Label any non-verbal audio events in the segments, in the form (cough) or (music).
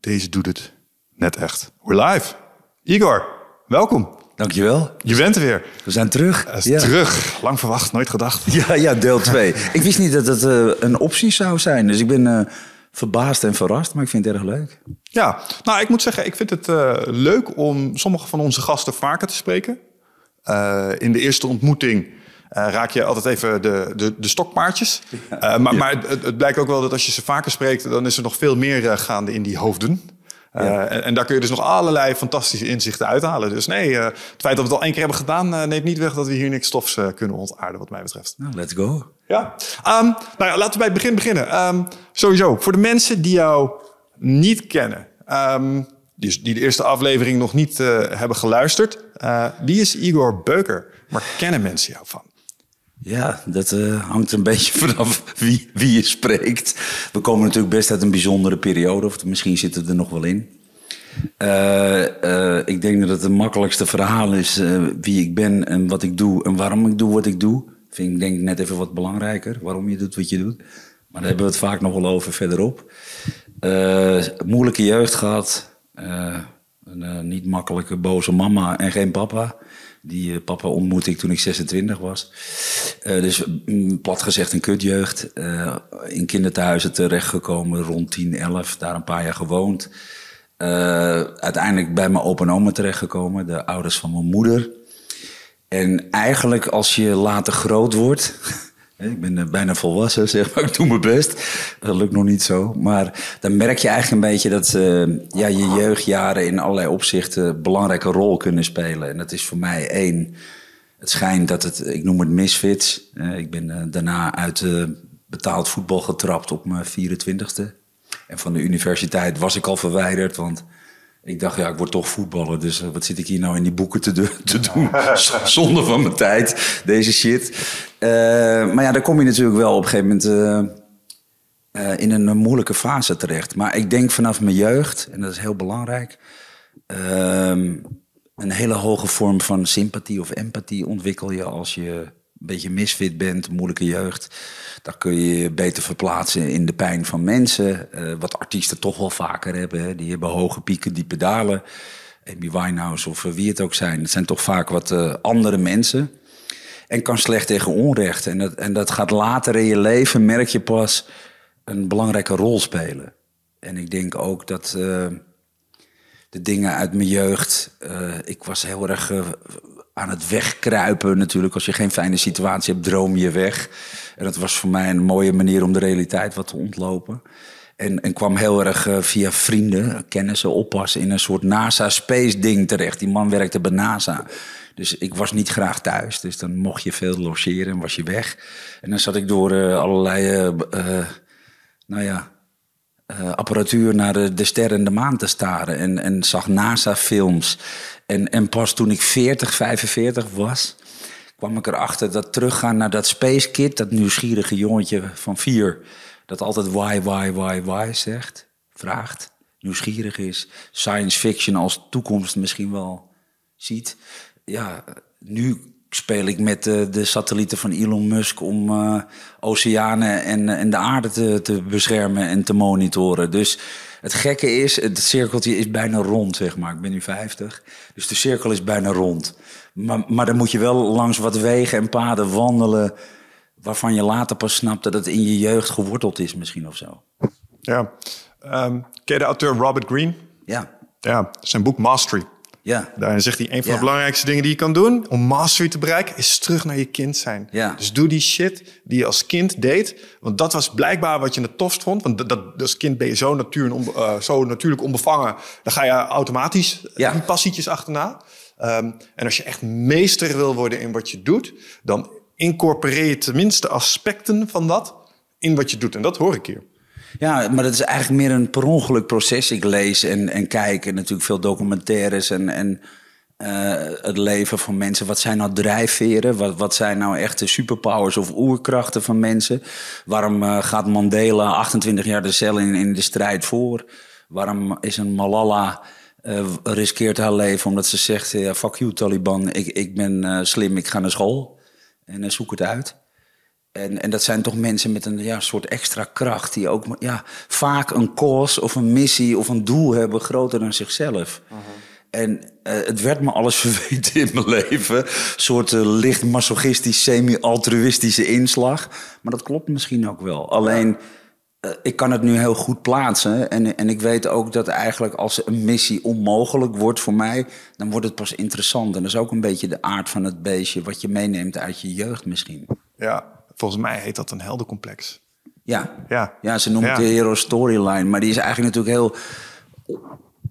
Deze doet het net echt. We're live. Igor, welkom. Dankjewel. Je bent er weer. We zijn terug. Is terug. Lang verwacht, nooit gedacht. Ja, ja deel 2. (laughs) ik wist niet dat het eh, een optie zou zijn. Dus ik ben eh, verbaasd en verrast, maar ik vind het erg leuk. Ja, nou ik moet zeggen, ik vind het eh, leuk om sommige van onze gasten vaker te spreken. In de eerste ontmoeting raak je altijd even de, de, de stokpaardjes. Eh, maar maar het, het blijkt ook wel dat als je ze vaker spreekt, dan is er nog veel meer eh, gaande in die hoofden. Eh, en, en daar kun je dus nog allerlei fantastische inzichten uithalen. Dus nee, eh, het feit dat we het al één keer hebben gedaan, eh, neemt niet weg dat we hier niks stofs eh, kunnen ontaarden, wat mij betreft. Nou, let's go. Ja. Ehm, nou ja, laten we bij het begin beginnen. Ehm, sowieso, voor de mensen die jou niet kennen, ehm, die, die de eerste aflevering nog niet eh, hebben geluisterd, eh, wie is Igor Beuker? Waar kennen mensen jou van? Ja, dat eh, hangt een (laughs) beetje vanaf wie, wie je spreekt. We komen natuurlijk best uit een bijzondere periode, of misschien zitten we er nog wel in. Eh, eh, ik denk dat het het makkelijkste verhaal is wie ik ben en wat ik doe en waarom ik doe wat ik doe. Vind ik denk net even wat belangrijker, waarom je doet wat je doet. Maar daar hebben we het vaak nog wel over verderop. Moeilijke jeugd gehad. Eh, een niet makkelijke boze mama en geen papa. Die eh, papa ontmoette ik toen ik 26 was. Eh, dus mm, plat gezegd een kutjeugd. Eh, in kinderthuizen terechtgekomen rond 10, 11. Daar een paar jaar gewoond. Uiteindelijk bij mijn opa en oma terechtgekomen. De ouders van mijn moeder. En eigenlijk als je later groot wordt... (laughs) Ik ben eh, bijna volwassen, (laughs) zeg maar. Ik doe mijn best. Dat lukt nog niet zo. Maar dan merk je eigenlijk een beetje dat eh, ja, je jeugdjaren in allerlei opzichten een belangrijke rol kunnen spelen. En dat is voor mij één. Het schijnt dat het, ik noem het misfits. Ik ben eh, daarna uit betaald voetbal getrapt op mijn 24ste. En van de universiteit was ik al verwijderd, want ik dacht, ja, ik word toch voetballer. Dus eh, wat zit ik hier nou in die boeken te, te doen? (laughs) Z- Zonde van mijn tijd, deze shit. Eh, maar ja, dan kom je natuurlijk wel op een gegeven moment eh, in een, moeilijke fase terecht. Maar ik denk vanaf mijn jeugd, en dat is heel belangrijk... ehm, een hele hoge vorm van sympathie of empathie ontwikkel je als je een beetje misfit bent, moeilijke jeugd. Dan kun je je beter verplaatsen in de pijn van mensen. eh, wat artiesten toch wel vaker hebben. Die hebben hoge pieken, diepe dalen. Amy Winehouse of eh, wie het ook zijn. Het zijn toch vaak wat eh, andere mensen. En kan slecht tegen onrecht. En dat, en dat gaat later in je leven, merk je pas, een belangrijke rol spelen. En ik denk ook dat de dingen uit mijn jeugd. ik was heel erg aan het wegkruipen natuurlijk. Als je geen fijne situatie hebt, droom je weg. En dat was voor mij een mooie manier om de realiteit wat te ontlopen. En, en kwam heel erg eh, via vrienden, kennissen, oppassen in een soort NASA-space ding terecht. Die man werkte bij NASA. Dus ik was niet graag thuis. Dus dan mocht je veel logeren en was je weg. En dan zat ik door eh, allerlei, eh, nou ja, eh, apparatuur naar de, de sterren en de maan te staren. En, en zag NASA-films. En, en pas toen ik 40, 45 was, kwam ik erachter dat teruggaan naar dat Space Kid, dat nieuwsgierige jongetje van vier, dat altijd why, why, why, why zegt, vraagt, nieuwsgierig is, science fiction als toekomst misschien wel ziet. Ja, nu speel ik met de, de satellieten van Elon Musk om eh, oceanen en, en de aarde te, te beschermen en te monitoren. Dus het gekke is, het cirkeltje is bijna rond, zeg maar. Ik ben nu 50, dus de cirkel is bijna rond. Maar, maar dan moet je wel langs wat wegen en paden wandelen... waarvan je later pas snapt dat het in je jeugd geworteld is misschien of zo. Ja. Ehm, ken je de auteur Robert Greene? Ja, Ja, zijn boek Mastery. Ja, Daarin zegt hij, een van de belangrijkste dingen die je kan doen om mastery te bereiken, is terug naar je kind zijn. Ja. Dus doe die shit die je als kind deed. Want dat was blijkbaar wat je het tofst vond. Want dat, dat, als kind ben je zo, natuur, eh, zo natuurlijk onbevangen. Dan ga je automatisch Ja. die passietjes achterna. Ehm, en als je echt meester wil worden in wat je doet, dan incorporeer je tenminste aspecten van dat in wat je doet. En dat hoor ik hier. Ja, maar dat is eigenlijk meer een per ongeluk proces. Ik lees en, en kijk en natuurlijk veel documentaires en, en eh, het leven van mensen. Wat zijn nou drijfveren? Wat, wat zijn nou echte superpowers of oerkrachten van mensen? Waarom eh, gaat Mandela 28 jaar de cel in, in de strijd voor? Waarom is een Malala eh, riskeert haar leven omdat ze zegt... fuck you Taliban, ik, ik ben slim, ik ga naar school en zoek het uit. En, en dat zijn toch mensen met een ja, soort extra kracht, die ook ja, vaak een cause of een missie of een doel hebben groter dan zichzelf. En uh, het werd me alles (laughs) verweten in mijn leven. Een soort uh, licht masochistisch, semi-altruïstische inslag. Maar dat klopt misschien ook wel. Alleen, uh, ik kan het nu heel goed plaatsen. En, en ik weet ook dat eigenlijk als een missie onmogelijk wordt voor mij... dan wordt het pas interessant. En dat is ook een beetje de aard van het beestje... wat je meeneemt uit je jeugd misschien. Ja, volgens mij heet dat een heldencomplex. Ja, Ja. ja ze noemen Ja. het de hero storyline. Maar die is eigenlijk natuurlijk heel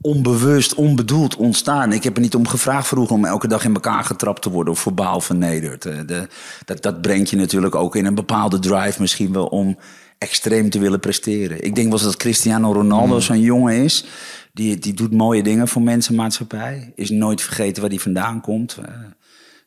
onbewust, onbedoeld ontstaan. Ik heb er niet om gevraagd vroeger om elke dag in elkaar getrapt te worden of verbaal vernederd. Eh, De, dat, dat brengt je natuurlijk ook in een bepaalde drive misschien wel om extreem te willen presteren. Ik denk wel eens dat Cristiano Ronaldo zo'n jongen is. Die, die doet mooie dingen voor mensenmaatschappij. Is nooit vergeten waar hij vandaan komt.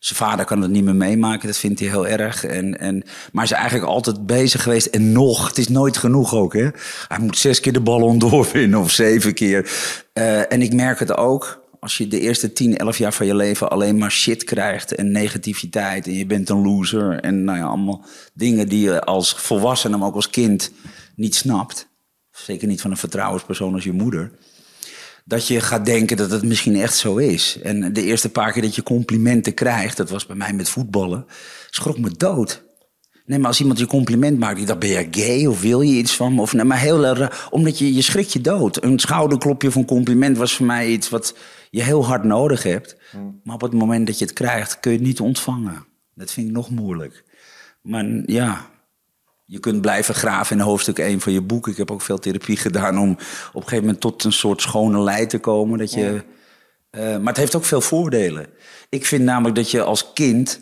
Zijn vader kan het niet meer meemaken, dat vindt hij heel erg. En, en, maar hij is eigenlijk altijd bezig geweest. En nog, het is nooit genoeg ook. Hè? Hij moet zes keer de ballon (laughs) doorwinnen of zeven keer. Eh, en ik merk het ook. Als je de eerste 10, 11 jaar van je leven alleen maar shit krijgt en negativiteit. En je bent een loser. En nou ja, allemaal dingen die je als volwassene, maar ook als kind niet snapt. Zeker niet van een vertrouwenspersoon als je moeder dat je gaat denken dat het misschien echt zo is. En de eerste paar keer dat je complimenten krijgt, dat was bij mij met voetballen, schrok me dood. Nee, maar als iemand je compliment maakt, die dacht, ben je gay of wil je iets van me? Of, nee, maar heel erg, omdat je, je schrikt je dood. Een schouderklopje van compliment was voor mij iets wat je heel hard nodig hebt. Maar op het moment dat je het krijgt, kun je het niet ontvangen. Dat vind ik nog moeilijk. Maar ja, je kunt blijven graven in hoofdstuk 1 van je boek. Ik heb ook veel therapie gedaan om op een gegeven moment tot een soort schone lei te komen. Dat je, eh, maar het heeft ook veel voordelen. Ik vind namelijk dat je als kind.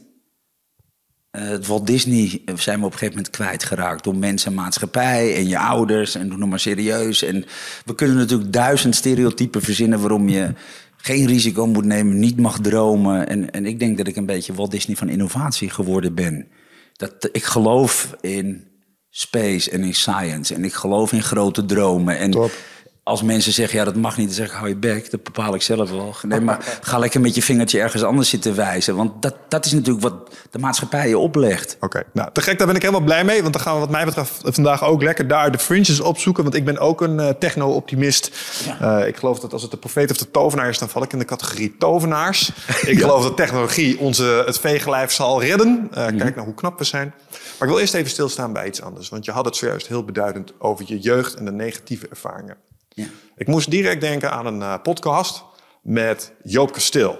eh, het Walt Disney eh, zijn we op een gegeven moment kwijtgeraakt. Door mensen en maatschappij en je ouders. En doe nog maar serieus. En we kunnen natuurlijk duizend stereotypen verzinnen waarom je geen risico moet nemen, niet mag dromen. En, en ik denk dat ik een beetje Walt Disney van innovatie geworden ben. Dat, ik geloof in space en in science. En ik geloof in grote dromen. En Top. als mensen zeggen, ja, dat mag niet, dan zeg ik, hou je bek. Dat bepaal ik zelf wel. Nee, maar (laughs) ga lekker met je vingertje ergens anders zitten wijzen. Want dat, dat is natuurlijk wat de maatschappij je oplegt. Oké, nou te gek, daar ben ik helemaal blij mee. Want dan gaan we wat mij betreft vandaag ook lekker daar de fringes opzoeken. Want ik ben ook een eh, techno-optimist. Eh, ik geloof dat als het de profeet of de tovenaar is, dan val ik in de categorie tovenaars. (laughs) Ik geloof dat technologie onze, het veegelijf zal redden. Eh, Kijk naar hoe knap we zijn. Maar ik wil eerst even stilstaan bij iets anders. Want je had het zojuist heel beduidend over je jeugd en de negatieve ervaringen. Ja. Ik moest direct denken aan een eh, podcast met Joop Kasteel.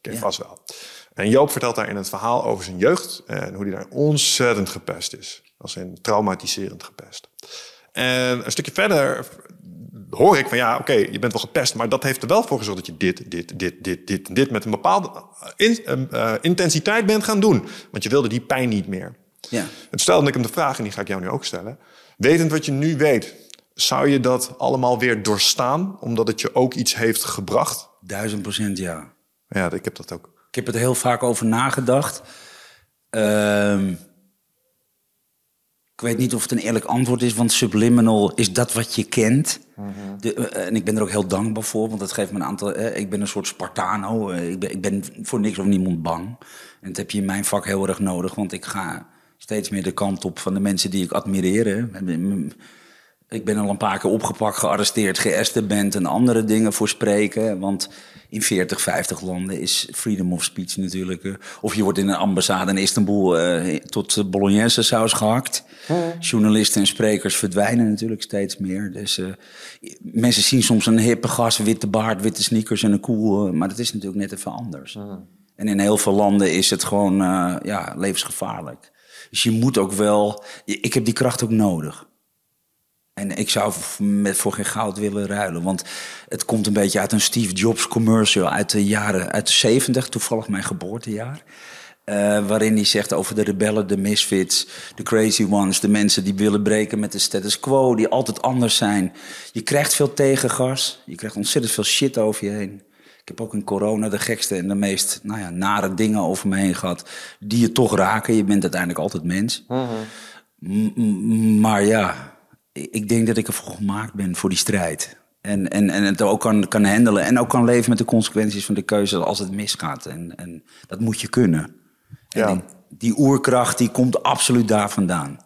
Ken je Ja. vast wel. En Joop vertelt daarin het verhaal over zijn jeugd en hoe hij daar ontzettend gepest is. Als in traumatiserend gepest. En een stukje verder hoor ik van ja, oké, je bent wel gepest, maar dat heeft er wel voor gezorgd dat je dit, dit, dit, dit, dit, dit met een bepaalde in- eh, intensiteit bent gaan doen. Want je wilde die pijn niet meer. Ja. Het stelde ik hem de vraag, en die ga ik jou nu ook stellen. Wetend wat je nu weet, zou je dat allemaal weer doorstaan, omdat het je ook iets heeft gebracht? Duizend procent ja. Ja, ik heb dat ook. Ik heb er heel vaak over nagedacht. Ehm, ik weet niet of het een eerlijk antwoord is, want subliminal is dat wat je kent. De, eh, en ik ben er ook heel dankbaar voor, want dat geeft me een aantal. eh, ik ben een soort Spartano. eh, ik, ben, ik ben voor niks of niemand bang. En dat heb je in mijn vak heel erg nodig, want ik ga steeds meer de kant op van de mensen die ik admireer. hè. Ik ben al een paar keer opgepakt, gearresteerd, geësterband en andere dingen voor spreken. Want in 40, 50 landen is freedom of speech natuurlijk. Of je wordt in een ambassade in Istanbul eh, tot bolognese saus gehakt. Journalisten en sprekers verdwijnen natuurlijk steeds meer. Dus eh, mensen zien soms een hippe gast, witte baard, witte sneakers en een koel. eh, maar dat is natuurlijk net even anders. En in heel veel landen is het gewoon ja, levensgevaarlijk. Dus je moet ook wel... Ik heb die kracht ook nodig. En ik zou voor geen goud willen ruilen. Want het komt een beetje uit een Steve Jobs commercial uit de jaren uit de 70, toevallig mijn geboortejaar. Eh, waarin hij zegt over de rebellen, de misfits, de crazy ones, de mensen die willen breken met de status quo, die altijd anders zijn. Je krijgt veel tegengas, je krijgt ontzettend veel shit over je heen. Ik heb ook in corona de gekste en de meest nou ja, nare dingen over me heen gehad, die je toch raken. Je bent uiteindelijk altijd mens. M- m- maar ja, ik denk dat ik ervoor gemaakt ben voor die strijd. En, en, en het ook kan, kan handelen. En ook kan leven met de consequenties van de keuze als het misgaat. En, en dat moet je kunnen. En Ja. Die oerkracht die komt absoluut daar vandaan.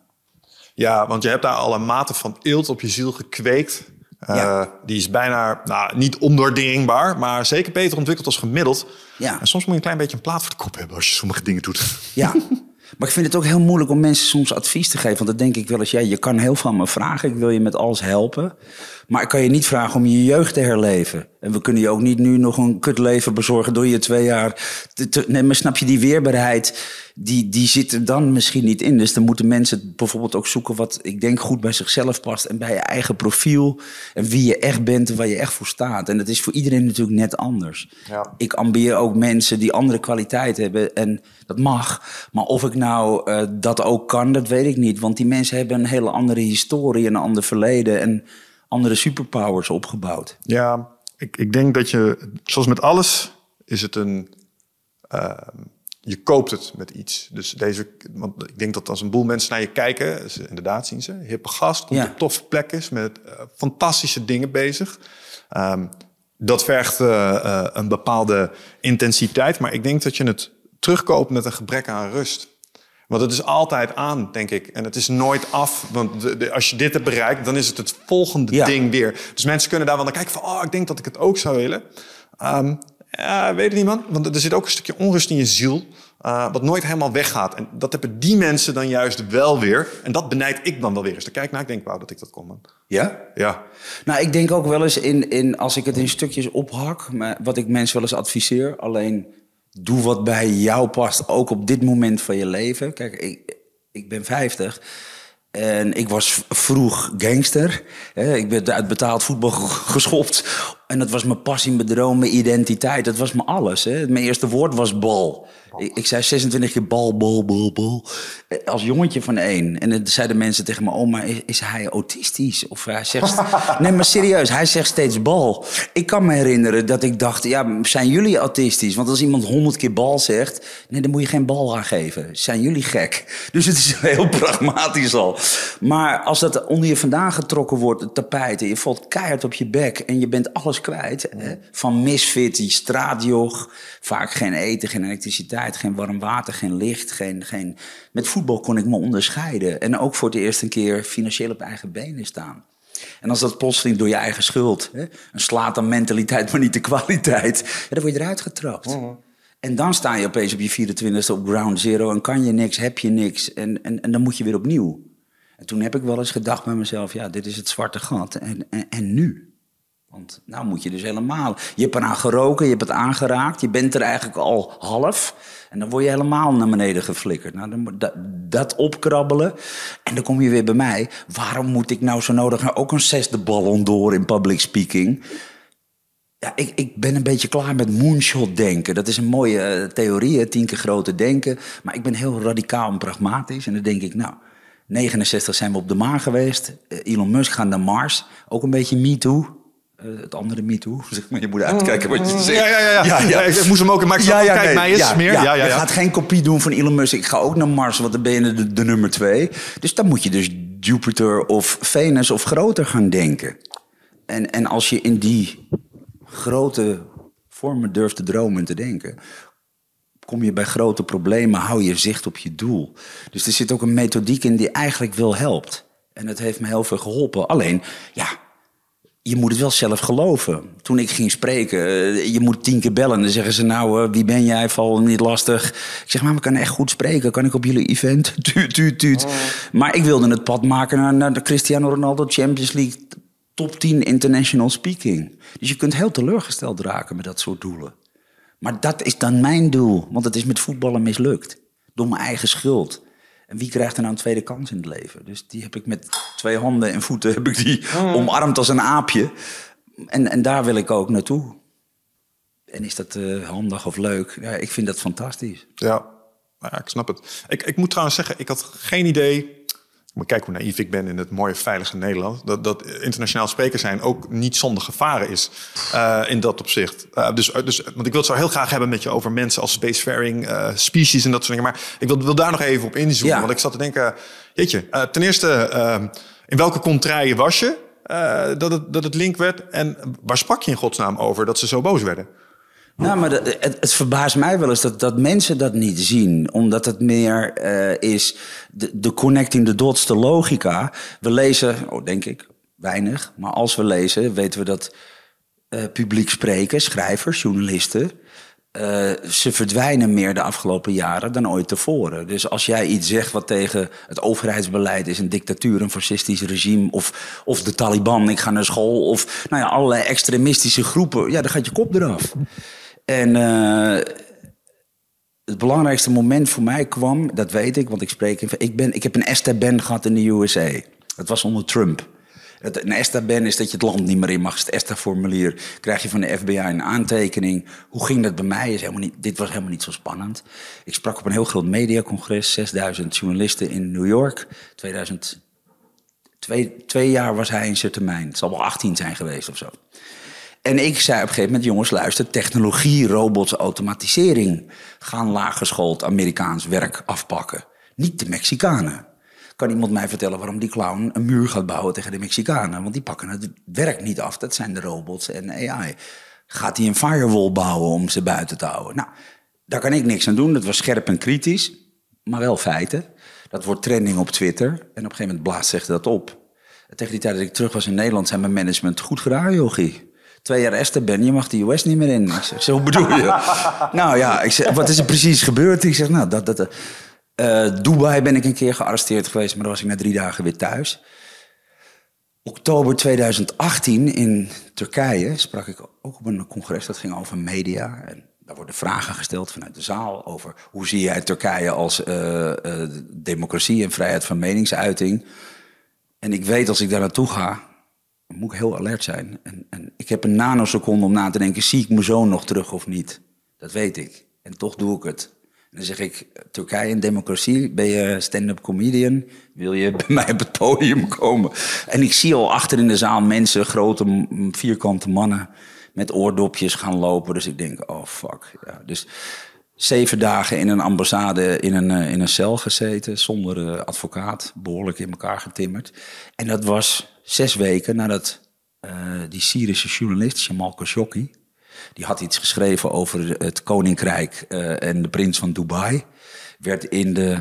Ja, want je hebt daar al een mate van eelt op je ziel gekweekt. Uh, Ja. Die is bijna nou, niet ondoordringbaar, maar zeker beter ontwikkeld als gemiddeld. Ja. En soms moet je een klein beetje een plaat voor de kop hebben als je sommige dingen doet. Ja. (laughs) Maar ik vind het ook heel moeilijk om mensen soms advies te geven. Want dan denk ik wel eens, ja, je kan heel veel aan me vragen. Ik wil je met alles helpen. Maar ik kan je niet vragen om je jeugd te herleven. En we kunnen je ook niet nu nog een kutleven bezorgen door je twee jaar... Te, te- nee, maar snap je, die weerbaarheid, die, die zit er dan misschien niet in. Dus dan moeten mensen bijvoorbeeld ook zoeken wat ik denk goed bij zichzelf past. En bij je eigen profiel. En wie je echt bent en waar je echt voor staat. En dat is voor iedereen natuurlijk net anders. Ja. Ik ambieer ook mensen die andere kwaliteit hebben. En dat mag. Maar of ik nou eh, dat ook kan, dat weet ik niet. Want die mensen hebben een hele andere historie, een ander verleden en andere superpowers opgebouwd. Ja, ik, ik denk dat je, zoals met alles, is het een. eh, je koopt het met iets. Dus deze, want ik denk dat als een boel mensen naar je kijken, ze, inderdaad zien ze, hippe gast, komt Ja. op toffe plek is, met eh, fantastische dingen bezig. Ehm, dat vergt eh, eh, een bepaalde intensiteit, maar ik denk dat je het terugkoopt met een gebrek aan rust. Want het is altijd aan, denk ik. En het is nooit af. Want de, de- als je dit hebt bereikt, dan is het het volgende Ja. ding weer. Dus mensen kunnen daar wel naar kijken van... oh, ik denk dat ik het ook zou willen. Ehm, ja, weet het niet, man. Want er zit ook een stukje onrust in je ziel... eh, wat nooit helemaal weggaat. En dat hebben die mensen dan juist wel weer. En dat benijd ik dan wel weer eens. Dan kijk ik naar, ik denk, wauw, dat ik dat kon, man. Ja? Ja. Nou, ik denk ook wel eens in, in als ik het in stukjes ophak, maar wat ik mensen wel eens adviseer, alleen doe wat bij jou past, ook op dit moment van je leven. Kijk, ik, ik ben 50 en ik was vroeg gangster. Ik ben uit betaald voetbal ge- geschopt en dat was mijn passie, mijn droom, mijn identiteit. Dat was mijn alles. Mijn eerste woord was bal. Ik, ik zei 26 keer bal, bal, bal, bal. Eh, Als jongetje van één. En dan zeiden mensen tegen me, oh, maar is, is hij autistisch? Of hij zegt... (laughs) nee, maar serieus, hij zegt steeds bal. Ik kan me herinneren dat ik dacht, ja, zijn jullie autistisch? Want als iemand honderd keer bal zegt, nee, dan moet je geen bal aangeven. Zijn jullie gek? Dus het is (laughs) heel pragmatisch al. Maar als dat onder je vandaan getrokken wordt, het tapijt... en je valt keihard op je bek en je bent alles kwijt... Hè? van misfit, die straatjog, vaak geen eten, geen elektriciteit... geen warm water, geen licht, geen, geen... Met voetbal kon ik me onderscheiden. En ook voor het eerst een keer financieel op eigen benen staan. En als dat plotseling door je eigen schuld... Hè? een slaat aan mentaliteit, maar niet de kwaliteit... Ja, dan word je eruit getrapt. En dan sta je opeens op je 24e op ground zero... en kan je niks, heb je niks. En, en, en dan moet je weer opnieuw. En toen heb ik wel eens gedacht bij mezelf... ja, dit is het zwarte gat. En, en, en nu? Want nou moet je dus helemaal... Je hebt eraan geroken, je hebt het aangeraakt... je bent er eigenlijk al half... en dan word je helemaal naar beneden geflikkerd. Nou, dan, dat, dat opkrabbelen... en dan kom je weer bij mij. Waarom moet ik nou zo nodig... nou ook een zesde ballon door in public speaking... Ja, ik, ik ben een beetje klaar met moonshot denken. Dat is een mooie eh, theorie, tien keer groter denken. Maar ik ben heel radicaal en pragmatisch. En dan denk ik, nou, 69 zijn we op de maan geweest. Eh, Elon Musk gaat naar Mars. Ook een beetje me too. Eh, het andere me too. (laughs) Zeg maar, je moet uitkijken wat je zegt. Ja, ja, ja. ja. ja, Ik moest hem ook... Maar ik zag, kijk nee, mij eens ja, meer. Ja, Ja, ja, Je ja. gaat geen kopie doen van Elon Musk. Ik ga ook naar Mars, want dan ben je de, de nummer twee. Dus dan moet je dus Jupiter of Venus of groter gaan denken. En, en als je in die grote vormen durft te dromen en te denken... kom je bij grote problemen, hou je zicht op je doel. Dus er zit ook een methodiek in die eigenlijk wel helpt. En het heeft me heel veel geholpen. Alleen, ja, je moet het wel zelf geloven. Toen ik ging spreken, eh, je moet tien keer bellen. Dan zeggen ze, nou, wie ben jij? Val niet lastig. Ik zeg, maar ik kan echt goed spreken. Kan ik op jullie event? (laughs) Tuut, tuut, tuut. Maar ik wilde het pad maken naar, naar de Cristiano Ronaldo Champions League top 10 international speaking. Dus je kunt heel teleurgesteld raken met dat soort doelen. Maar dat is dan mijn doel, want het is met voetballen mislukt. Door mijn eigen schuld. En wie krijgt er nou een tweede kans in het leven? Dus die heb ik met twee handen en voeten heb ik die omarmd als een aapje. En, en daar wil ik ook naartoe. En is dat eh, handig of leuk? Ja, ik vind dat fantastisch. Ja, ja, ik snap het. Ik, ik moet trouwens zeggen, ik had geen idee... Moet kijken hoe naïef ik ben in het mooie, veilige Nederland. Dat, dat internationaal spreken zijn ook niet zonder gevaren is. eh, in dat opzicht. Eh, dus, dus, want ik wil het zo heel graag hebben met je over mensen als spacefaring, eh species en dat soort dingen. Maar ik wil, wil daar nog even op inzoomen. Ja. Want ik zat te denken, jeetje, eh, ten eerste, eh, in welke contraien was je? eh, dat, het, dat het link werd. En waar sprak je in godsnaam over dat ze zo boos werden? Nou, maar het, het, verbaast mij wel eens dat, dat mensen dat niet zien. Omdat het meer uh, is de, connecting the dots, de logica. We lezen, oh, denk ik, weinig. Maar als we lezen, weten we dat uh, publiek spreken, schrijvers, journalisten... Uh, ze verdwijnen meer de afgelopen jaren dan ooit tevoren. Dus als jij iets zegt wat tegen het overheidsbeleid is, een dictatuur, een fascistisch regime, of, of de Taliban, ik ga naar school, of nou ja, allerlei extremistische groepen, ja, dan gaat je kop eraf. En uh, het belangrijkste moment voor mij kwam, dat weet ik, want ik spreek. Ik, ben, ik heb een ESTA-ban gehad in de USA. Dat was onder Trump. Een ESTA-ban is dat je het land niet meer in mag. Het ESTA-formulier krijg je van de FBI een aantekening. Hoe ging dat bij mij? Is helemaal niet, dit was helemaal niet zo spannend. Ik sprak op een heel groot mediacongres, 6000 journalisten in New York. 2000, twee, twee jaar was hij in zijn termijn. Het zal wel 18 zijn geweest of zo. En ik zei op een gegeven moment, jongens, luister, technologie, robots, automatisering gaan laaggeschoold Amerikaans werk afpakken. Niet de Mexicanen. Kan iemand mij vertellen waarom die clown een muur gaat bouwen tegen de Mexicanen? Want die pakken het werk niet af. Dat zijn de robots en AI. Gaat hij een firewall bouwen om ze buiten te houden? Nou, daar kan ik niks aan doen. Dat was scherp en kritisch, maar wel feiten. Dat wordt trending op Twitter. En op een gegeven moment blaast zich dat op. tegen die tijd dat ik terug was in Nederland, zei mijn management: Goed gedaan, Yogi twee jaar Esther ben, je mag de US niet meer in. Ik zeg, zo bedoel je? (laughs) nou ja, ik zeg, wat is er precies gebeurd? Ik zeg, nou, dat, dat, uh, Dubai ben ik een keer gearresteerd geweest, maar dan was ik na drie dagen weer thuis. Oktober 2018 in Turkije sprak ik ook op een congres dat ging over media. En daar worden vragen gesteld vanuit de zaal over hoe zie jij Turkije als uh, uh, democratie en vrijheid van meningsuiting. En ik weet als ik daar naartoe ga, moet ik heel alert zijn. En, en ik heb een nanoseconde om na te denken, zie ik mijn zoon nog terug of niet? Dat weet ik. En toch doe ik het. En dan zeg ik, Turkije een democratie, ben je stand-up comedian? Wil je (laughs) bij mij op het podium komen? En ik zie al achter in de zaal mensen, grote vierkante mannen met oordopjes gaan lopen. Dus ik denk, oh fuck. Ja, dus zeven dagen in een ambassade in een, eh, in een cel gezeten, zonder uh, advocaat, behoorlijk in elkaar getimmerd. En dat was zes weken nadat uh, die Syrische journalist, Jamal Khashoggi, die had iets geschreven over het koninkrijk en de prins van Dubai, werd in de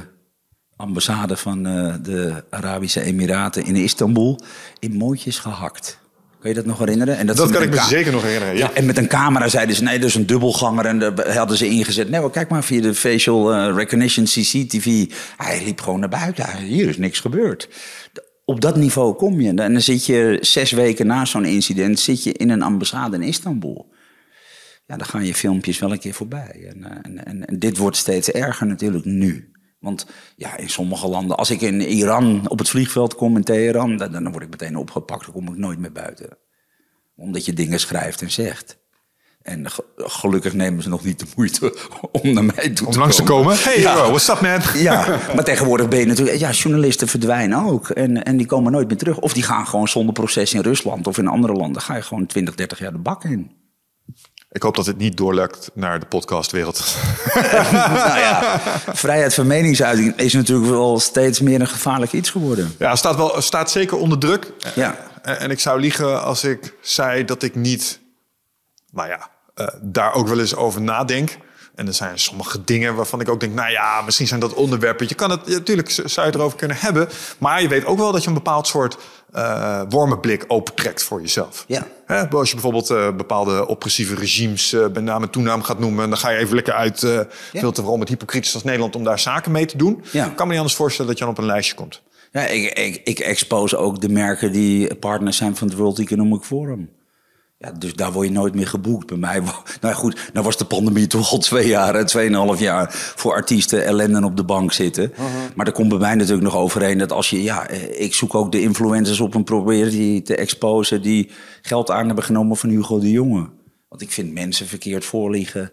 ambassade van de Arabische Emiraten in Istanbul in mooitjes gehakt. Kun je dat nog herinneren? En dat, dat kan ik me zeker nog herinneren. Ja. En met een camera zeiden ze: nee, dat is een dubbelganger. En daar hadden ze ingezet. Nee, kijk maar via de facial uh, recognition CCTV. Hij liep gewoon naar buiten. Hier is niks gebeurd. Op dat niveau kom je. En dan zit je zes weken na zo'n incident zit je in een ambassade in Istanbul. Ja, dan gaan je filmpjes wel een keer voorbij. En, eh, en, en, en dit wordt steeds erger natuurlijk nu. Want ja, in sommige landen, als ik in Iran op het vliegveld kom in Teheran, dan, dan word ik meteen opgepakt, dan kom ik nooit meer buiten. Omdat je dingen schrijft en zegt. En gelukkig nemen ze nog niet de moeite (laughs) om naar mij toe om langs te komen. Hey, ja. what's up man? (laughs) Ja, (laughs) maar tegenwoordig ben je natuurlijk... Ja, journalisten verdwijnen ook. En, en die komen nooit meer terug. Of die gaan gewoon zonder proces in Rusland of in andere landen. ga je gewoon 20, 30 jaar de bak in. Ik hoop dat dit niet doorlukt naar de podcastwereld. (laughs) nou ja, vrijheid van meningsuiting is natuurlijk wel steeds meer een gevaarlijk iets geworden. Ja, staat, wel, staat zeker onder druk. Ja. En ik zou liegen als ik zei dat ik niet, nou ja, uh, daar ook wel eens over nadenk. En er zijn sommige dingen waarvan ik ook denk, nou ja, misschien zijn dat onderwerpen. Je kan het, natuurlijk zou je het erover kunnen hebben. Maar je weet ook wel dat je een bepaald soort uh, wormenblik opentrekt voor jezelf. Ja. Hè, als je bijvoorbeeld uh, bepaalde oppressieve regimes uh, bij naam en toenaam gaat noemen... dan ga je even lekker uit uh, ja. veel te vooral met hypocrietisch als Nederland... om daar zaken mee te doen. Ja. Ik kan me niet anders voorstellen dat je dan op een lijstje komt. Ja, ik, ik, ik expose ook de merken die partners zijn van het World Economic Forum. Ja, dus daar word je nooit meer geboekt. Bij mij, (laughs) nou goed, nou was de pandemie toch al twee jaar, tweeënhalf jaar voor artiesten ellende op de bank zitten. Uh -huh. Maar er komt bij mij natuurlijk nog overheen dat als je, ja, eh, ik zoek ook de influencers op en probeer die te exposen die geld aan hebben genomen van Hugo de Jonge. Want ik vind mensen verkeerd voorliegen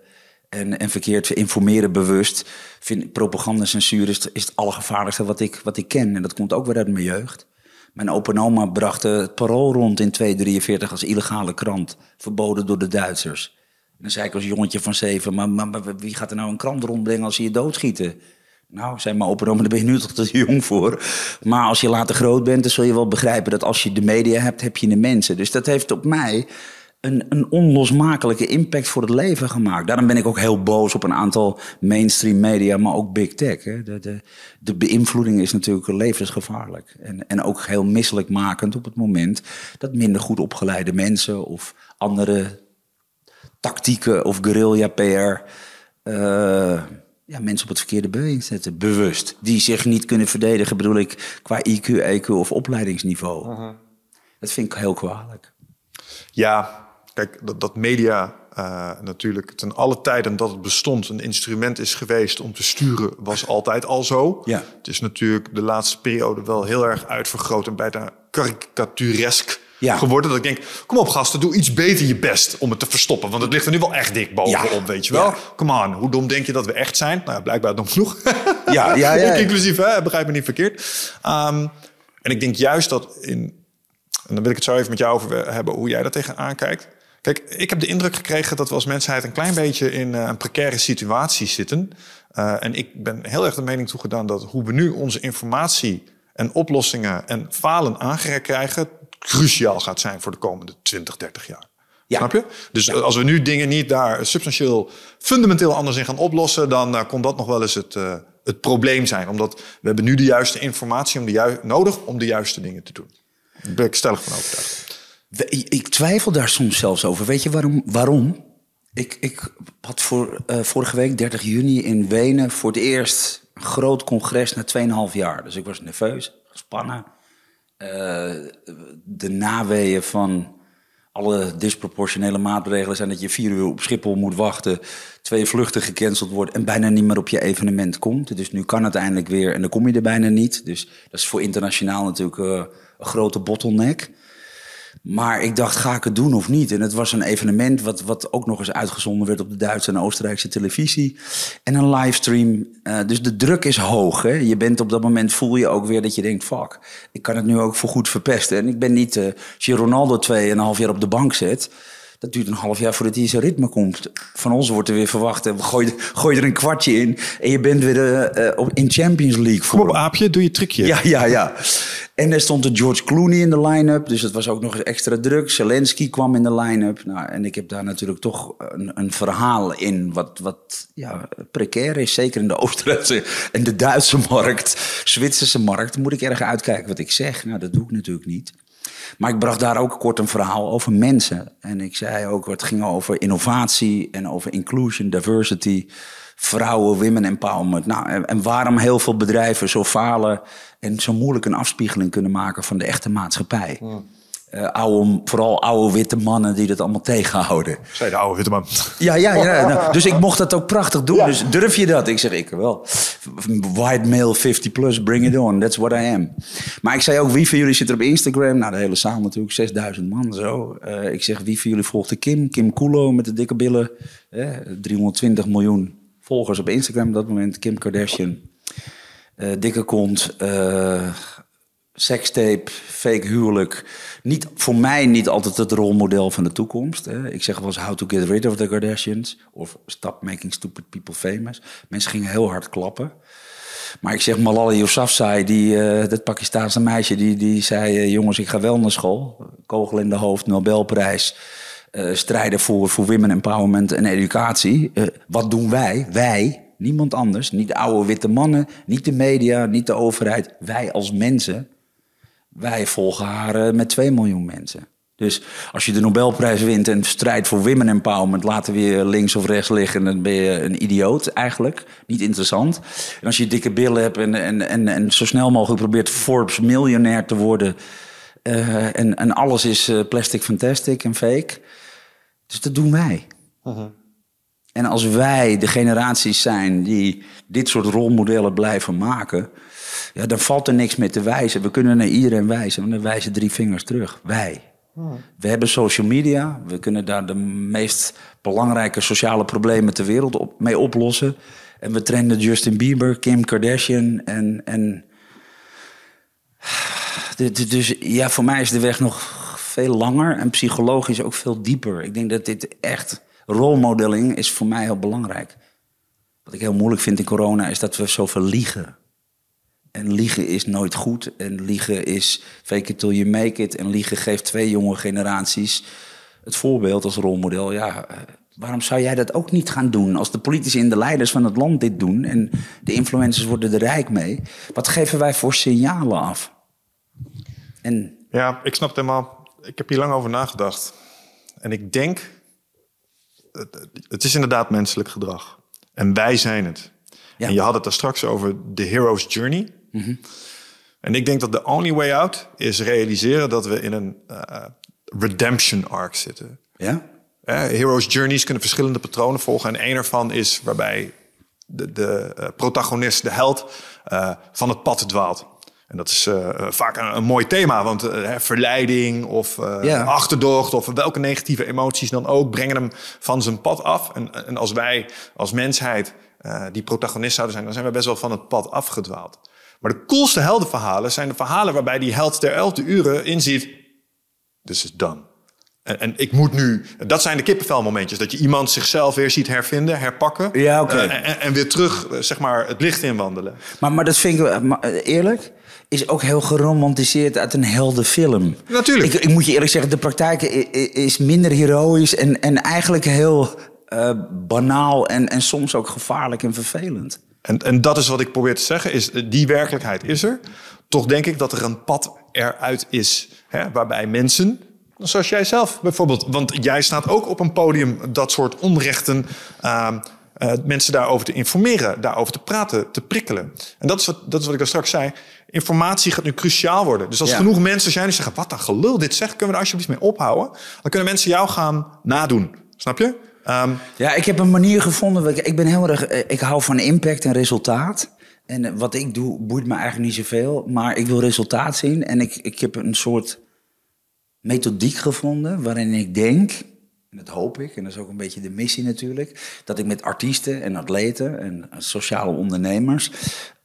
en, en verkeerd informeren bewust. Vind propagandacensuur is, is het allergevaarlijkste wat ik, wat ik ken. En dat komt ook weer uit mijn jeugd. Mijn opa oma bracht het parool rond in 243 als illegale krant. Verboden door de Duitsers. En dan zei ik als jongetje van zeven, maar, wie gaat er nou een krant rondbrengen als ze je doodschieten? Nou, zei mijn opa oma, daar ben je nu toch te jong voor. Maar als je later groot bent, dan zul je wel begrijpen dat als je de media hebt, heb je de mensen. Dus dat heeft op mij een, een onlosmakelijke impact voor het leven gemaakt. Daarom ben ik ook heel boos op een aantal mainstream media, maar ook big tech. Hè. De, de, de beïnvloeding is natuurlijk levensgevaarlijk. En, en ook heel misselijkmakend op het moment dat minder goed opgeleide mensen of andere tactieken of guerrilla PR. Uh, ja, mensen op het verkeerde been zetten, bewust. Die zich niet kunnen verdedigen, bedoel ik, qua IQ, EQ of opleidingsniveau. Uh Dat vind ik heel kwalijk. Ja, kijk, dat, dat media uh, natuurlijk ten alle tijden dat het bestond een instrument is geweest om te sturen, was altijd al zo. Ja. Het is natuurlijk de laatste periode wel heel erg uitvergroot en bijna karikaturesk ja. geworden. Dat ik denk, kom op gasten, doe iets beter je best om het te verstoppen. Want het ligt er nu wel echt dik bovenop, weet je wel. Kom aan, hoe dom denk je dat we echt zijn? Nou, blijkbaar nog genoeg. Ja, ja, (laughs) ja. Inclusief, hè? begrijp me niet verkeerd. Um, en ik denk juist dat in... En dan wil ik het zo even met jou over hebben, hoe jij daar tegenaan kijkt. Kijk, ik heb de indruk gekregen dat we als mensheid een klein beetje in uh, een precaire situatie zitten. Uh, en ik ben heel erg de mening toegedaan dat hoe we nu onze informatie en oplossingen en falen aangereikt krijgen, cruciaal gaat zijn voor de komende 20, 30 jaar. Ja. Snap je? Dus als we nu dingen niet daar substantieel, fundamenteel anders in gaan oplossen, dan uh, kon dat nog wel eens het, uh, het probleem zijn. Omdat we hebben nu de juiste informatie om de nodig om de juiste dingen te doen. Daar ben ik stellig van overtuigd. Ik twijfel daar soms zelfs over. Weet je waarom? waarom? Ik, ik had voor, uh, vorige week, 30 juni, in Wenen voor het eerst een groot congres na 2,5 jaar. Dus ik was nerveus, gespannen. Uh, de naweeën van alle disproportionele maatregelen zijn dat je vier uur op Schiphol moet wachten, twee vluchten gecanceld wordt en bijna niet meer op je evenement komt. Dus nu kan het eindelijk weer en dan kom je er bijna niet. Dus dat is voor internationaal natuurlijk uh, een grote bottleneck. Maar ik dacht, ga ik het doen of niet? En het was een evenement wat, wat ook nog eens uitgezonden werd op de Duitse en Oostenrijkse televisie. En een livestream. Uh, dus de druk is hoog. Hè? Je bent op dat moment, voel je ook weer dat je denkt, fuck, ik kan het nu ook voor goed verpesten. En ik ben niet, uh, als je Ronaldo tweeënhalf jaar op de bank zet dat duurt een half jaar voordat hij in zijn ritme komt. Van ons wordt er weer verwacht. We gooien, (laughs) gooi er een kwartje in. En je bent weer uh, in Champions League. Voor. Kom op, aapje, doe je trucje. Ja, ja, ja. En er stond de George Clooney in de line-up. Dus het was ook nog eens extra druk. Zelensky kwam in de line-up. Nou, en ik heb daar natuurlijk toch een, een verhaal in. Wat, wat ja, precair is. Zeker in de (laughs) Oostenrijkse en de Duitse markt. Zwitserse markt. Moet ik erg uitkijken wat ik zeg. Nou, dat doe ik natuurlijk niet. Maar ik bracht daar ook kort een verhaal over mensen. En ik zei ook, het ging over innovatie en over inclusion, diversity, vrouwen, women empowerment. Nou, en, waarom heel veel bedrijven zo falen en zo moeilijk een afspiegeling kunnen maken van de echte maatschappij. Hmm. Uh, oude, vooral oude witte mannen die dat allemaal tegenhouden. Zij de oude witte man. Ja, ja, ja. (laughs) Nou, dus ik mocht dat ook prachtig doen. Dus durf je dat? Ik zeg, ik wel. White male 50 plus, bring it on. That's what I am. Maar ik zei ook, wie van jullie zit er op Instagram? Nou, de hele zaal natuurlijk, 6000 man zo. Uh, ik zeg, wie van jullie volgt de Kim? Kim Kulo met de dikke billen. Eh, 320 miljoen volgers op Instagram op dat moment. Kim Kardashian. Uh, dikke kont sekstape, fake huwelijk. Niet, voor mij niet altijd het rolmodel van de toekomst. Hè. Ik zeg wel eens how to get rid of the Kardashians. Of stop making stupid people famous. Mensen gingen heel hard klappen. Maar ik zeg Malala Yousafzai, die, uh, dat Pakistaanse meisje, die, die zei... Uh, jongens, ik ga wel naar school. Kogel in de hoofd, Nobelprijs. Uh, strijden voor, voor women empowerment en educatie. wat doen wij? Wij, niemand anders. Niet de oude witte mannen, niet de media, niet de overheid. Wij als mensen wij volgen haar eh, met 2 miljoen mensen. Dus als je de Nobelprijs wint en strijdt voor women empowerment, laten we je links of rechts liggen, dan ben je een idioot eigenlijk. Niet interessant. En als je dikke billen hebt en, en, en, en zo snel mogelijk probeert Forbes miljonair te worden. Uh, en, en alles is uh, plastic fantastic en fake. Dus dat doen wij. Uh -huh. En als wij de generaties zijn die dit soort rolmodellen blijven maken, ja, dan valt er niks meer te wijzen. We kunnen naar iedereen wijzen, want dan wijzen drie vingers terug. Wij. We hebben social media. We kunnen daar de meest belangrijke sociale problemen ter wereld op, mee oplossen. En we trenden Justin Bieber, Kim Kardashian en. en (sighs) dus ja, voor mij is de weg nog veel langer en psychologisch ook veel dieper. Ik denk dat dit echt rolmodeling is voor mij heel belangrijk. Wat ik heel moeilijk vind in corona is dat we zoveel liegen. En liegen is nooit goed. En liegen is fake it till you make it. En liegen geeft twee jonge generaties het voorbeeld als rolmodel. Ja, eh, waarom zou jij dat ook niet gaan doen? Als de politici en de leiders van het land dit doen en de influencers worden er rijk mee. Wat geven wij voor signalen af? En... Ja, ik snap het helemaal. Ik heb hier lang over nagedacht. En ik denk, het is inderdaad menselijk gedrag. En wij zijn het. En je had het daar straks over de hero's journey. Mhm. En ik denk dat de only way out is realiseren dat we in een uh, redemption arc zitten. Ja? hero's journeys kunnen verschillende patronen volgen. En één ervan is waarbij de, de eh, protagonist, de held, uh, van het pad dwaalt. En dat is uh, vaak een, een, mooi thema, want uh, verleiding of uh, achterdocht of welke negatieve emoties dan ook brengen hem van zijn pad af. En, en als wij als mensheid die protagonist zouden zijn, dan zijn we best wel van het pad afgedwaald. Maar de coolste heldenverhalen zijn de verhalen waarbij die held ter elfde uren inziet, this is done. En, en, ik moet nu, dat zijn de kippenvelmomentjes, dat je iemand zichzelf weer ziet hervinden, herpakken. Ja, oké. en, en, weer terug, zeg maar, het licht inwandelen. Maar, maar dat vind ik, eerlijk, is ook heel geromantiseerd uit een heldenfilm. Natuurlijk. Ik, ik, moet je eerlijk zeggen, de praktijk is minder heroïs en, en eigenlijk heel banaal en, en soms ook gevaarlijk en vervelend. En, en dat is wat ik probeer te zeggen, is die werkelijkheid is er. Toch denk ik dat er een pad eruit is, hè, waarbij mensen, zoals jij zelf bijvoorbeeld, want jij staat ook op een podium dat soort onrechten uh, uh, mensen daarover te informeren, daarover te praten, te prikkelen. En dat is wat, dat is wat ik daar straks zei informatie gaat nu cruciaal worden. Dus als genoeg mensen zijn die zeggen: wat een gelul, dit zegt, kunnen we daar alsjeblieft mee ophouden? Dan kunnen mensen jou gaan nadoen. Snap je? Um, ja, ik heb een manier gevonden. Ik ben heel erg. Eh, ik hou van impact en resultaat. En eh, wat ik doe, boeit me eigenlijk niet zoveel. Maar ik wil resultaat zien. En ik, ik heb een soort methodiek gevonden waarin ik denk. En dat hoop ik, en dat is ook een beetje de missie natuurlijk. Dat ik met artiesten en atleten en sociale ondernemers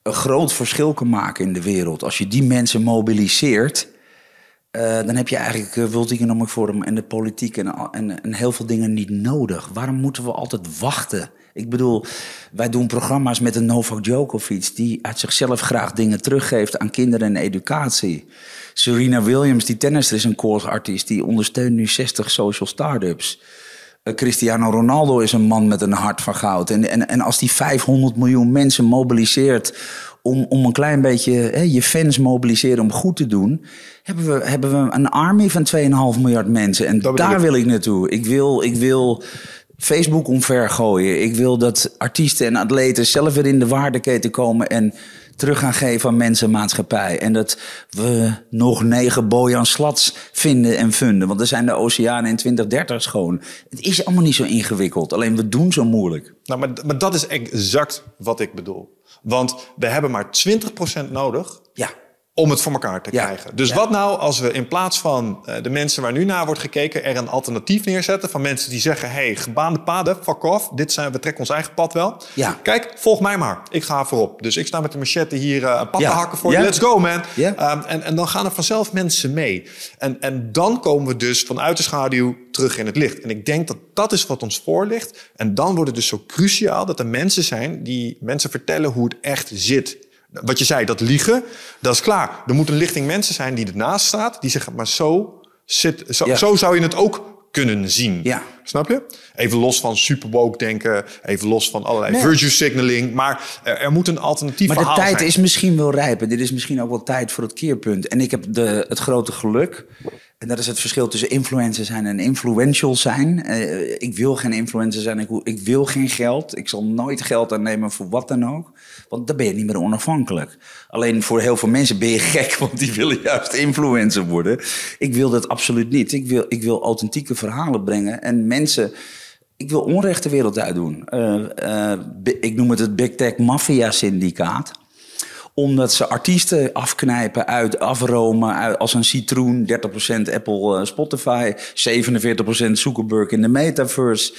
een groot verschil kan maken in de wereld. Als je die mensen mobiliseert, uh, dan heb je eigenlijk World Economic Forum en de politiek en, en, en, heel veel dingen niet nodig. Waarom moeten we altijd wachten? Ik bedoel, wij doen programma's met een Novak Djokovic... die uit zichzelf graag dingen teruggeeft aan kinderen en educatie. Serena Williams, die tennister, is een koorartiest... die ondersteunt nu 60 social startups. Uh, Cristiano Ronaldo is een man met een hart van goud. En, en, en als die 500 miljoen mensen mobiliseert om, om een klein beetje hè, je fans mobiliseren om goed te doen, hebben we, hebben we een army van 2,5 miljard mensen. En daar wil ik naartoe. Ik wil, ik wil Facebook omver gooien. Ik wil dat artiesten en atleten zelf weer in de waardeketen komen en terug gaan geven aan mensen en maatschappij. En dat we nog negen Bojan Slats vinden en vinden. Want er zijn de oceanen in 2030 schoon. Het is allemaal niet zo ingewikkeld. Alleen we doen zo moeilijk. Nou, maar, maar dat is exact wat ik bedoel. Want we hebben maar 20% nodig ja om het voor elkaar te krijgen. Dus wat nou als we in plaats van uh, de mensen waar nu naar wordt gekeken... er een alternatief neerzetten van mensen die zeggen... hey, gebaande paden, fuck off, dit zijn, we trekken ons eigen pad wel. Ja. Kijk, volg mij maar, ik ga voorop. Dus ik sta met de machette hier uh, een pad te hakken voor je. Let's go, man. Um, en, en dan gaan er vanzelf mensen mee. En, en dan komen we dus vanuit de schaduw terug in het licht. En ik denk dat dat is wat ons voor ligt. En dan wordt het dus zo cruciaal dat er mensen zijn... die mensen vertellen hoe het echt zit wat je zei, dat liegen, dat is klaar. Er moet een lichting mensen zijn die ernaast staat, die zeggen, maar zo, zit, zo, zo zou je het ook kunnen zien. Ja. Snap je? Even los van superwoke denken, even los van allerlei virtue signaling. Maar er, er, moet een alternatief maar verhaal zijn. Maar de tijd is misschien wel rijp. En dit is misschien ook wel tijd voor het keerpunt. En ik heb de, het grote geluk en dat is het verschil tussen influencer zijn en influential zijn. Uh, ik wil geen influencer zijn, ik, ik, wil geen geld. Ik zal nooit geld aannemen voor wat dan ook. Want dan ben je niet meer onafhankelijk. Alleen voor heel veel mensen ben je gek, (laughs) want die willen juist influencer worden. Ik wil dat absoluut niet. Ik wil, ik wil authentieke verhalen brengen en mensen... Ik wil onrecht de wereld uitdoen. Uh, ik noem het het Big Tech Mafia Syndicaat omdat ze artiesten afknijpen, uit, afromen uit, als een citroen. 30% Apple, uh, Spotify, 47% Zuckerberg in de metaverse.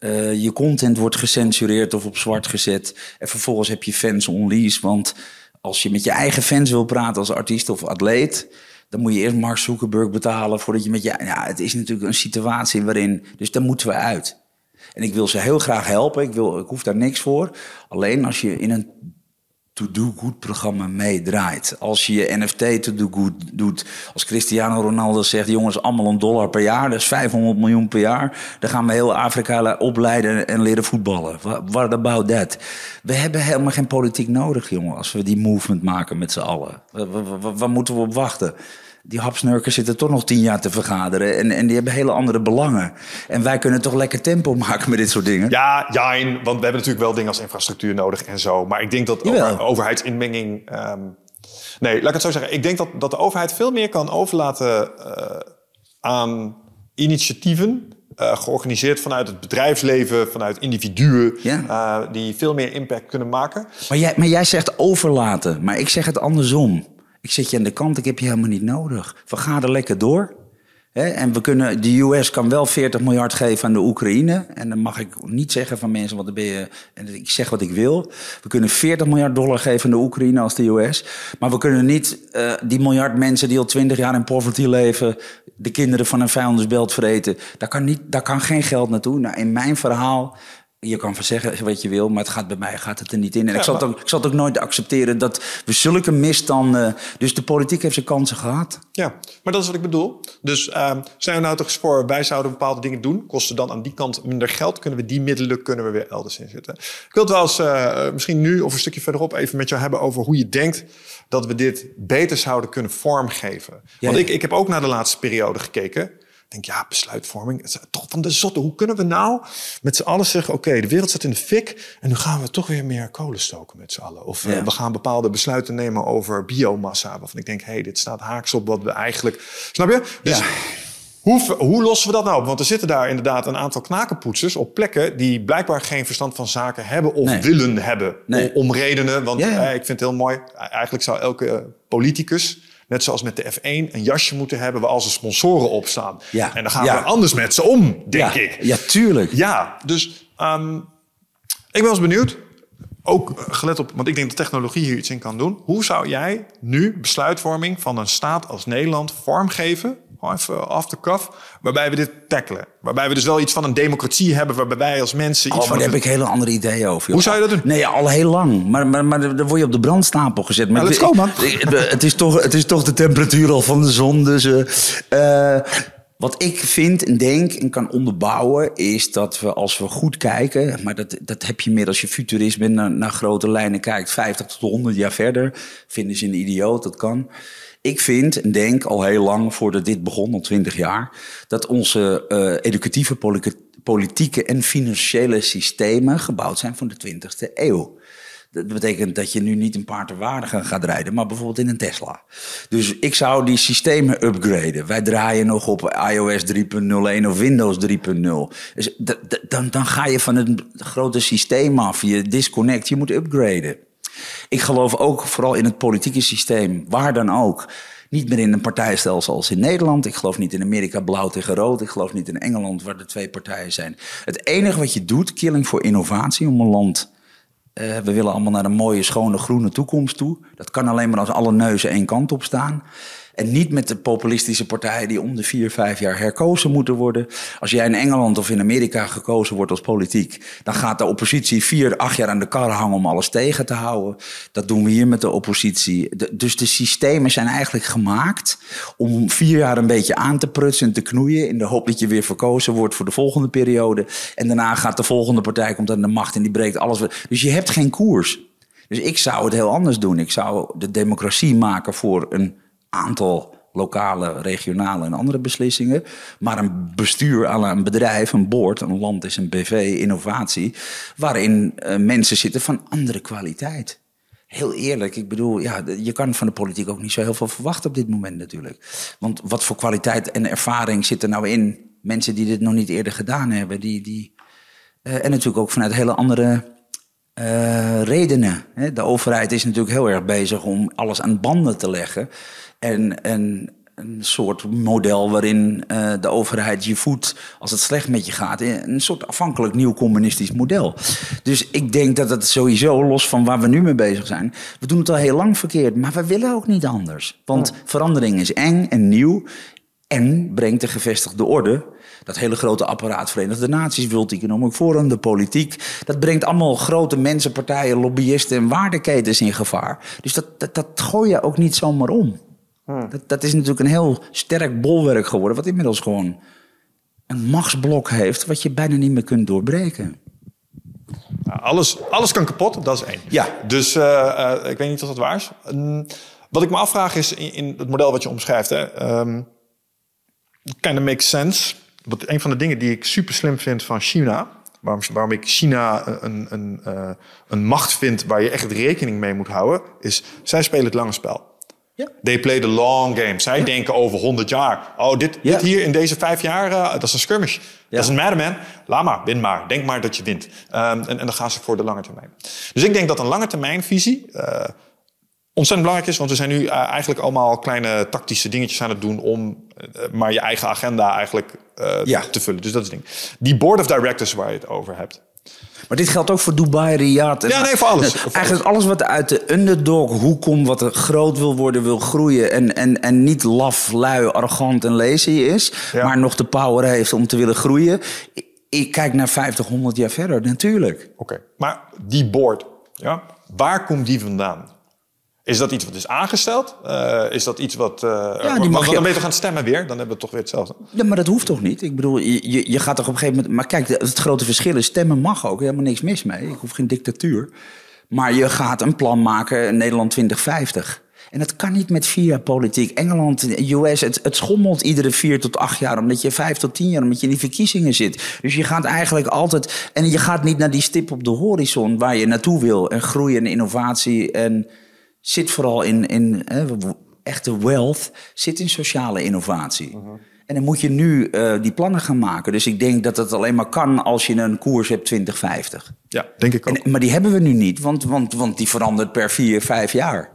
Uh, je content wordt gecensureerd of op zwart gezet. En vervolgens heb je fans on lease. Want als je met je eigen fans wil praten als artiest of atleet... dan moet je eerst Mark Zuckerberg betalen voordat je met je... Ja, het is natuurlijk een situatie waarin... Dus daar moeten we uit. En ik wil ze heel graag helpen. Ik, wil, ik hoef daar niks voor. Alleen als je in een to-do-good programma meedraait. Als je je NFT to-do-good doet. Als Cristiano Ronaldo zegt, jongens, allemaal een dollar per jaar. Dat is 500 miljoen per jaar. Dan gaan we heel Afrika opleiden en leren voetballen. What about that? We hebben helemaal geen politiek nodig, jongen. Als we die movement maken met z'n allen. Waar moeten we op wachten? Die hapsnurkers zitten toch nog tien jaar te vergaderen. En, en die hebben hele andere belangen. En wij kunnen toch lekker tempo maken met dit soort dingen. Ja, ja, want we hebben natuurlijk wel dingen als infrastructuur nodig en zo. Maar ik denk dat over, overheidsinmenging. Ehm, nee, laat ik het zo zeggen. Ik denk dat, dat de overheid veel meer kan overlaten uh, aan initiatieven. Uh, georganiseerd vanuit het bedrijfsleven, vanuit individuen, ja. uh, die veel meer impact kunnen maken. Maar jij, maar jij zegt overlaten, maar ik zeg het andersom. Ik zet je aan de kant, ik heb je helemaal niet nodig. We gaan er lekker door. En we kunnen, de US kan wel 40 miljard geven aan de Oekraïne. En dan mag ik niet zeggen van mensen, wat ben je. En ik zeg wat ik wil. We kunnen 40 miljard dollar geven aan de Oekraïne als de US. Maar we kunnen niet uh, die miljard mensen die al 20 jaar in poverty leven. de kinderen van een vijandersbelt vreten. Daar kan, niet, daar kan geen geld naartoe. Nou, in mijn verhaal je kan van zeggen wat je wil, maar het gaat bij mij gaat het er niet in. En ik, zal het ook, ik zal het ook nooit accepteren dat we zulke misstanden. Dus de politiek heeft zijn kansen gehad. Ja, maar dat is wat ik bedoel. Dus uh, zijn we nou toch voor, wij zouden bepaalde dingen doen, kosten dan aan die kant minder geld, kunnen we die middelen kunnen we weer elders inzetten. Ik wil het wel eens uh, misschien nu of een stukje verderop even met jou hebben over hoe je denkt dat we dit beter zouden kunnen vormgeven. Want ik, ik heb ook naar de laatste periode gekeken denk, ja, besluitvorming, het is toch van de zotte. Hoe kunnen we nou met z'n allen zeggen, oké, de wereld zit in de fik en nu gaan we toch weer meer kolen stoken met z'n allen. Of eh, we gaan bepaalde besluiten nemen over biomassa, waarvan ik denk, hé, hey, dit staat haaks op wat we eigenlijk, snap je? Dus hoe, hoe lossen we dat nou op? Want er zitten daar inderdaad een aantal knakenpoetsers op plekken die blijkbaar geen verstand van zaken hebben of willen hebben. Om, redenen, want eh, ik vind het heel mooi, eigenlijk zou elke politicus net zoals met de F1, een jasje moeten hebben waar al zijn sponsoren op staan. Ja. En dan gaan we anders met ze om, denk ik. Ja, tuurlijk. Ja, dus um, ik ben wel eens benieuwd. Ook eh, gelet op, want ik denk dat technologie hier iets in kan doen. Hoe zou jij nu besluitvorming van een staat als Nederland vormgeven even off the cuff, waarbij we dit tackelen. Waarbij we dus wel iets van een democratie hebben, waarbij wij als mensen iets oh, maar daar heb ik hele andere ideeën over. Hoe zou je dat doen? Nee, al heel lang. Maar, maar, maar dan word je op de brandstapel gezet. Maar nou, let's go, man. (laughs) Het is, toch, het is toch de temperatuur al van de zon. Dus, uh, wat ik vind en denk en kan onderbouwen, is dat we als we goed kijken, maar dat, dat heb je meer als je futurist bent, naar, naar grote lijnen kijkt, 50 tot 100 jaar verder, vinden ze een idioot, dat kan. Ik vind en denk al heel lang, voordat dit begon, al twintig jaar, dat onze uh, educatieve politieke en financiële systemen gebouwd zijn van de 20e eeuw. Dat betekent dat je nu niet een paardenwaardige gaat rijden, maar bijvoorbeeld in een Tesla. Dus ik zou die systemen upgraden. Wij draaien nog op iOS 3.01 of Windows 3.0. Dus dan, dan ga je van het grote systeem af. Je disconnect, je moet upgraden. Ik geloof ook vooral in het politieke systeem, waar dan ook. Niet meer in een partijstelsel als in Nederland. Ik geloof niet in Amerika blauw tegen rood. Ik geloof niet in Engeland waar er twee partijen zijn. Het enige wat je doet, killing voor innovatie om een land. Uh, we willen allemaal naar een mooie, schone, groene toekomst toe. Dat kan alleen maar als alle neuzen één kant op staan. En niet met de populistische partijen die om de vier, vijf jaar herkozen moeten worden. Als jij in Engeland of in Amerika gekozen wordt als politiek, dan gaat de oppositie vier, acht jaar aan de kar hangen om alles tegen te houden. Dat doen we hier met de oppositie. dus de systemen zijn eigenlijk gemaakt om vier jaar een beetje aan te prutsen en te knoeien. In de hoop dat je weer verkozen wordt voor de volgende periode. En daarna gaat de volgende partij komt aan de macht en die breekt alles. Dus je hebt geen koers. Dus ik zou het heel anders doen. Ik zou de democratie maken voor een aantal lokale, regionale en andere beslissingen. Maar een bestuur aan een bedrijf, een board, een land is een BV, innovatie, waarin uh, mensen zitten van andere kwaliteit. Heel eerlijk, ik bedoel, ja, je kan van de politiek ook niet zo heel veel verwachten op dit moment natuurlijk. Want wat voor kwaliteit en ervaring zit er nou in? Mensen die dit nog niet eerder gedaan hebben, die, die, uh, en natuurlijk ook vanuit hele andere uh, redenen. De overheid is natuurlijk heel erg bezig om alles aan banden te leggen. En, en een soort model waarin uh, de overheid je voedt als het slecht met je gaat. Een soort afhankelijk nieuw communistisch model. Dus ik denk dat het sowieso, los van waar we nu mee bezig zijn, we doen het al heel lang verkeerd, maar we willen ook niet anders. Want verandering is eng en nieuw en brengt de gevestigde orde Dat hele grote apparaat, Verenigde Naties, World Economic Forum, de politiek. Dat brengt allemaal grote mensen, partijen, lobbyisten en waardeketens in gevaar. Dus dat, dat, dat gooi je ook niet zomaar om. Hmm. Dat, dat is natuurlijk een heel sterk bolwerk geworden, wat inmiddels gewoon een machtsblok heeft, wat je bijna niet meer kunt doorbreken. Nou, alles, alles kan kapot, dat is één. Ja. Dus uh, ik weet niet of dat waar is. Um, wat ik me afvraag is, in, in, het model wat je omschrijft, hè, um, kind of makes sense. Wat, een van de dingen die ik super slim vind van China, waarom, waarom ik China een, een, uh, een macht vind waar je echt rekening mee moet houden, is zij spelen het lange spel. Ja. They play the long game. Zij denken over 100 jaar. Oh, dit, dit hier in deze vijf jaar, uh, dat is een skirmish. Dat is een matter, man. Laat maar, win maar. Denk maar dat je wint. Um, en, en dan gaan ze voor de lange termijn. Dus ik denk dat een lange termijn visie uh, ontzettend belangrijk is. Want we zijn nu uh, eigenlijk allemaal kleine tactische dingetjes aan het doen... om maar je eigen agenda eigenlijk ja. te vullen. Dus dat is het ding. Die board of directors waar je het over hebt... Maar dit geldt ook voor Dubai, Riyadh. Ja, nee, voor alles. (laughs) Eigenlijk alles wat uit de underdog hoek komt, wat er groot wil worden, wil groeien. En, en, en niet laf, lui, arrogant en lazy is. Maar nog de power heeft om te willen groeien. Ik kijk naar 50, 100 jaar verder, natuurlijk. Oké, maar die board, ja, waar komt die vandaan? Is dat iets wat is aangesteld? Uh, is dat iets wat. Uh, ja, die mag je... Dan ben je toch gaan stemmen weer? Dan hebben we toch weer hetzelfde. Ja, maar dat hoeft toch niet? Ik bedoel, je, je gaat toch op een gegeven moment. Maar kijk, het grote verschil is: stemmen mag ook. Helemaal niks mis mee. Ik hoef geen dictatuur. Maar je gaat een plan maken, Nederland 2050. En dat kan niet met vier politiek. Engeland, US, het, het, schommelt iedere vier tot acht jaar. Omdat je vijf tot tien jaar, omdat je in die verkiezingen zit. Dus je gaat eigenlijk altijd. En je gaat niet naar die stip op de horizon waar je naartoe wil. En groei en innovatie en zit vooral in, in hè, echte wealth, zit in sociale innovatie. Mhm. En dan moet je nu uh, die plannen gaan maken. Dus ik denk dat het alleen maar kan als je een koers hebt 2050. Ja, denk ik ook. En, maar die hebben we nu niet, want, want, want die verandert per vier, vijf jaar.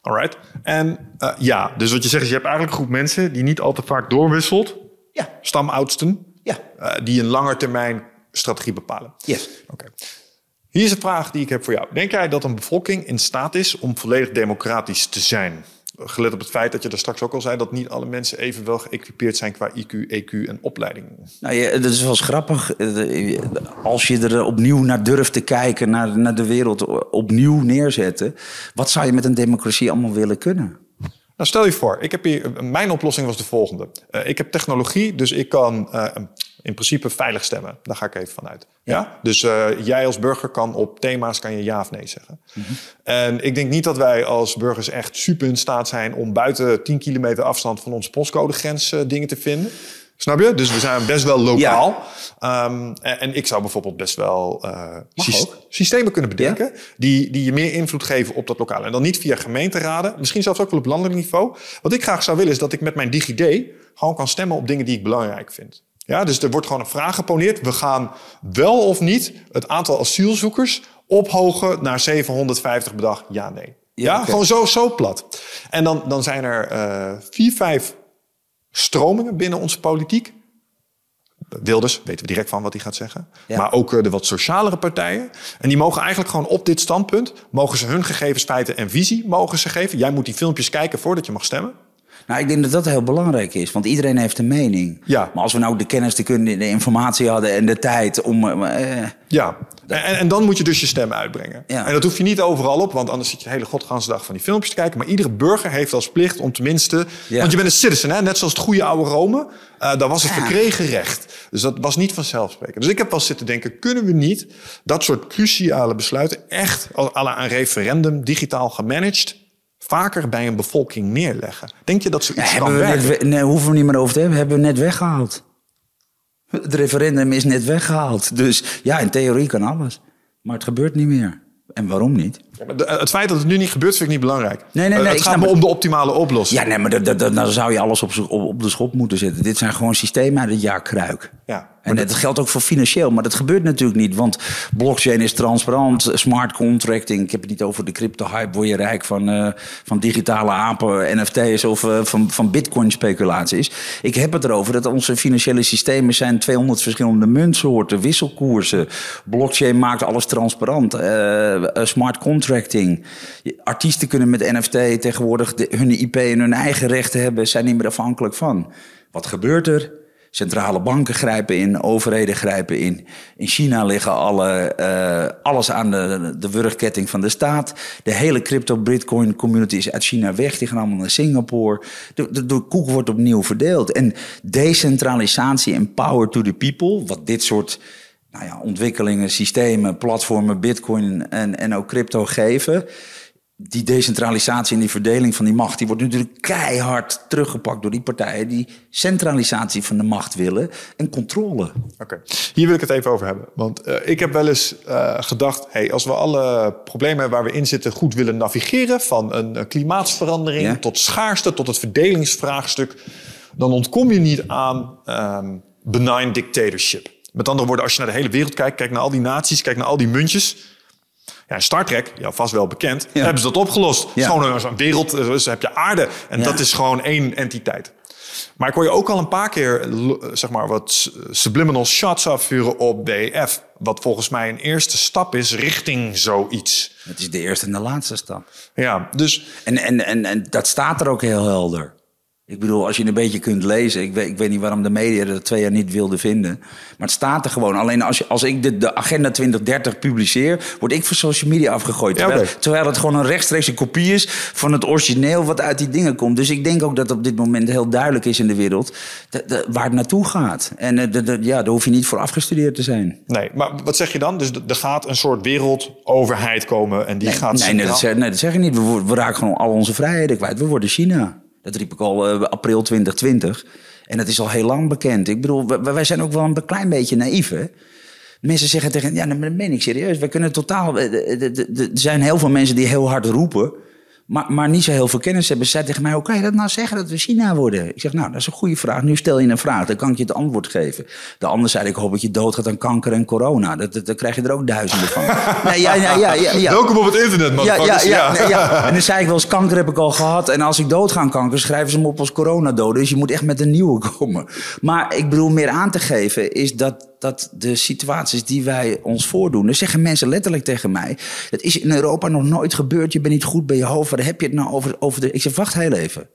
Alright. En uh, ja, dus wat je zegt is, je hebt eigenlijk een groep mensen die niet al te vaak doorwisselt. Ja. Stamoudsten. Ja. Uh, die een lange termijn strategie bepalen. Yes. Oké. Hier is een vraag die ik heb voor jou. Denk jij dat een bevolking in staat is om volledig democratisch te zijn? Gelet op het feit dat je er straks ook al zei dat niet alle mensen evenwel geëquipeerd zijn qua IQ, EQ en opleiding. Nou ja, dat is wel eens grappig. Als je er opnieuw naar durft te kijken, naar, naar de wereld opnieuw neerzetten. Wat zou je met een democratie allemaal willen kunnen? Nou, stel je voor, ik heb hier, mijn oplossing was de volgende. Uh, ik heb technologie, dus ik kan uh, in principe veilig stemmen. Daar ga ik even vanuit. Ja. ja? Dus uh, jij als burger kan op thema's kan je ja of nee zeggen. Mm -hmm. En ik denk niet dat wij als burgers echt super in staat zijn om buiten 10 kilometer afstand van onze postcodegrens uh, dingen te vinden. Snap je? Dus we zijn best wel lokaal. Ja. Um, en, en, ik zou bijvoorbeeld best wel uh, systemen kunnen bedenken... Ja? Die, die je meer invloed geven op dat lokale. En dan niet via gemeenteraden, misschien zelfs ook wel op landelijk niveau. Wat ik graag zou willen is dat ik met mijn DigiD... gewoon kan stemmen op dingen die ik belangrijk vind. Ja, dus er wordt gewoon een vraag geponeerd. We gaan wel of niet het aantal asielzoekers ophogen naar 750 per dag. Ja, nee. Ja, okay. gewoon zo, zo plat. En dan, dan zijn er uh, vier, vijf stromingen binnen onze politiek. Wilders, weten we direct van wat hij gaat zeggen. Ja. Maar ook uh, de wat socialere partijen. En die mogen eigenlijk gewoon op dit standpunt... mogen ze hun gegevens, feiten en visie mogen ze geven. Jij moet die filmpjes kijken voordat je mag stemmen. Nou, ik denk dat dat heel belangrijk is, want iedereen heeft een mening. Ja. Maar als we nou de kennis, de kunde, de informatie hadden en de tijd om. Eh, ja, en, en, dan moet je dus je stem uitbrengen. Ja. En dat hoef je niet overal op, want anders zit je de hele godganse dag van die filmpjes te kijken. Maar iedere burger heeft als plicht om tenminste. Ja. Want je bent een citizen, hè? net zoals het goede oude Rome. Uh, daar was het ja. verkregen recht. Dus dat was niet vanzelfsprekend. Dus ik heb wel zitten denken: kunnen we niet dat soort cruciale besluiten echt à een referendum digitaal gemanaged vaker bij een bevolking neerleggen. Denk je dat zoiets ja, kan werken? Net, nee, hoeven we niet meer over te hebben. Hebben we net weggehaald. Het referendum is net weggehaald. Dus ja, in theorie kan alles. Maar het gebeurt niet meer. En waarom niet? Het feit dat het nu niet gebeurt, vind ik niet belangrijk. Nee, nee, nee. Uh, het gaat me om de optimale oplossing. Ja, nee, maar dan zou je alles op, op, op, de schop moeten zetten. Dit zijn gewoon systemen uit het jaar kruik. Ja, en dat geldt ook voor financieel, maar dat gebeurt natuurlijk niet. Want blockchain is transparant, smart contracting. Ik heb het niet over de crypto-hype, word je rijk van, uh, van digitale apen, NFT's of uh, van, van bitcoin-speculaties. Ik heb het erover dat onze financiële systemen zijn 200 verschillende muntsoorten, wisselkoersen. Blockchain maakt alles transparant. Uh, smart contracting. Artiesten kunnen met NFT tegenwoordig hun IP en hun eigen rechten hebben, zijn niet meer afhankelijk van. Wat gebeurt er? Centrale banken grijpen in, overheden grijpen in. In China liggen alle, eh, alles aan de, de wurgketting van de staat. De hele crypto-Bitcoin community is uit China weg. Die gaan allemaal naar Singapore. De, de, de koek wordt opnieuw verdeeld. En decentralisatie en power to the people, wat dit soort nou ja, ontwikkelingen, systemen, platformen, Bitcoin en, en ook crypto geven die decentralisatie en die verdeling van die macht, die wordt natuurlijk keihard teruggepakt door die partijen die centralisatie van de macht willen en controle. Oké, hier wil ik het even over hebben. Want uh, ik heb wel eens uh, gedacht, hey, als we alle problemen waar we in zitten goed willen navigeren, van een, klimaatsverandering ja? tot schaarste, tot het verdelingsvraagstuk, dan ontkom je niet aan um, benign dictatorship. Met andere woorden, als je naar de hele wereld kijkt, kijk naar al die naties, kijk naar al die muntjes ja, Star Trek, ja, vast wel bekend, ja. hebben ze dat opgelost. Ja. Gewoon een wereld, dus heb je aarde. En dat is gewoon één entiteit. Maar ik hoor je ook al een paar keer zeg maar, wat subliminal shots afvuren op BF. Wat volgens mij een eerste stap is richting zoiets. Het is de eerste en de laatste stap. Ja, dus... En, en, en, en dat staat er ook heel helder. Ik bedoel, als je een beetje kunt lezen. Ik weet, ik weet niet waarom de media dat twee jaar niet wilde vinden. Maar het staat er gewoon. Alleen als, je, als ik de, de Agenda 2030 publiceer, word ik van social media afgegooid. Terwijl, terwijl het gewoon een rechtstreekse kopie is van het origineel wat uit die dingen komt. Dus ik denk ook dat op dit moment heel duidelijk is in de wereld waar het naartoe gaat. En uh, ja, daar hoef je niet voor afgestudeerd te zijn. Nee, maar wat zeg je dan? Dus er gaat een soort wereldoverheid komen en die nee, gaat... Nee, nee dat, zeg, nee, dat zeg ik niet. We, we raken gewoon al onze vrijheden kwijt. We worden China. Dat riep ik al uh, april 2020. En dat is al heel lang bekend. Ik bedoel, wij zijn ook wel een klein beetje naïef. Mensen zeggen tegen, ja, dat meen ik serieus. We kunnen totaal. Er zijn heel veel mensen die heel hard roepen. Maar, maar niet zo heel veel kennis hebben. Ze zei tegen mij, hoe kan je dat nou zeggen dat we China worden? Ik zeg, nou, dat is een goede vraag. Nu stel je een vraag, dan kan ik je het antwoord geven. De ander zei, ik hoop dat je doodgaat aan kanker en corona. Dat, dat, dan krijg je er ook duizenden van. (laughs) nee, ja, ja, ja, ja, ja. Welkom op het internet, man. Ja, ja, ja, ja, (laughs) En dan zei ik wel eens, kanker heb ik al gehad. En als ik doodga aan kanker, schrijven ze hem op als coronadoden. Dus je moet echt met een nieuwe komen. Maar ik bedoel, meer aan te geven is dat dat de situaties die wij ons voordoen. Dan zeggen mensen letterlijk tegen mij: Dat is in Europa nog nooit gebeurd. Je bent niet goed bij je hoofd. Waar heb je het nou over? over de... Ik zeg: Wacht heel even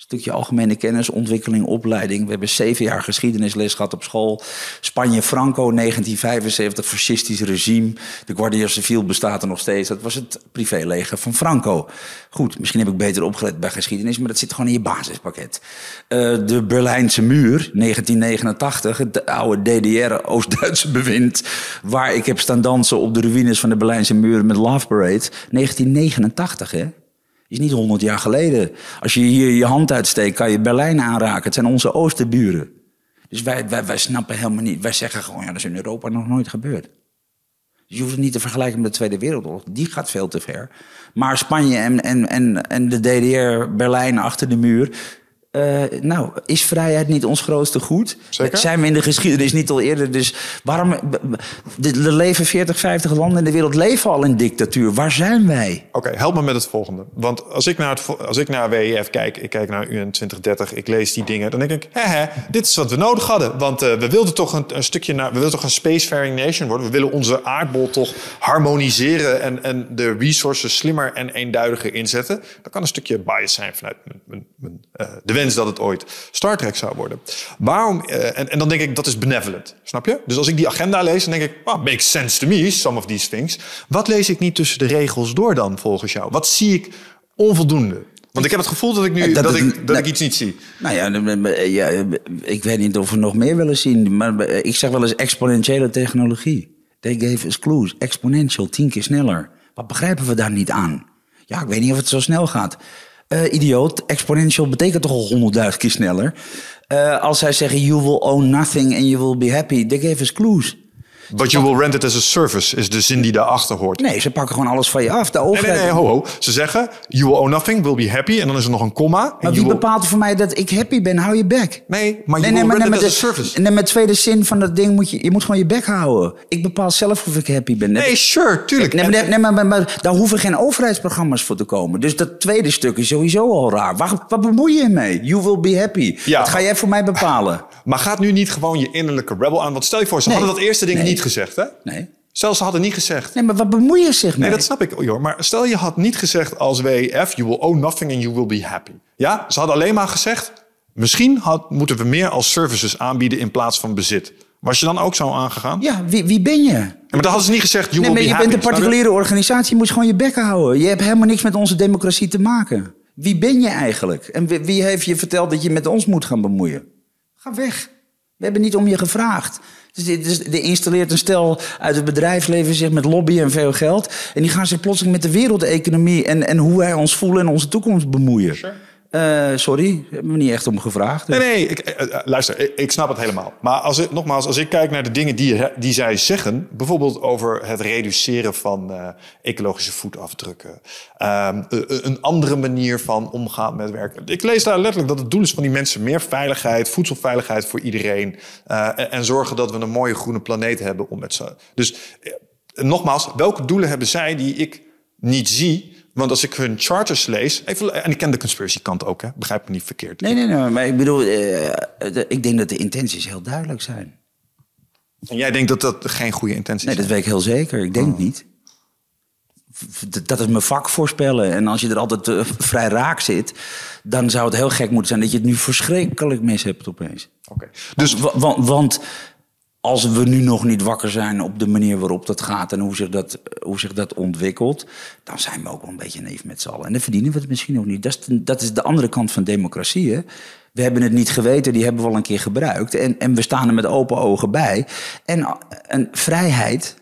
stukje algemene kennis, ontwikkeling, opleiding. We hebben zeven jaar geschiedenisles gehad op school. Spanje, Franco, 1975, fascistisch regime. De Guardia Civil bestaat er nog steeds. Dat was het privéleger van Franco. Goed, misschien heb ik beter opgelet bij geschiedenis, maar dat zit gewoon in je basispakket. Uh, de Berlijnse muur, 1989, het oude DDR, Oost-Duitse (laughs) bewind. Waar ik heb staan dansen op de ruïnes van de Berlijnse muur met Love Parade. 1989, hè? Is niet honderd jaar geleden. Als je hier je hand uitsteekt, kan je Berlijn aanraken. Het zijn onze oosterburen. Dus wij, wij, wij snappen helemaal niet. Wij zeggen gewoon, ja, dat is in Europa nog nooit gebeurd. Dus je hoeft het niet te vergelijken met de Tweede Wereldoorlog. Die gaat veel te ver. Maar Spanje en, en, en, en de DDR, Berlijn achter de muur. Uh, nou, is vrijheid niet ons grootste goed? Zeker? Zijn we in de geschiedenis niet al eerder? Dus waarom. Er leven 40, 50 landen in de wereld leven al in dictatuur. Waar zijn wij? Oké, okay, help me met het volgende. Want als ik naar, het, als ik naar WEF kijk, ik kijk naar UN 2030, ik lees die dingen, dan denk ik, hè, hè dit is wat we nodig hadden. Want uh, we wilden toch een, een, stukje naar, we wilden toch een spacefaring nation worden. We willen onze aardbol toch harmoniseren en, en de resources slimmer en eenduidiger inzetten. Dat kan een stukje bias zijn vanuit mijn, mijn, mijn, uh, de wens dat het ooit Star Trek zou worden. Waarom? Uh, en, en, dan denk ik, dat is benevolent. Snap je? Dus als ik die agenda lees, dan denk ik, oh, makes sense to me, some of these things. Wat lees ik niet tussen de regels door dan, volgens jou? Wat zie ik onvoldoende? Want ik heb het gevoel dat ik nu dat, dat, ik, dat ik iets niet zie. Nou ja, ja, ik weet niet of we nog meer willen zien. Maar ik zeg wel eens exponentiële technologie. They gave us clues. Exponential, tien keer sneller. Wat begrijpen we daar niet aan? Ja, ik weet niet of het zo snel gaat. Uh, idioot, exponential betekent toch al honderdduizend keer sneller. Uh, als zij zeggen, you will own nothing and you will be happy, they gave us clues. But you will rent it as a service, is de zin die daarachter hoort. Nee, ze pakken gewoon alles van je af. De overheid... Nee, nee, nee, ho, ho. Ze zeggen, you will own nothing, will be happy. En dan is er nog een komma. Maar wie will... bepaalt voor mij dat ik happy ben? Hou je bek. Nee, maar you nee, will rent it as a service. Nee, met tweede zin van dat ding moet je... Je moet gewoon je bek houden. Ik bepaal zelf of ik happy ben. Nee, sure, tuurlijk. Nee, maar, nee, maar, maar, maar, daar hoeven geen overheidsprogramma's voor te komen. Dus dat tweede stuk is sowieso al raar. Wat, wat bemoei je mee? You will be happy. Ja. Dat ga jij voor mij bepalen. Maar gaat nu niet gewoon je innerlijke rebel aan? Want stel je voor, ze nee. hadden dat eerste ding niet gezegd, hè? Nee. Stel, ze hadden niet gezegd. Nee, maar wat bemoei je zich mee? Nee, dat snap ik, joh. Maar stel, je had niet gezegd als WEF: You will own nothing and you will be happy. Ja, ze hadden alleen maar gezegd: misschien had, moeten we meer als services aanbieden in plaats van bezit. Was je dan ook zo aangegaan? Ja, wie, wie ben je? maar dan hadden ze niet gezegd, you Nee, maar je happy. bent een particuliere organisatie, je moet gewoon je bek houden. Je hebt helemaal niks met onze democratie te maken. Wie ben je eigenlijk? En wie, wie heeft je verteld dat je met ons moet gaan bemoeien? Ga weg. We hebben niet om je gevraagd. Dus dit- dus er installeert een stel uit het bedrijfsleven zich met lobby en veel geld. En die gaan zich plotseling met de wereldeconomie en, en hoe wij ons voelen en onze toekomst bemoeien. Eh, sorry, hebben we niet echt om gevraagd. Nee, nee, ik, eh, eh, luister, ik, snap het helemaal. Maar als ik, nogmaals, als ik kijk naar de dingen die, die zij zeggen... bijvoorbeeld over het reduceren van ecologische voetafdrukken... ehm, eh, een andere manier van omgaan met werk. Ik lees daar letterlijk dat het doel is van die mensen... meer veiligheid, voedselveiligheid voor iedereen... en, en zorgen dat we een mooie groene planeet hebben om met z'n... Dus nogmaals, welke doelen hebben zij die ik niet zie... Want als ik hun charters lees, even, en ik ken de conspiracy kant ook, hè, begrijp me niet verkeerd. Nee, nee, nee, maar ik bedoel, eh, ik denk dat de intenties heel duidelijk zijn. En jij denkt dat dat geen goede intentie Nee, is? dat weet ik heel zeker. Ik denk Oh. niet. Dat is mijn vak voorspellen. En als je er altijd eh, vrij raak zit, dan zou het heel gek moeten zijn dat je het nu verschrikkelijk mis hebt opeens. Oké. Dus Wa- wa- want als we nu nog niet wakker zijn op de manier waarop dat gaat en hoe zich dat, hoe zich dat ontwikkelt, dan zijn we ook wel een beetje neef met z'n allen. En dan verdienen we het misschien ook niet. Dat is, de, dat is de andere kant van democratie. Hè? We hebben het niet geweten, die hebben we al een keer gebruikt. En, en we staan er met open ogen bij. En, en vrijheid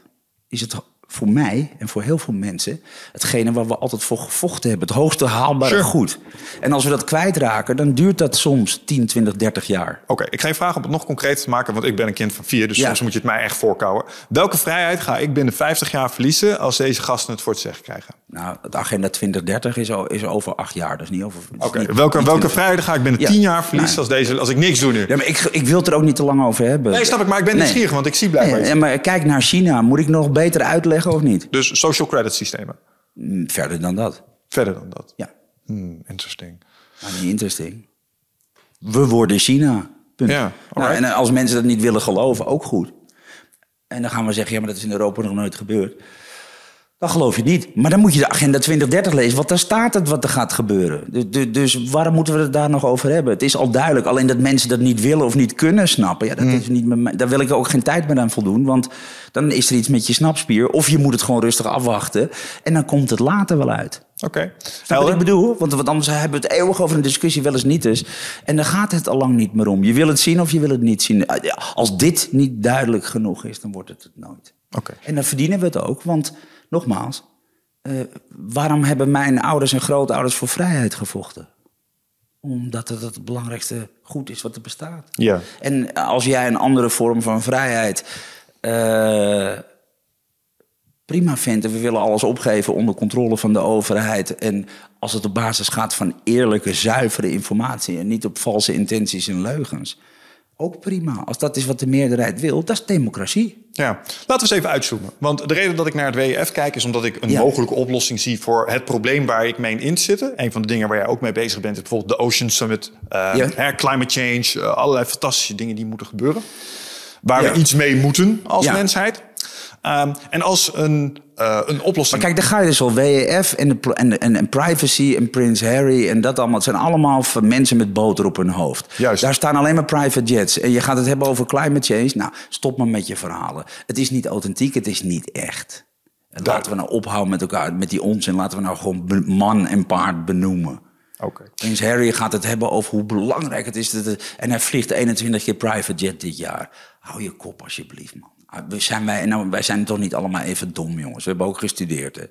is het voor mij en voor heel veel mensen hetgene waar we altijd voor gevochten hebben. Het hoogste haalbare Sure. goed. En als we dat kwijtraken, dan duurt dat soms 10, 20, 30 jaar. Oké, ik ga je vragen om het nog concreter te maken, want ik ben een kind van vier, dus Ja. soms moet je het mij echt voorkouwen. Welke vrijheid ga ik binnen 50 jaar verliezen als deze gasten het voor het zeggen krijgen? Nou, het agenda 2030 is, o- is over acht jaar, dus niet over. Oké, niet- welke, niet welke 20. vrijheid ga ik binnen Ja. 10 jaar verliezen Nee. als, deze, als ik niks doe nu? Ja, maar ik, ik wil het er ook niet te lang over hebben. Nee, snap ik, maar ik ben Nee. nieuwsgierig, want ik zie blijkbaar Nee, ja, maar kijk naar China. Moet ik nog beter uitleggen of niet? Dus social credit systemen. Mm, Verder dan dat. Verder dan dat. Ja, Hmm, interesting. maar niet interesting. We worden China. Punt. Ja, nou, en als mensen dat niet willen geloven, ook goed. En dan gaan we zeggen, ja, maar dat is in Europa nog nooit gebeurd. Dan geloof je niet. Maar dan moet je de agenda 2030 lezen, want daar staat het wat er gaat gebeuren. Du- du- Dus waarom moeten we het daar nog over hebben? Het is al duidelijk. Alleen dat mensen dat niet willen of niet kunnen snappen, ja, dat is niet met mij. daar wil ik ook geen tijd meer aan voldoen. Want dan is er iets met je snapspier. Of je moet het gewoon rustig afwachten. En dan komt het later wel uit. Oké. Snap je wat ik bedoel? Want, want anders hebben we het eeuwig over een discussie, wel eens niet dus. En dan gaat het al lang niet meer om. Je wil het zien of je wil het niet zien. Ja, Als dit niet duidelijk genoeg is, dan wordt het het nooit. Oké. En dan verdienen we het ook. Want nogmaals, eh, waarom hebben mijn ouders en grootouders voor vrijheid gevochten? Omdat het het belangrijkste goed is wat er bestaat. Ja. En als jij een andere vorm van vrijheid eh, prima vindt en we willen alles opgeven onder controle van de overheid. En als het op basis gaat van eerlijke, zuivere informatie en niet op valse intenties en leugens. Ook prima. Als dat is wat de meerderheid wil, dat is democratie. Ja, laten we eens even uitzoomen. Want de reden dat ik naar het WEF kijk is omdat ik een Ja. mogelijke oplossing zie voor het probleem waar ik mee in zit. Een van de dingen waar jij ook mee bezig bent is bijvoorbeeld de Ocean Summit, eh, Ja. hè, climate change, eh, allerlei fantastische dingen die moeten gebeuren. Waar Ja. we iets mee moeten als mensheid. Ehm, en als een, eh, een oplossing. Maar kijk, daar ga je dus al. WEF en, de, en, en, en privacy en Prins Harry en dat allemaal. Het zijn allemaal mensen met boter op hun hoofd. Juist. Daar staan alleen maar private jets. En je gaat het hebben over climate change. Nou, stop maar met je verhalen. Het is niet authentiek, het is niet echt. En laten we nou ophouden met elkaar, met die onzin. Laten we nou gewoon man en paard benoemen. Oké. Prins Harry gaat het hebben over hoe belangrijk het is. Dat het- en hij vliegt 21 keer private jet dit jaar. Hou je kop alsjeblieft, man. Ah, We zijn wij, nou, wij zijn toch niet allemaal even dom, jongens. We hebben ook gestudeerd, hè.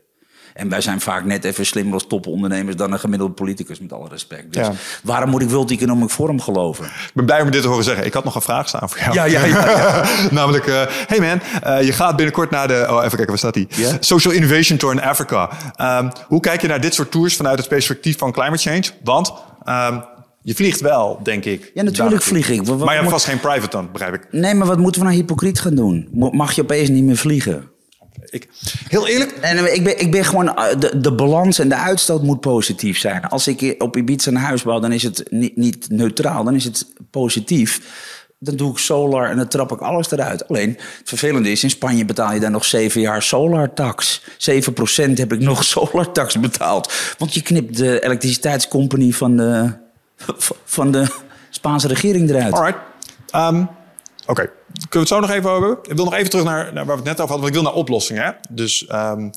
En wij zijn vaak net even slimmer als topondernemers dan een gemiddelde politicus, met alle respect. Dus Ja. waarom moet ik World Economic Forum geloven? Ik ben blij om dit te horen zeggen. Ik had nog een vraag staan voor jou. Ja, ja, ja, (laughs) Namelijk, eh, hey man, eh, je gaat binnenkort naar de... Oh, even kijken, waar staat die? Social Innovation Tour in Africa. Ehm, hoe kijk je naar dit soort tours vanuit het perspectief van climate change? Want ehm, je vliegt wel, denk ik. Ja, natuurlijk vlieg ik. Wat- wat Maar je hebt moet- vast geen private dan, begrijp ik. Nee, maar wat moeten we nou hypocriet gaan doen? Mag je opeens niet meer vliegen? ik heel eerlijk, nee, ik, ben, ik ben gewoon. eh, De, de balans en de uitstoot moet positief zijn. Als ik op Ibiza een huis bouw, dan is het niet, niet neutraal, dan is het positief. Dan doe ik solar en dan trap ik alles eruit. Alleen, het vervelende is, in Spanje betaal je daar nog zeven jaar solartax. 7% heb ik nog (laughs) solartax betaald. Want je knipt de elektriciteitscompany van de, van de Spaanse regering eruit. Alright. Um, Oké, kunnen we het zo nog even hebben? Ik wil nog even terug naar, naar waar we het net over hadden, want ik wil naar oplossingen. Hè? Dus um,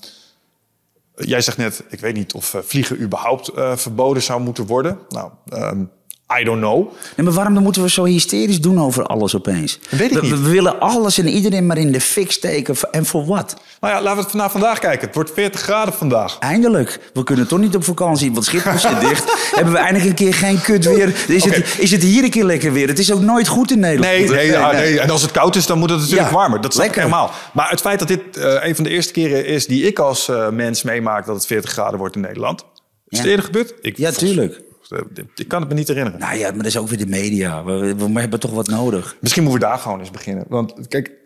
jij zegt net, ik weet niet of uh, vliegen überhaupt uh, verboden zou moeten worden. Nou, um, I don't know. Nee, maar waarom dan moeten we zo hysterisch doen over alles opeens? Weet ik we, niet. we willen alles en iedereen maar in de fik steken. En voor wat? Nou ja, laten we het naar vandaag kijken. Het wordt 40 graden vandaag. Eindelijk. We kunnen toch niet op vakantie, want Schiphol zit dicht. (laughs) Hebben we eindelijk een keer geen kut weer. Is, het, is het hier een keer lekker weer? Het is ook nooit goed in Nederland. Nee, nee, ja, nee. En als het koud is, dan moet het natuurlijk Ja, warmer. Dat is helemaal. Maar het feit dat dit eh, een van de eerste keren is die ik als eh, mens meemaak dat het 40 graden wordt in Nederland. Is Ja. het eerder gebeurd? Ik, Ja, tuurlijk. Ik kan het me niet herinneren. Nou ja, maar dat is ook weer de media. We, we hebben toch wat nodig. Misschien moeten we daar gewoon eens beginnen. Want kijk,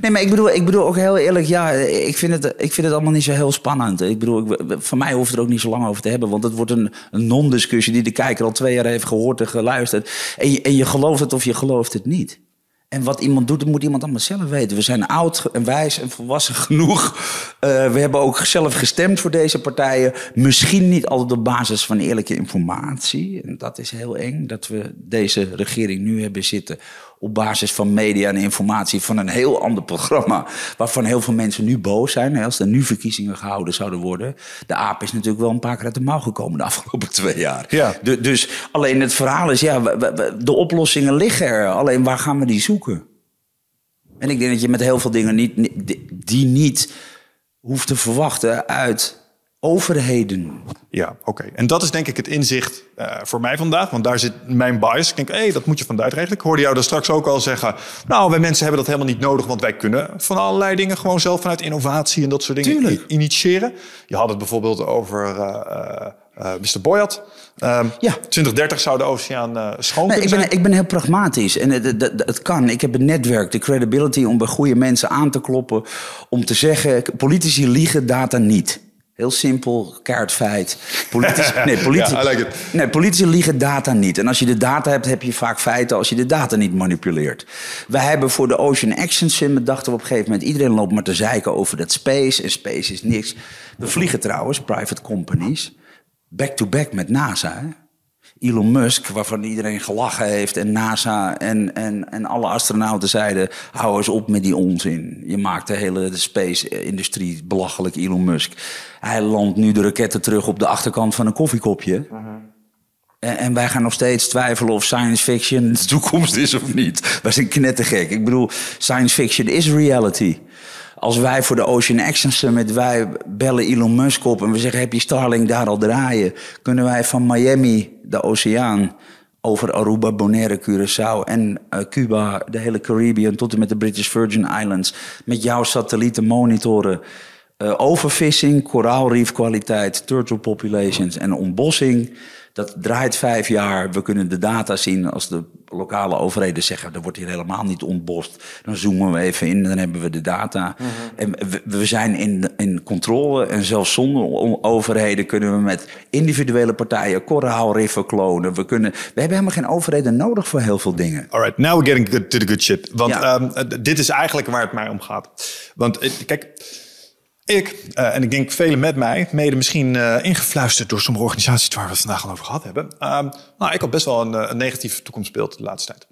Nee, maar ik bedoel, ik bedoel ook heel eerlijk, ja, ik vind, het, ik vind het allemaal niet zo heel spannend. Ik bedoel, ik, van mij hoeft het er ook niet zo lang over te hebben, want het wordt een, een non-discussie die de kijker al twee jaar heeft gehoord en geluisterd. En je, en je gelooft het of je gelooft het niet. En wat iemand doet, dat moet iemand allemaal zelf weten. We zijn oud en wijs en volwassen genoeg. Eh, we hebben ook zelf gestemd voor deze partijen. Misschien niet altijd op basis van eerlijke informatie. En dat is heel eng, dat we deze regering nu hebben zitten... op basis van media en informatie van een heel ander programma... waarvan heel veel mensen nu boos zijn. Als er nu verkiezingen gehouden zouden worden. De aap is natuurlijk wel een paar keer uit de mouw gekomen de afgelopen (laughs) twee jaar. Ja. Du- dus alleen het verhaal is, ja, de oplossingen liggen er. Alleen waar gaan we die zoeken? En ik denk dat je met heel veel dingen niet- die niet hoeft te verwachten uit overheden. ja, oké. En dat is denk ik het inzicht eh, voor mij vandaag. Want daar zit mijn bias. Ik denk, hé, dat moet je van uitregelen. Ik hoorde jou daar straks ook al zeggen... nou, wij mensen hebben dat helemaal niet nodig... want wij kunnen van allerlei dingen gewoon zelf vanuit innovatie... en dat soort dingen Tuurlijk. initiëren. Je had het bijvoorbeeld over eh, eh, Mr. Boyat. Ehm, Ja. 2030 zou de oceaan eh, schoon Nee, ik, ben, zijn. ik ben heel pragmatisch en het, het, het- het kan. Ik heb een netwerk, de credibility om bij goede mensen aan te kloppen. Om te zeggen, politici liegen data niet. Heel simpel, kaart feit. Politici, (laughs) nee, politici, Ja, like nee, politici liegen data niet. En als je de data hebt, heb je vaak feiten als je de data niet manipuleert. Wij hebben voor de Ocean Action Summit, dachten we op een gegeven moment... iedereen loopt maar te zeiken over dat space en space is niks. We vliegen trouwens, private companies, back-to-back met NASA. Hè? Elon Musk, waarvan iedereen gelachen heeft, en NASA en, en, en alle astronauten zeiden: hou eens op met die onzin. Je maakt de hele space-industrie belachelijk, Elon Musk. Hij landt nu de raketten terug op de achterkant van een koffiekopje. En, en wij gaan nog steeds twijfelen of science fiction de toekomst is of niet. (laughs) Wij zijn knettergek. Ik bedoel, science fiction is reality. Als wij voor de Ocean Action Summit, wij bellen Elon Musk op en we zeggen: heb je Starlink daar al draaien? Kunnen wij van Miami, de oceaan, over Aruba, Bonaire, Curaçao en eh, Cuba, de hele Caribbean tot en met de British Virgin Islands, met jouw satellieten monitoren. Eh, overvissing, koraalriefkwaliteit, turtle populations en ontbossing. Dat draait vijf jaar. We kunnen de data zien als de lokale overheden zeggen... er wordt hier helemaal niet ontbost. Dan zoomen we even in, dan hebben we de data. En we, we zijn in, in controle. En zelfs zonder overheden kunnen we met individuele partijen... koraalriffen klonen. We, kunnen, we hebben helemaal geen overheden nodig voor heel veel dingen. All right, now we're getting to the good shit. Want Ja. ehm, eh, dit is eigenlijk waar het mij om gaat. Want eh, kijk, ik, eh, en ik denk velen met mij, mede misschien eh, ingefluisterd door sommige organisaties waar we het vandaag al over gehad hebben. Ehm, nou, ik had best wel een, eh, een negatief toekomstbeeld de laatste tijd.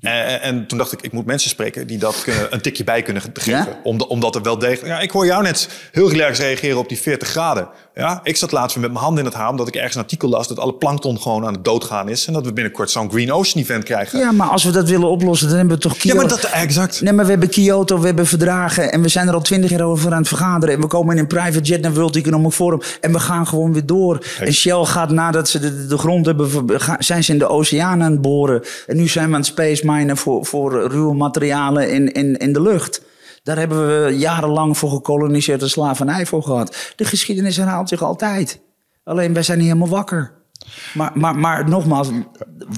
En, en toen dacht ik, ik moet mensen spreken die dat kunnen, een tikje bij kunnen ge- geven. Ja? Om, omdat er wel degelijk... Ja, ik hoor jou net heel relaxed reageren op die 40 graden. Ja, ik zat laatst weer met mijn handen in het haar... omdat ik ergens een artikel las dat alle plankton gewoon aan het doodgaan is... en dat we binnenkort zo'n Green Ocean event krijgen. Ja, maar als we dat willen oplossen, dan hebben we toch Ja, Kyoto... maar dat exact. Nee, maar we hebben Kyoto, we hebben verdragen en we zijn er al twintig jaar over aan het vergaderen. En we komen in een private jet naar World Economic Forum en we gaan gewoon weer door. En Shell gaat nadat ze de, de grond hebben, ga- zijn ze in de oceaan aan het boren. En nu zijn we aan het space minen voor, voor ruwe materialen in, in, in de lucht. Daar hebben we jarenlang voor gekoloniseerd en slavernij voor gehad. De geschiedenis herhaalt zich altijd. Alleen wij zijn niet helemaal wakker. Maar, maar, maar nogmaals,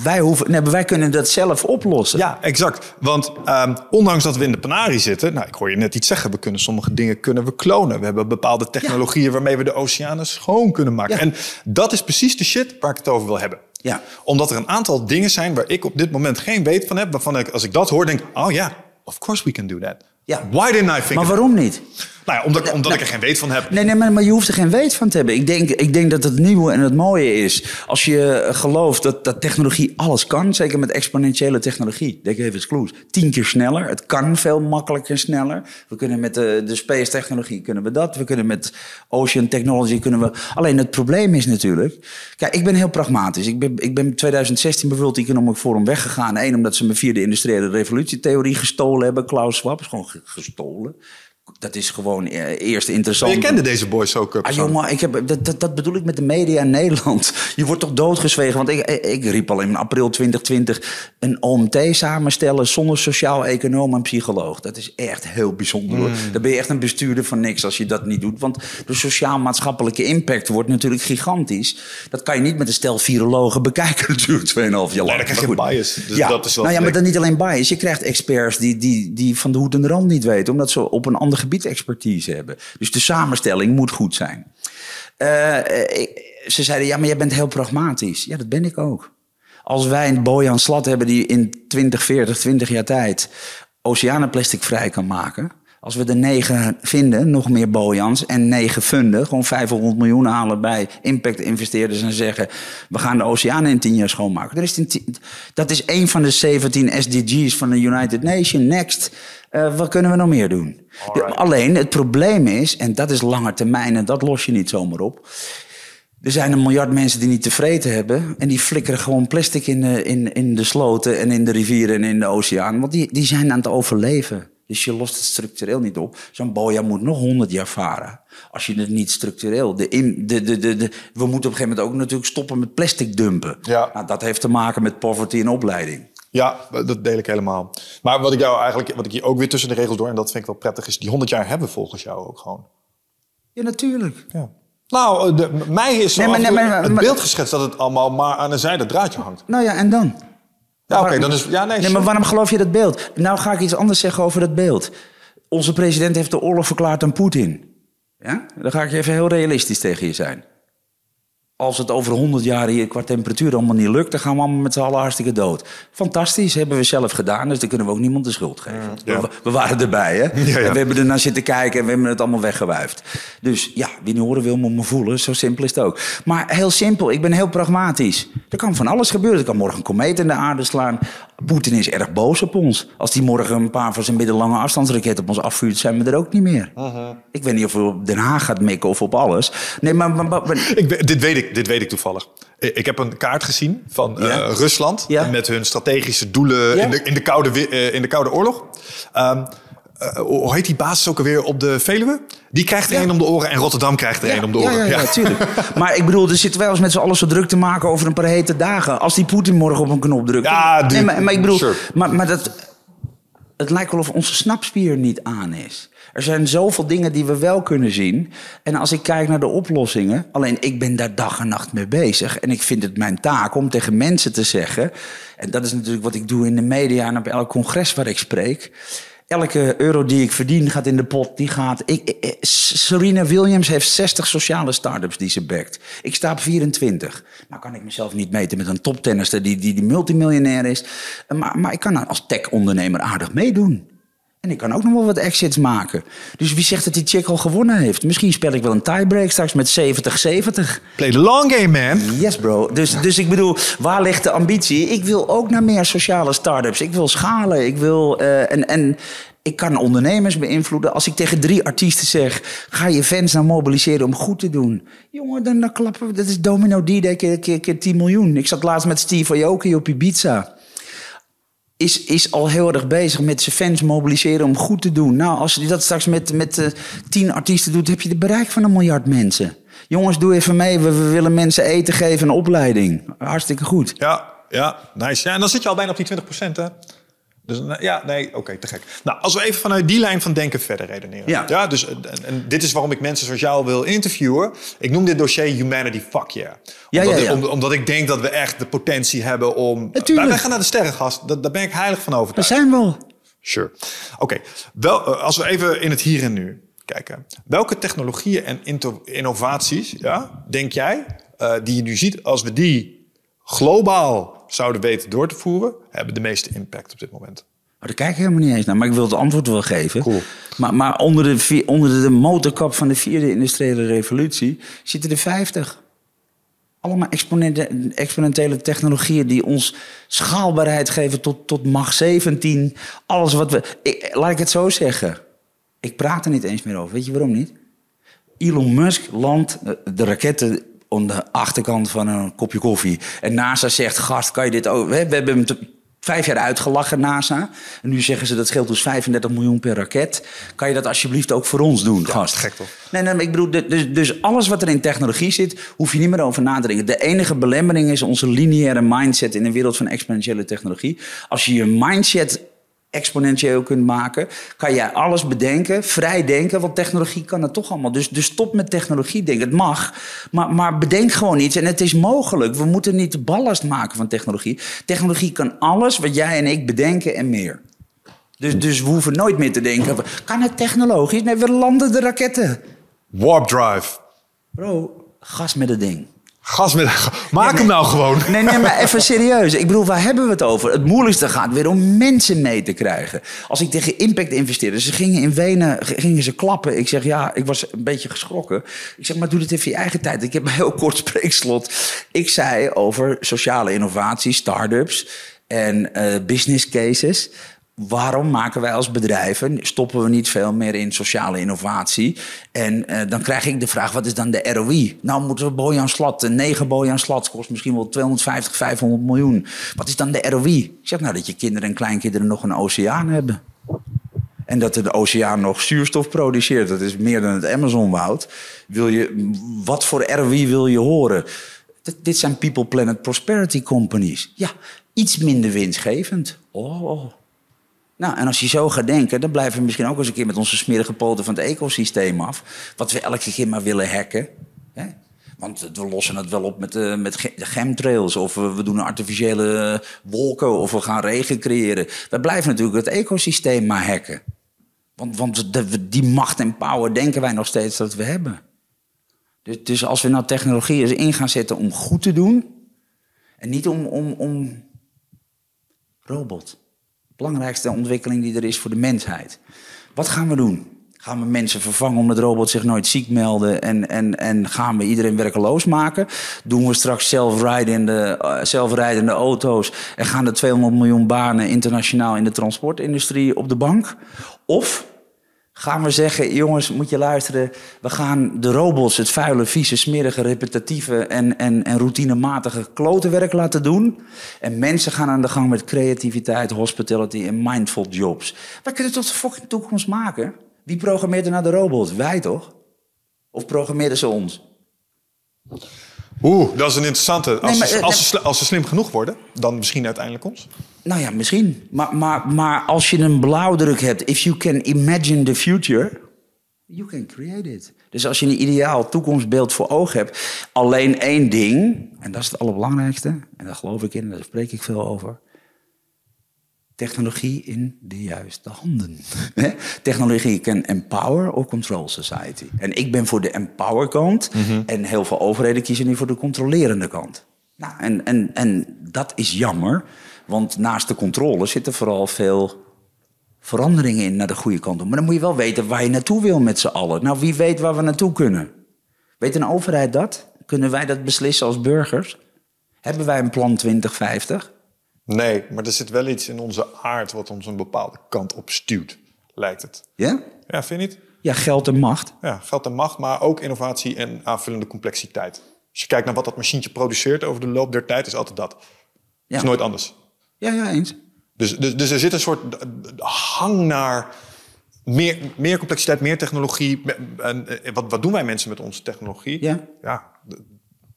wij, hoeven, nee, wij kunnen dat zelf oplossen. Ja, exact. Want ehm, ondanks dat we in de Panarie zitten... Nou, ik hoor je net iets zeggen. We kunnen sommige dingen kunnen we klonen. We hebben bepaalde technologieën... waarmee we de oceanen schoon kunnen maken. Ja. En dat is precies de shit waar ik het over wil hebben. Ja. Omdat er een aantal dingen zijn... waar ik op dit moment geen weet van heb... waarvan ik, als ik dat hoor, denk... oh ja, of course we can do that. Ja. Why didn't I think Maar waarom niet? Nou ja, omdat, omdat ik er geen weet van heb. Nee, nee maar, maar je hoeft er geen weet van te hebben. Ik denk, ik denk dat het nieuwe en het mooie is. Als je gelooft dat, dat technologie alles kan. Zeker met exponentiële technologie. Denk even eens kloes. Tien keer sneller. Het kan veel makkelijker en sneller. We kunnen met de, de space technologie kunnen we dat. We kunnen met ocean technology kunnen we... Alleen het probleem is natuurlijk... Kijk, ik ben heel pragmatisch. Ik ben, ik ben in 2016 bijvoorbeeld Economic Forum weggegaan. Eén, omdat ze me via de industriële revolutietheorie gestolen hebben. Klaus Schwab is gewoon gestolen dat is gewoon eh, eerst interessant. Maar je kende deze boys ook. Ah, jongen, ik heb, dat, dat, dat, bedoel ik met de media in Nederland. (laughs) Je wordt toch doodgezwegen? Want ik, ik, riep al in april 2020 een OMT samenstellen zonder sociaal-econoom en psycholoog. Dat is echt heel bijzonder. Hoor. Mm. Dan ben je echt een bestuurder van niks als je dat niet doet. Want de sociaal-maatschappelijke impact wordt natuurlijk gigantisch. Dat kan je niet met een stel virologen (laughs) bekijken natuurlijk 2,5 jaar lang. Nee, dan krijg je bias. Dus ja, dat is nou ja, maar dan niet alleen bias. Je krijgt experts die, die, die van de hoed en de rand niet weten. Omdat ze op een ander gebied expertise hebben. Dus de samenstelling moet goed zijn. Uh, ze zeiden, ja, maar jij bent heel pragmatisch. Ja, dat ben ik ook. Als wij een Bojan Slat hebben die in 20, 40, 20 jaar tijd oceanenplastic vrij kan maken als we de negen vinden, nog meer Bojans en negen funden, gewoon 500 miljoen halen bij impact-investeerders en zeggen: we gaan de oceanen in tien jaar schoonmaken. Dat is, dat is een van de 17 SDG's van de United Nations. Next. Uh, wat kunnen we nog meer doen? alleen het probleem is, en dat is lange termijn en dat los je niet zomaar op. Er zijn een miljard mensen die niet tevreden hebben. En die flikkeren gewoon plastic in de, in, in de sloten en in de rivieren en in de oceaan. Want die, die zijn aan het overleven. Dus je lost het structureel niet op. Zo'n boja moet nog honderd jaar varen. Als je het niet structureel. De de, de, de, de, we moeten op een gegeven moment ook natuurlijk stoppen met plastic dumpen. Ja. Nou, dat heeft te maken met poverty en opleiding. Ja, dat deel ik helemaal. Maar wat ik jou eigenlijk, wat ik hier ook weer tussen de regels door, en dat vind ik wel prettig, is die 100 jaar hebben volgens jou ook gewoon. Ja, natuurlijk. Ja. Nou, eh, de, mij is nee, maar, nee, maar, het beeld geschetst dat het allemaal maar aan een zijde draadje hangt. Nou ja, en dan? Ja, oké, dan is... Ja, nee, nee, maar waarom geloof je dat beeld? Nou ga ik iets anders zeggen over dat beeld. Onze president heeft de oorlog verklaard aan Poetin. Ja? Dan ga ik je even heel realistisch tegen je zijn als het over 100 jaar hier qua temperatuur allemaal niet lukt, dan gaan we allemaal met z'n allen hartstikke dood. Fantastisch, hebben we zelf gedaan, dus dan kunnen we ook niemand de schuld geven. Mm, we, waren erbij, hè? (laughs) En we hebben er naar zitten kijken en we hebben het allemaal weggewuifd. Dus ja, wie niet horen wil, moet me voelen. Zo simpel is het ook. Maar heel simpel, ik ben heel pragmatisch. Er kan van alles gebeuren. Er kan morgen een komeet in de aarde slaan. Poetin is erg boos op ons. Als die morgen een paar van zijn middellange afstandsraketten op ons afvuurt, zijn we er ook niet meer. Ik weet niet of we op Den Haag gaat mikken of op alles. Nee, maar... maar, ik, dit, weet ik, dit weet ik toevallig. Ik heb een kaart gezien van eh, Rusland. Met hun strategische doelen in, de, in, de koude, uh, in de Koude Oorlog. Um, uh, hoe heet die basis ook alweer op de Veluwe? Die krijgt er een om de oren en Rotterdam krijgt er ja. een om de oren. Ja, ja, natuurlijk. (laughs) maar ik bedoel, er zitten wij eens met z'n allen zo druk te maken over een paar hete dagen. Als die Poetin morgen op een knop drukt. Ja, nee, maar, maar, ik bedoel, maar, maar dat, het lijkt wel of onze snapspier niet aan is. Er zijn zoveel dingen die we wel kunnen zien. En als ik kijk naar de oplossingen, alleen ik ben daar dag en nacht mee bezig. En ik vind het mijn taak om tegen mensen te zeggen. En dat is natuurlijk wat ik doe in de media en op elk congres waar ik spreek Elke euro die ik verdien gaat in de pot. Die gaat. Ik, Serena Williams heeft 60 sociale start-ups die ze backt. Ik sta op 24. Nou kan ik mezelf niet meten met een toptennister die, die, die multimiljonair is. Maar, maar ik kan als tech-ondernemer aardig meedoen. En ik kan ook nog wel wat exits maken. Dus wie zegt dat die chick al gewonnen heeft? Misschien speel ik wel een tiebreak straks met 70-70. Play the long game, man. Yes, bro. Dus, dus ik bedoel, waar ligt de ambitie? Ik wil ook naar meer sociale start-ups. Ik wil schalen. Ik wil... Uh, en, en ik kan ondernemers beïnvloeden. Als ik tegen drie artiesten zeg: ga je fans nou mobiliseren om goed te doen. Jongen, dan, dan klappen we. Dat is Domino D-Day keer, keer, keer 10 miljoen. Ik zat laatst met Steve Aoki op Ibiza is, is al heel erg bezig met zijn fans mobiliseren om goed te doen. Nou, als je dat straks met, met uh, tien artiesten doet, heb je het bereik van een miljard mensen. Jongens, doe even mee. We, willen mensen eten geven en opleiding. Hartstikke goed. Ja, ja, nice. Ja, en dan zit je al bijna op die 20 procent, hè? Dus ja, nee, oké, te gek. Nou, als we even vanuit die lijn van denken verder redeneren. Ja. ja dus, en, en, dit is waarom ik mensen zoals jou wil interviewen. Ik noem dit dossier Humanity Fuck Yeah. Omdat, ja, ja, Ik, omdat ik denk dat we echt de potentie hebben om... Natuurlijk. Wij gaan naar de sterrengast. Daar, daar ben ik heilig van overtuigd. We zijn wel. Sure. Oké, wel eh, als we even in het hier en nu kijken. Welke technologieën en innovaties, ja, denk jij, uh, die je nu ziet, als we die globaal zouden weten door te voeren, hebben de meeste impact op dit moment. Maar daar kijk ik helemaal niet eens naar, maar ik wil het antwoord wel geven. Cool. Maar, maar onder, de, onder de motorkap van de vierde industriële revolutie zitten er 50. Allemaal exponentiële technologieën die ons schaalbaarheid geven tot, tot macht 17. Alles wat we. Ik, laat ik het zo zeggen. Ik praat er niet eens meer over. Weet je waarom niet? Elon Musk landt de raketten aan de achterkant van een kopje koffie. En NASA zegt, gast, kan je dit ook... We we hebben hem vijf jaar uitgelachen, NASA. En nu zeggen ze, dat scheelt dus 35 miljoen per raket. Kan je dat alsjeblieft ook voor ons doen, gast? gek toch? Nee, nee, ik bedoel, de- dus, dus alles wat er in technologie zit, hoef je niet meer over na te denken. De enige belemmering is onze lineaire mindset in een wereld van exponentiële technologie. Als je je mindset exponentieel kunt maken, kan jij alles bedenken, vrij denken, want technologie kan het toch allemaal. Dus, dus stop met technologie denken. Het mag, maar, maar bedenk gewoon iets en het is mogelijk. We moeten niet de ballast maken van technologie. Technologie kan alles wat jij en ik bedenken en meer. Dus, dus we hoeven nooit meer te denken, kan het technologisch? Nee, we landen de raketten. Warp drive. Bro, gas met het ding. Gas met... (laughs) Maak hem nou gewoon. Nee, nee, maar even (laughs) serieus. Ik bedoel, waar hebben we het over? Het moeilijkste gaat weer om mensen mee te krijgen. Als ik tegen Impact investeerde, ze gingen in Wenen gingen ze klappen. Ik zeg, ja, ik was een beetje geschrokken. Ik zeg, maar doe dit even in je eigen tijd. Ik heb een heel kort (laughs) spreekslot. Ik zei over sociale innovatie, start-ups en eh, business cases. Waarom maken wij als bedrijven, stoppen we niet veel meer in sociale innovatie? En eh, dan krijg ik de vraag, wat is dan de ROI? Nou moeten we Bojan Slat, een negen Bojan Slats kost misschien wel 250, 500 miljoen. Wat is dan de ROI? Ik zeg nou dat je kinderen en kleinkinderen nog een oceaan hebben. En dat de oceaan nog zuurstof produceert. Dat is meer dan het Amazonwoud. Wil je, wat voor ROI wil je horen? Dit zijn People Planet Prosperity Companies. Ja, iets minder winstgevend. Oh, oh. Nou, en als je zo gaat denken, dan blijven we misschien ook eens een keer met onze smerige poten van het ecosysteem af. Wat we elke keer maar willen hacken. Hè? Want we lossen het wel op met, de met chemtrails. Of we, doen artificiële wolken. Of we gaan regen creëren. We blijven natuurlijk het ecosysteem maar hacken. Want, want die macht en power denken wij nog steeds dat we hebben. Dus, dus als we nou technologie eens in gaan zetten om goed te doen. En niet om, om, om robot. Belangrijkste ontwikkeling die er is voor de mensheid. Wat gaan we doen? Gaan we mensen vervangen omdat robots zich nooit ziek melden? En, en, en gaan we iedereen werkeloos maken? Doen we straks zelfrijdende, eh, zelfrijdende auto's en gaan er 200 miljoen banen internationaal in de transportindustrie op de bank? Of gaan we zeggen, jongens, moet je luisteren, we gaan de robots het vuile, vieze, smerige, repetitieve en, en, en routinematige klotenwerk laten doen. En mensen gaan aan de gang met creativiteit, hospitality en mindful jobs. Wij kunnen tot de fucking toekomst maken. Wie programmeert er nou de robot? Wij toch? Of programmeerden ze ons? Oeh, dat is een interessante. Als, Nee, maar, ze, eh, als, ze, als ze slim genoeg worden, dan misschien uiteindelijk ons. Nou ja, misschien. Maar, maar, maar als je een blauwdruk hebt, if you can imagine the future, you can create it. Dus als je een ideaal toekomstbeeld voor ogen hebt, alleen één ding, en dat is het allerbelangrijkste, en daar geloof ik in, en daar spreek ik veel over. Technologie in de juiste handen. (laughs) Technologie can empower or control society. En ik ben voor de empower kant. En heel veel overheden kiezen nu voor de controlerende kant. Nou, en, en, en dat is jammer. Want naast de controle zitten vooral veel veranderingen in naar de goede kant op. Maar dan moet je wel weten waar je naartoe wil met z'n allen. Nou, wie weet waar we naartoe kunnen? Weet een overheid dat? Kunnen wij dat beslissen als burgers? Hebben wij een plan 2050? Nee, maar er zit wel iets in onze aard wat ons een bepaalde kant op stuwt, lijkt het. Ja? Ja, vind je niet? Ja, geld en macht. Ja, geld en macht, maar ook innovatie en aanvullende complexiteit. Als je kijkt naar wat dat machientje produceert over de loop der tijd, is altijd dat. Ja. is nooit anders. Ja, ja, eens. Dus, dus, dus er zit een soort hang naar meer, meer complexiteit, meer technologie. En eh, wat, wat doen wij mensen met onze technologie? Ja. ja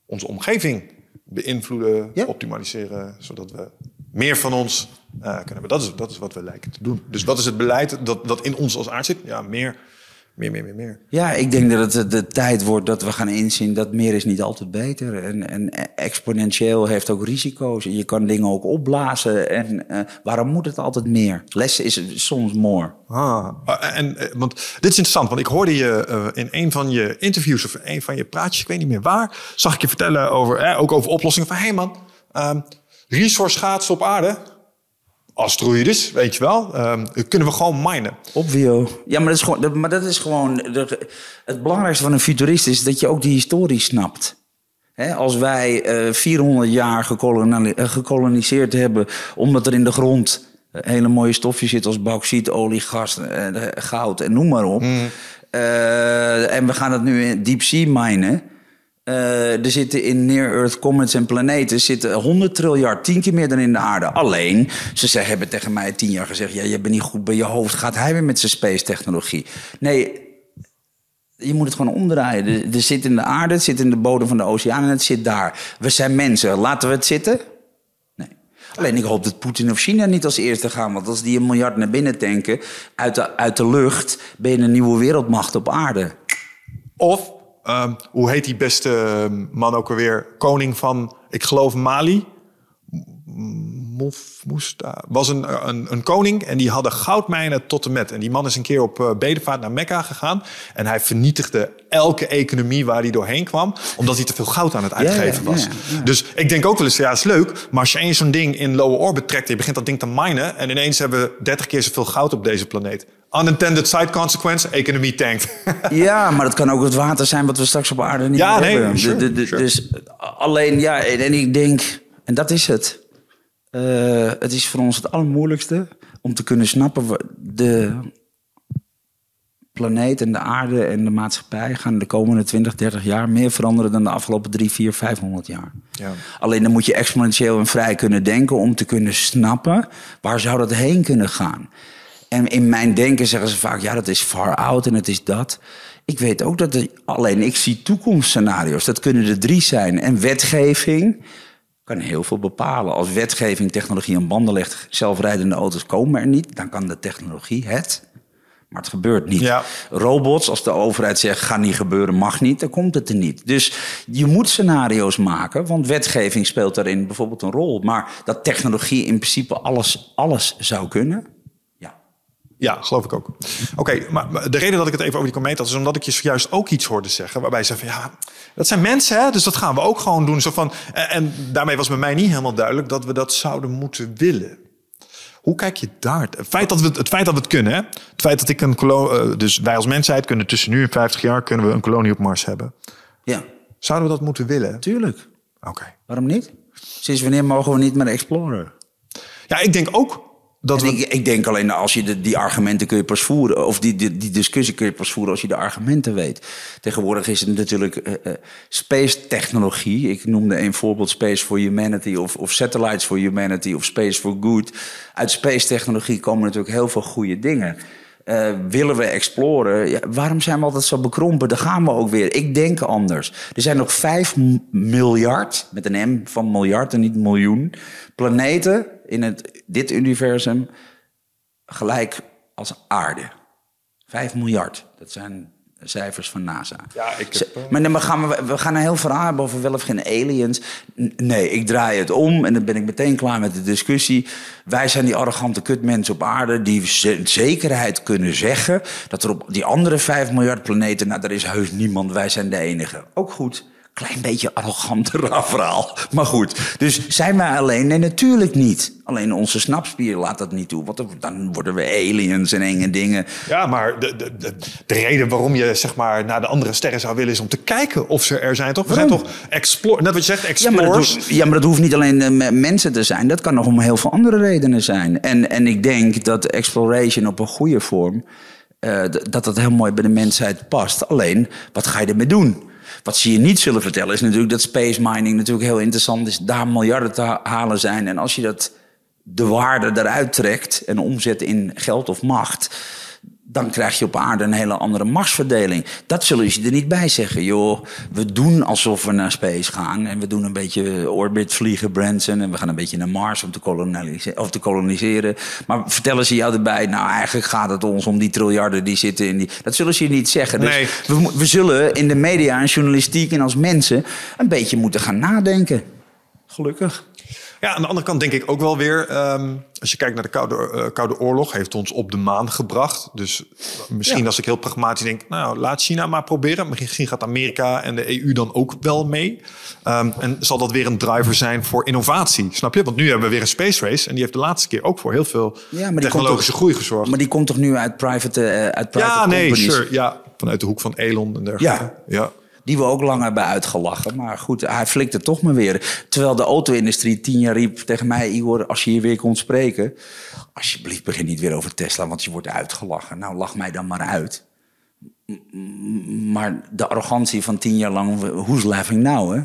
onze omgeving beïnvloeden, Ja. optimaliseren, zodat we meer van ons eh, kunnen hebben. Dat is, dat is wat we lijken te doen. Dus wat is het beleid dat, dat in ons als aard zit? Ja, meer, meer, meer, meer, meer. Ja, ik denk dat het de tijd wordt dat we gaan inzien dat meer is niet altijd beter. En, en exponentieel heeft ook risico's. En je kan dingen ook opblazen. En eh, waarom moet het altijd meer? Less is soms more. Ah, en, eh, want dit is interessant, want ik hoorde je eh, in een van je interviews of een van je praatjes, ik weet niet meer waar, zag ik je vertellen over, eh, ook over oplossingen van, hé hey man, ehm, resource schaatsen op aarde, asteroïdes, weet je wel. Um, kunnen we gewoon minen. Obvio. Ja, maar dat is gewoon, maar dat is gewoon het belangrijkste van een futurist is dat je ook die historie snapt. als wij uh, 400 jaar gekoloniseerd hebben omdat er in de grond hele mooie stofjes zitten als bauxiet, olie, gas, goud en noem maar op. Mm. Uh, en we gaan het nu in deep sea minen. Uh, er zitten in near-Earth comets en planeten zitten 100 triljard, tien keer meer dan in de aarde. Alleen, ze zeggen, hebben tegen mij tien jaar gezegd: ja, je bent niet goed bij je hoofd. Gaat hij weer met zijn space technologie? Nee, je moet het gewoon omdraaien. Er, zit in de aarde, het zit in de bodem van de oceaan en het zit daar. We zijn mensen. Laten we het zitten? Alleen ik hoop dat Poetin of China niet als eerste gaan. Want als die een miljard naar binnen tanken uit de, uit de lucht, ben je een nieuwe wereldmacht op aarde. Of, uh, hoe heet die beste ehm, man ook alweer? Koning van, ik geloof Mali. Moesta was een, een, een, koning en die hadden goudmijnen tot en met. En die man is een keer op uh, bedevaart naar Mekka gegaan. En hij vernietigde elke economie waar hij doorheen kwam. Omdat hij te veel goud aan het uitgeven was. dus ik denk ook wel eens, ja, is leuk. Maar als je eens zo'n ding in low orbit trekt... en je begint dat ding te minen... en ineens hebben we 30 keer zoveel goud op deze planeet. Unintended side consequence, economie tankt. (laughs) ja, maar dat kan ook het water zijn wat we straks op aarde niet ja, nee, hebben. Sure, Dus alleen, ja, en ik denk... En dat is het. Uh, het is voor ons het allermoeilijkste om te kunnen snappen... de planeet en de aarde en de maatschappij... gaan de komende 20, 30 jaar meer veranderen... dan de afgelopen 3, 4, 500 jaar. Ja. Alleen dan moet je exponentieel en vrij kunnen denken... om te kunnen snappen waar zou dat heen kunnen gaan. En in mijn denken zeggen ze vaak... ja, dat is far out en het is dat... Ik weet ook dat er, alleen ik zie toekomstscenario's. Dat kunnen er drie zijn. En wetgeving, kan heel veel bepalen. Als wetgeving technologie aan banden legt, zelfrijdende auto's komen er niet, dan kan de technologie het. Maar het gebeurt niet. Ja. Robots, als de overheid zegt, ga niet gebeuren, mag niet, dan komt het er niet. Dus je moet scenario's maken, want wetgeving speelt daarin bijvoorbeeld een rol. Maar dat technologie in principe alles, alles zou kunnen, ja, geloof ik ook. Oké, maar de reden dat ik het even over die komeet had... is omdat ik je zojuist ook iets hoorde zeggen... waarbij ze van, ja, dat zijn mensen, hè? dus dat gaan we ook gewoon doen. Zo van, en, daarmee was bij mij niet helemaal duidelijk... dat we dat zouden moeten willen. Hoe kijk je daar? Het feit dat we het, feit dat we het kunnen, hè? het feit dat ik een kolonie... Eh, dus wij als mensheid kunnen tussen nu en 50 jaar... kunnen we een kolonie op Mars hebben. Ja. Zouden we dat moeten willen? Tuurlijk. Oké. Waarom niet? Sinds wanneer mogen we niet meer exploren? Ja, ik denk ook dat ik, ik, denk alleen als je de, die argumenten kun je pas voeren, of die, die, die, discussie kun je pas voeren als je de argumenten weet. Tegenwoordig is het natuurlijk uh, uh, space technologie. Ik noemde een voorbeeld Space for Humanity of, of Satellites for Humanity of Space for Good. Uit space technologie komen natuurlijk heel veel goede dingen. Uh, willen we exploren? Ja, waarom zijn we altijd zo bekrompen? Daar gaan we ook weer. Ik denk anders. Er zijn nog 5 miljard, met een M van miljard en niet miljoen, planeten in het, dit universum gelijk als aarde. 5 miljard. Dat zijn cijfers van NASA. Ja, ik heb, uh... Maar dan gaan we, we gaan een heel verhaal hebben over wel of geen aliens. Nee, ik draai het om en dan ben ik meteen klaar met de discussie. Wij zijn die arrogante kutmensen op aarde die zekerheid kunnen zeggen... dat er op die andere 5 miljard planeten... nou, daar is heus niemand, wij zijn de enige. Ook goed klein beetje arrogant (laughs) verhaal. Maar goed, dus zijn wij alleen? Nee, natuurlijk niet. Alleen onze snapspier laat dat niet toe. Want dan worden we aliens en enge dingen. Ja, maar de, de, de, de, reden waarom je zeg maar, naar de andere sterren zou willen... is om te kijken of ze er zijn, toch? We zijn toch explore, net wat je zegt, explorers. Ja maar, ja, maar dat hoeft niet alleen uh, mensen te zijn. Dat kan nog om heel veel andere redenen zijn. En, en ik denk dat exploration op een goede vorm... Uh, dat dat heel mooi bij de mensheid past. Alleen, wat ga je ermee doen? Wat ze je niet zullen vertellen is natuurlijk dat space mining natuurlijk heel interessant is. Daar miljarden te halen zijn. En als je dat de waarde eruit trekt en omzet in geld of macht dan krijg je op aarde een hele andere machtsverdeling. Dat zullen ze er niet bij zeggen. Joh, we doen alsof we naar space gaan. En we doen een beetje orbit vliegen, Branson. En we gaan een beetje naar Mars om te koloniseren. Of te koloniseren. Maar vertellen ze jou erbij, nou eigenlijk gaat het ons om die triljarden die zitten in die... Dat zullen ze je niet zeggen. Dus nee. we, we zullen in de media en journalistiek en als mensen een beetje moeten gaan nadenken. Gelukkig. Ja, aan de andere kant denk ik ook wel weer... ehm, als je kijkt naar de Koude, eh, Koude Oorlog... heeft ons op de maan gebracht. Dus misschien Ja. als ik heel pragmatisch denk... nou, laat China maar proberen. Misschien gaat Amerika en de EU dan ook wel mee. Ehm, en zal dat weer een driver zijn voor innovatie, snap je? Want nu hebben we weer een space race... en die heeft de laatste keer ook voor heel veel Ja, technologische groei gezorgd. Maar die komt toch nu uit private, eh, uit private ja, nee, companies? sure. Ja, vanuit de hoek van Elon en dergelijke. Ja. ja. Die we ook lang hebben uitgelachen. Maar goed, hij flikte toch maar weer. Terwijl de auto-industrie tien jaar riep tegen mij... Igor, als je hier weer komt spreken... alsjeblieft begin niet weer over Tesla, want je wordt uitgelachen. Nou, lach mij dan maar uit. Maar de arrogantie van tien jaar lang... who's laughing now, hè?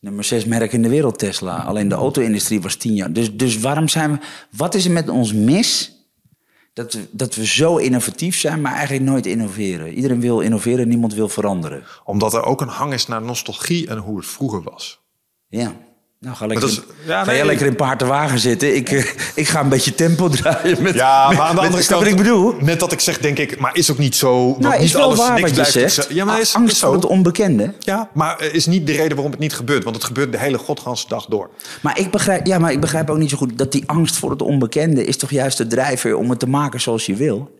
Nummer zes merk in de wereld, Tesla. Alleen de auto-industrie was tien jaar. Dus, dus waarom zijn we... Wat is er met ons mis... Dat we, dat we zo innovatief zijn, maar eigenlijk nooit innoveren. Iedereen wil innoveren, niemand wil veranderen. Omdat er ook een hang is naar nostalgie en hoe het vroeger was. Ja. Nou, ga, lekker is- ja, ga nee. jij lekker in paard en wagen zitten. Ik, eh, ik ga een beetje tempo draaien. Met, Ja, maar aan de andere kant... wat ik bedoel? Net dat ik zeg, denk ik, maar is ook niet zo... Nou, niet is wel alles, waar niks wat je zegt. Ja, maar is, Angst is voor het onbekende. Ja, maar is niet de reden waarom het niet gebeurt. Want het gebeurt de hele godganse dag door. Maar ik, begrijp, ja, maar ik begrijp ook niet zo goed dat die angst voor het onbekende... is toch juist de drijver om het te maken zoals je wil?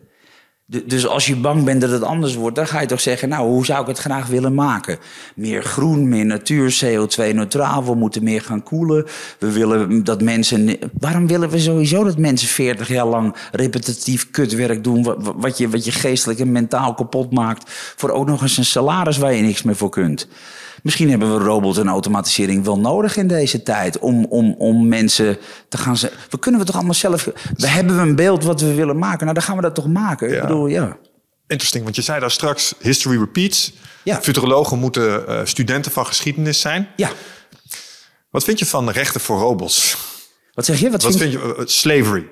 Du- Dus als je bang bent dat het anders wordt, dan ga je toch zeggen... nou, hoe zou ik het graag willen maken? Meer groen, meer natuur, CO2-neutraal. We moeten meer gaan koelen. We willen dat mensen... Waarom willen we sowieso dat mensen 40 jaar lang repetitief kutwerk doen... wa- wa- wat je, wat je geestelijk en mentaal kapot maakt... voor ook nog eens een salaris waar je niks meer voor kunt? Misschien hebben we robots en automatisering wel nodig in deze tijd. Om, om, om mensen te gaan zeggen. We kunnen we toch allemaal zelf. We hebben een beeld wat we willen maken. Nou, dan gaan we dat toch maken. Ik Ja. bedoel, ja. Interesting, want je zei daar straks, history repeats. Ja. Futurologen moeten eh, studenten van geschiedenis zijn. Ja. Wat vind je van rechten voor robots? Wat zeg je? Wat, Wat vind vind je, eh, slavery?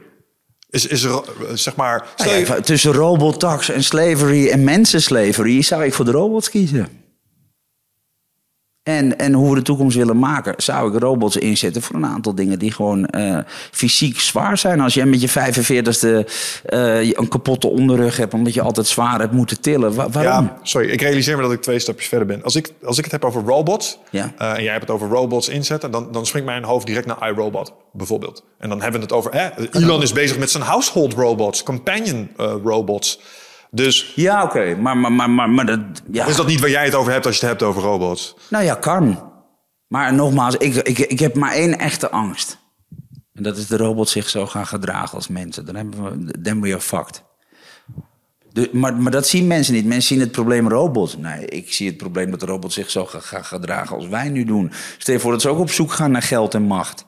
Is, is er, eh, zeg maar... Nou ja, tussen robottax en slavery en mensenslavery zou ik voor de robots kiezen. En, en hoe we de toekomst willen maken, zou ik robots inzetten voor een aantal dingen die gewoon eh, fysiek zwaar zijn. Als jij met je 45ste eh, een kapotte onderrug hebt, omdat je altijd zwaar hebt moeten tillen. Wa- waarom? Ja, sorry, ik realiseer me dat ik twee stapjes verder ben. Als ik, als ik het heb over robots Ja. eh, en jij hebt het over robots inzetten, dan, dan springt mijn hoofd direct naar iRobot bijvoorbeeld. En dan hebben we het over, hè, Elon is bezig met zijn household robots, companion eh, robots. Dus Ja, oké, maar, maar, maar, maar, maar dat, ja. is dat niet waar jij het over hebt als je het hebt over robots? Nou ja, kan. Maar nogmaals, ik, ik, ik heb maar één echte angst. En dat is de robot zich zo gaan gedragen als mensen. Dan hebben we, then we are fucked. De, maar, maar dat zien mensen niet. Mensen zien het probleem robot. Nee, ik zie het probleem dat de robot zich zo gaan gaan gedragen als wij nu doen. Stel je voor dat ze ook op zoek gaan naar geld en macht.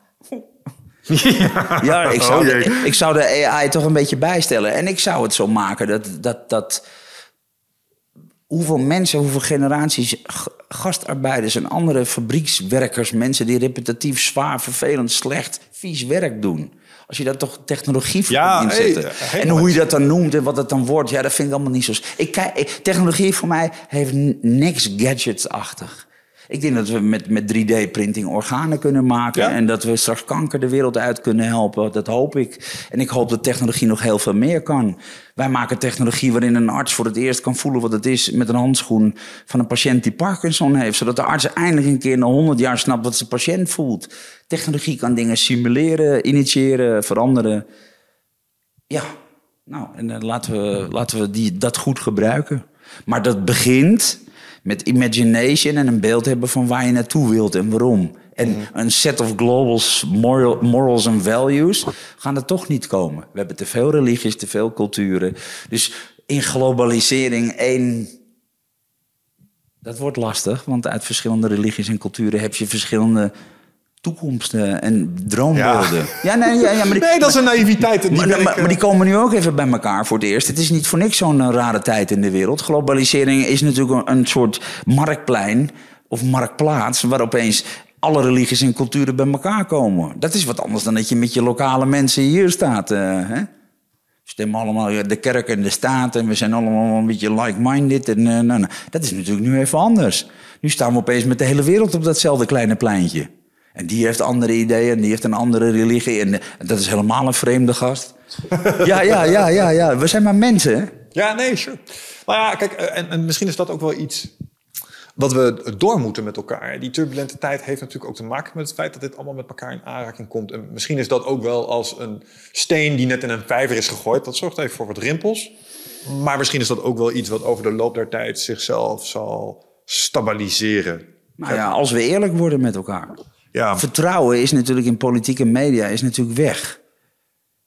Ja, ik zou, Oh, de, ik zou de AI toch een beetje bijstellen. En ik zou het zo maken dat, dat, dat hoeveel mensen, hoeveel generaties gastarbeiders en andere fabriekswerkers, mensen die repetitief, zwaar, vervelend, slecht, vies werk doen. Als je daar toch technologie voor Ja, inzetten. hey, en hoe je dat dan noemt en wat het dan wordt, ja, dat vind ik allemaal niet zo. Ik kijk, ik- technologie voor mij heeft niks gadgets-achtig. Ik denk dat we met, met 3D-printing organen kunnen maken. Ja. En dat we straks kanker de wereld uit kunnen helpen. Dat hoop ik. En ik hoop dat technologie nog heel veel meer kan. Wij maken technologie waarin een arts voor het eerst kan voelen wat het is met een handschoen van een patiënt die Parkinson heeft. Zodat de arts eindelijk een keer na 100 jaar snapt wat zijn patiënt voelt. Technologie kan dingen simuleren, initiëren, veranderen. Ja, nou, en eh, laten we, laten we die, dat goed gebruiken. Maar dat begint met imagination en een beeld hebben van waar je naartoe wilt en waarom. En een set of global moral, morals en values gaan er toch niet komen. We hebben te veel religies, te veel culturen. Dus in globalisering één dat wordt lastig, want uit verschillende religies en culturen heb je verschillende toekomsten en droombeelden. Ja, nee, ja, ja, maar die, Nee, dat is een naïviteit. Die maar, maar, ik, maar die komen nu ook even bij elkaar voor het eerst. Het is niet voor niks zo'n eh, rare tijd in de wereld. Globalisering is natuurlijk een, een soort marktplein of marktplaats... waar opeens alle religies en culturen bij elkaar komen. Dat is wat anders dan dat je met je lokale mensen hier staat. eh, hè? Stemmen allemaal de kerk en de staat en we zijn allemaal een beetje like-minded. En, eh, nou, nou, dat is natuurlijk nu even anders. Nu staan we opeens met de hele wereld op datzelfde kleine pleintje. En die heeft andere ideeën en die heeft een andere religie. En, eh, dat is helemaal een vreemde gast. (laughs) ja, ja, ja, ja, ja. We zijn maar mensen, hè? Ja, nee, sure. Maar ja, kijk, eh, en, en misschien is dat ook wel iets wat we door moeten met elkaar. Die turbulente tijd heeft natuurlijk ook te maken met het feit dat dit allemaal met elkaar in aanraking komt. En misschien is dat ook wel als een steen die net in een vijver is gegooid. Dat zorgt even voor wat rimpels. Maar misschien is dat ook wel iets wat over de loop der tijd zichzelf zal stabiliseren. Nou ja, als we eerlijk worden met elkaar. Ja, Vertrouwen is natuurlijk in politieke media is natuurlijk weg.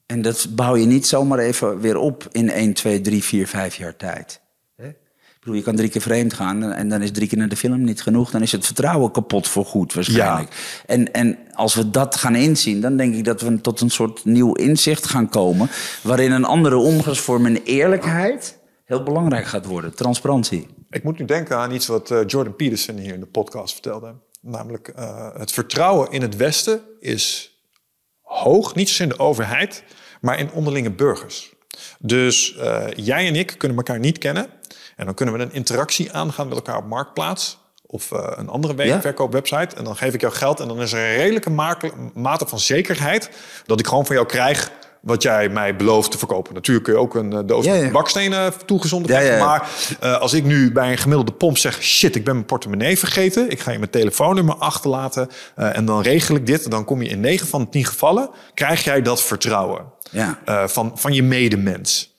En dat bouw je niet zomaar even weer op in 1, 2, 3, 4, 5 jaar tijd. Hè? Ik bedoel, je kan drie keer vreemd gaan en dan is drie keer naar de film niet genoeg. Dan is het vertrouwen kapot voor goed waarschijnlijk. En, en als we dat gaan inzien, dan denk ik dat we tot een soort nieuw inzicht gaan komen. Waarin een andere omgangsvorm en eerlijkheid heel belangrijk gaat worden. Transparantie. ik moet nu denken aan iets wat eh, Jordan Peterson hier in de podcast vertelde. Namelijk, eh, het vertrouwen in het Westen is hoog. Niet zozeer in de overheid, maar in onderlinge burgers. Dus eh, jij en ik kunnen elkaar niet kennen. En dan kunnen we een interactie aangaan met elkaar op Marktplaats. Of eh, een andere Ja. verkoopwebsite. En dan geef ik jou geld. En dan is er een redelijke mate van zekerheid... dat ik gewoon van jou krijg wat jij mij belooft te verkopen. Natuurlijk kun je ook een eh, doos Ja, ja. met bakstenen toegezonden krijgen. ja. Maar eh, als ik nu bij een gemiddelde pomp zeg... shit, ik ben mijn portemonnee vergeten. Ik ga je mijn telefoonnummer achterlaten. eh, en dan regel ik dit. Dan kom je in 9 van de 10 gevallen... krijg jij dat vertrouwen van, van je medemens.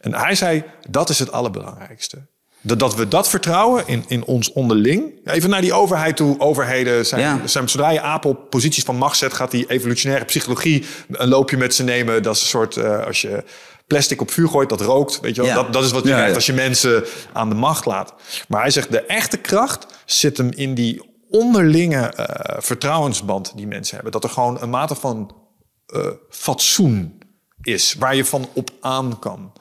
En hij zei, dat is het allerbelangrijkste. Dat, dat we dat vertrouwen in, in ons onderling. Even naar die overheid toe. Overheden zijn, Ja. zijn zodra je apen op posities van macht zet, gaat die evolutionaire psychologie een loopje met ze nemen. Dat is een soort, eh, als je plastic op vuur gooit, dat rookt. Weet je wel? Ja. Dat, dat is wat je Ja, krijgt ja. als je mensen aan de macht laat. Maar hij zegt, de echte kracht zit hem in die onderlinge eh, vertrouwensband die mensen hebben. Dat er gewoon een mate van eh, fatsoen is, waar je van op aan kan.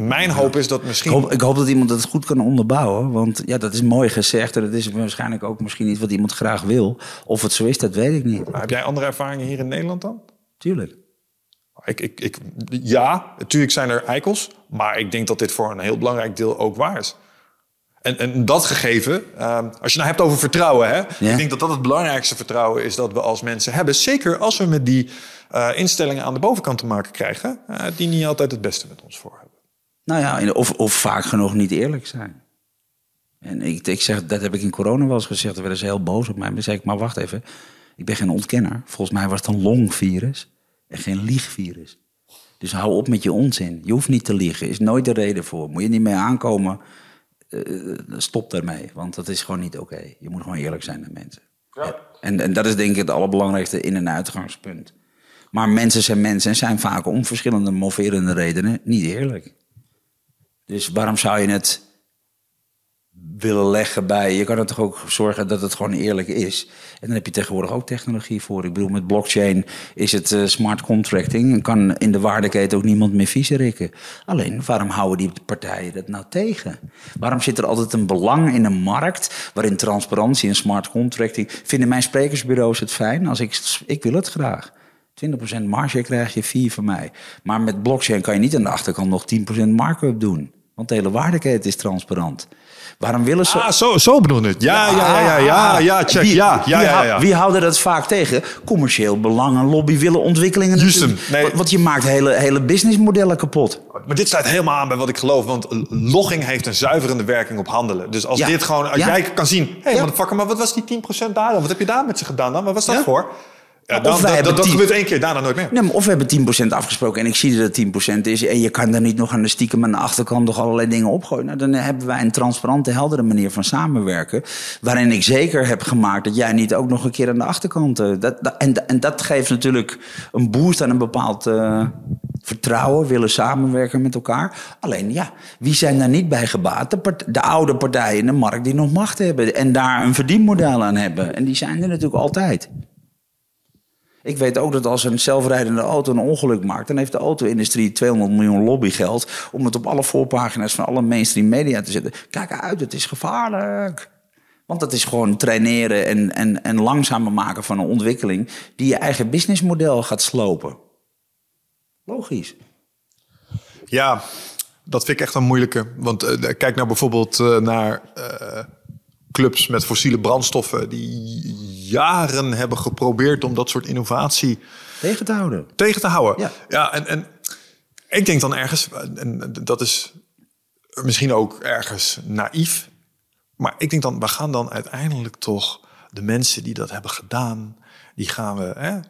Mijn hoop is dat Ik misschien... hoop, ik hoop dat iemand het goed kan onderbouwen. Want ja, dat is mooi gezegd. En dat is waarschijnlijk ook misschien niet wat iemand graag wil. Of het zo is, dat weet ik niet. Heb jij andere ervaringen hier in Nederland dan? Tuurlijk. Ik, ik, ik, ja, natuurlijk zijn er eikels. Maar ik denk dat dit voor een heel belangrijk deel ook waar is. En, en dat gegeven, ehm, als je nou hebt over vertrouwen... Hè, ik denk dat dat het belangrijkste vertrouwen is dat we als mensen hebben. Zeker als we met die eh, instellingen aan de bovenkant te maken krijgen... eh, die niet altijd het beste met ons voor hebben. Nou ja, of, of vaak genoeg niet eerlijk zijn. En ik, ik zeg, dat heb ik in corona wel eens gezegd. Er werden ze heel boos op mij. Maar zei ik, maar wacht even. Ik ben geen ontkenner. Volgens mij was het een longvirus en geen liegvirus. Dus hou op met je onzin. Je hoeft niet te liegen. Is nooit de reden voor. Moet je niet mee aankomen. eh, stop daarmee. Want dat is gewoon niet oké. Je moet gewoon eerlijk zijn naar mensen. En, en dat is denk ik het allerbelangrijkste in- en uitgangspunt. Maar mensen zijn mensen en zijn vaak om verschillende moverende redenen niet eerlijk. Dus waarom zou je het willen leggen bij... Je kan er toch ook zorgen dat het gewoon eerlijk is. En dan heb je tegenwoordig ook technologie voor. Ik bedoel, met blockchain is het eh, smart contracting... en kan in de waardeketen ook niemand meer viezerikken. Alleen, waarom houden die partijen dat nou tegen? Waarom zit er altijd een belang in een markt... waarin transparantie en smart contracting... Vinden mijn sprekersbureaus het fijn? Als ik, ik wil het graag. 20% marge krijg je 4 van mij. Maar met blockchain kan je niet aan de achterkant nog 10% markup doen. Want de hele waardeketen is transparant. Waarom willen ze... Ah, zo, zo bedoel het. Ja, ja, ja, ja, ja, ja, check. Wie, ja, ja, wie, ja, hou- ja. wie houden dat vaak tegen? Commercieel belang en lobby willen ontwikkelingen. Juist Nee. Want- je maakt hele, hele businessmodellen kapot. Maar dit sluit helemaal aan bij wat ik geloof. Want logging heeft een zuiverende werking op handelen. Dus als Ja. dit gewoon, als jij kan zien... Hé, hey, Ja. maar wat was die 10% daar dan? Wat heb je daar met ze gedaan dan? Wat was dat voor? Ja, Of dan, wij dat, hebben dat, dat 10 gebeurt één keer, daarna nooit meer. Nee, maar of we hebben 10% afgesproken en ik zie dat het 10% is... en je kan er niet nog aan de stiekem aan de achterkant nog allerlei dingen opgooien. Nou, dan hebben wij een transparante, heldere manier van samenwerken... waarin ik zeker heb gemaakt dat jij niet ook nog een keer aan de achterkant... eh, dat, dat- en, en dat geeft natuurlijk een boost aan een bepaald eh, vertrouwen... willen samenwerken met elkaar. Alleen ja, wie zijn daar niet bij gebaat? De, part- de oude partijen in de markt die nog macht hebben... en daar een verdienmodel aan hebben. En die zijn er natuurlijk altijd. Ik weet ook dat als een zelfrijdende auto een ongeluk maakt, dan heeft de auto-industrie 200 miljoen lobbygeld om het op alle voorpagina's van alle mainstream media te zetten. Kijk uit, het is gevaarlijk. Want dat is gewoon traineren en, en, en langzamer maken van een ontwikkeling die je eigen businessmodel gaat slopen. Logisch. Ja, dat vind ik echt een moeilijke. Want eh, kijk nou bijvoorbeeld eh, naar eh, clubs met fossiele brandstoffen... die jaren hebben geprobeerd om dat soort innovatie Tegen te houden. tegen te houden. Ja. ja en, en ik denk dan ergens, en dat is misschien ook ergens naïef, Maar ik denk dan, we gaan dan uiteindelijk toch de mensen die dat hebben gedaan, die gaan we, hè,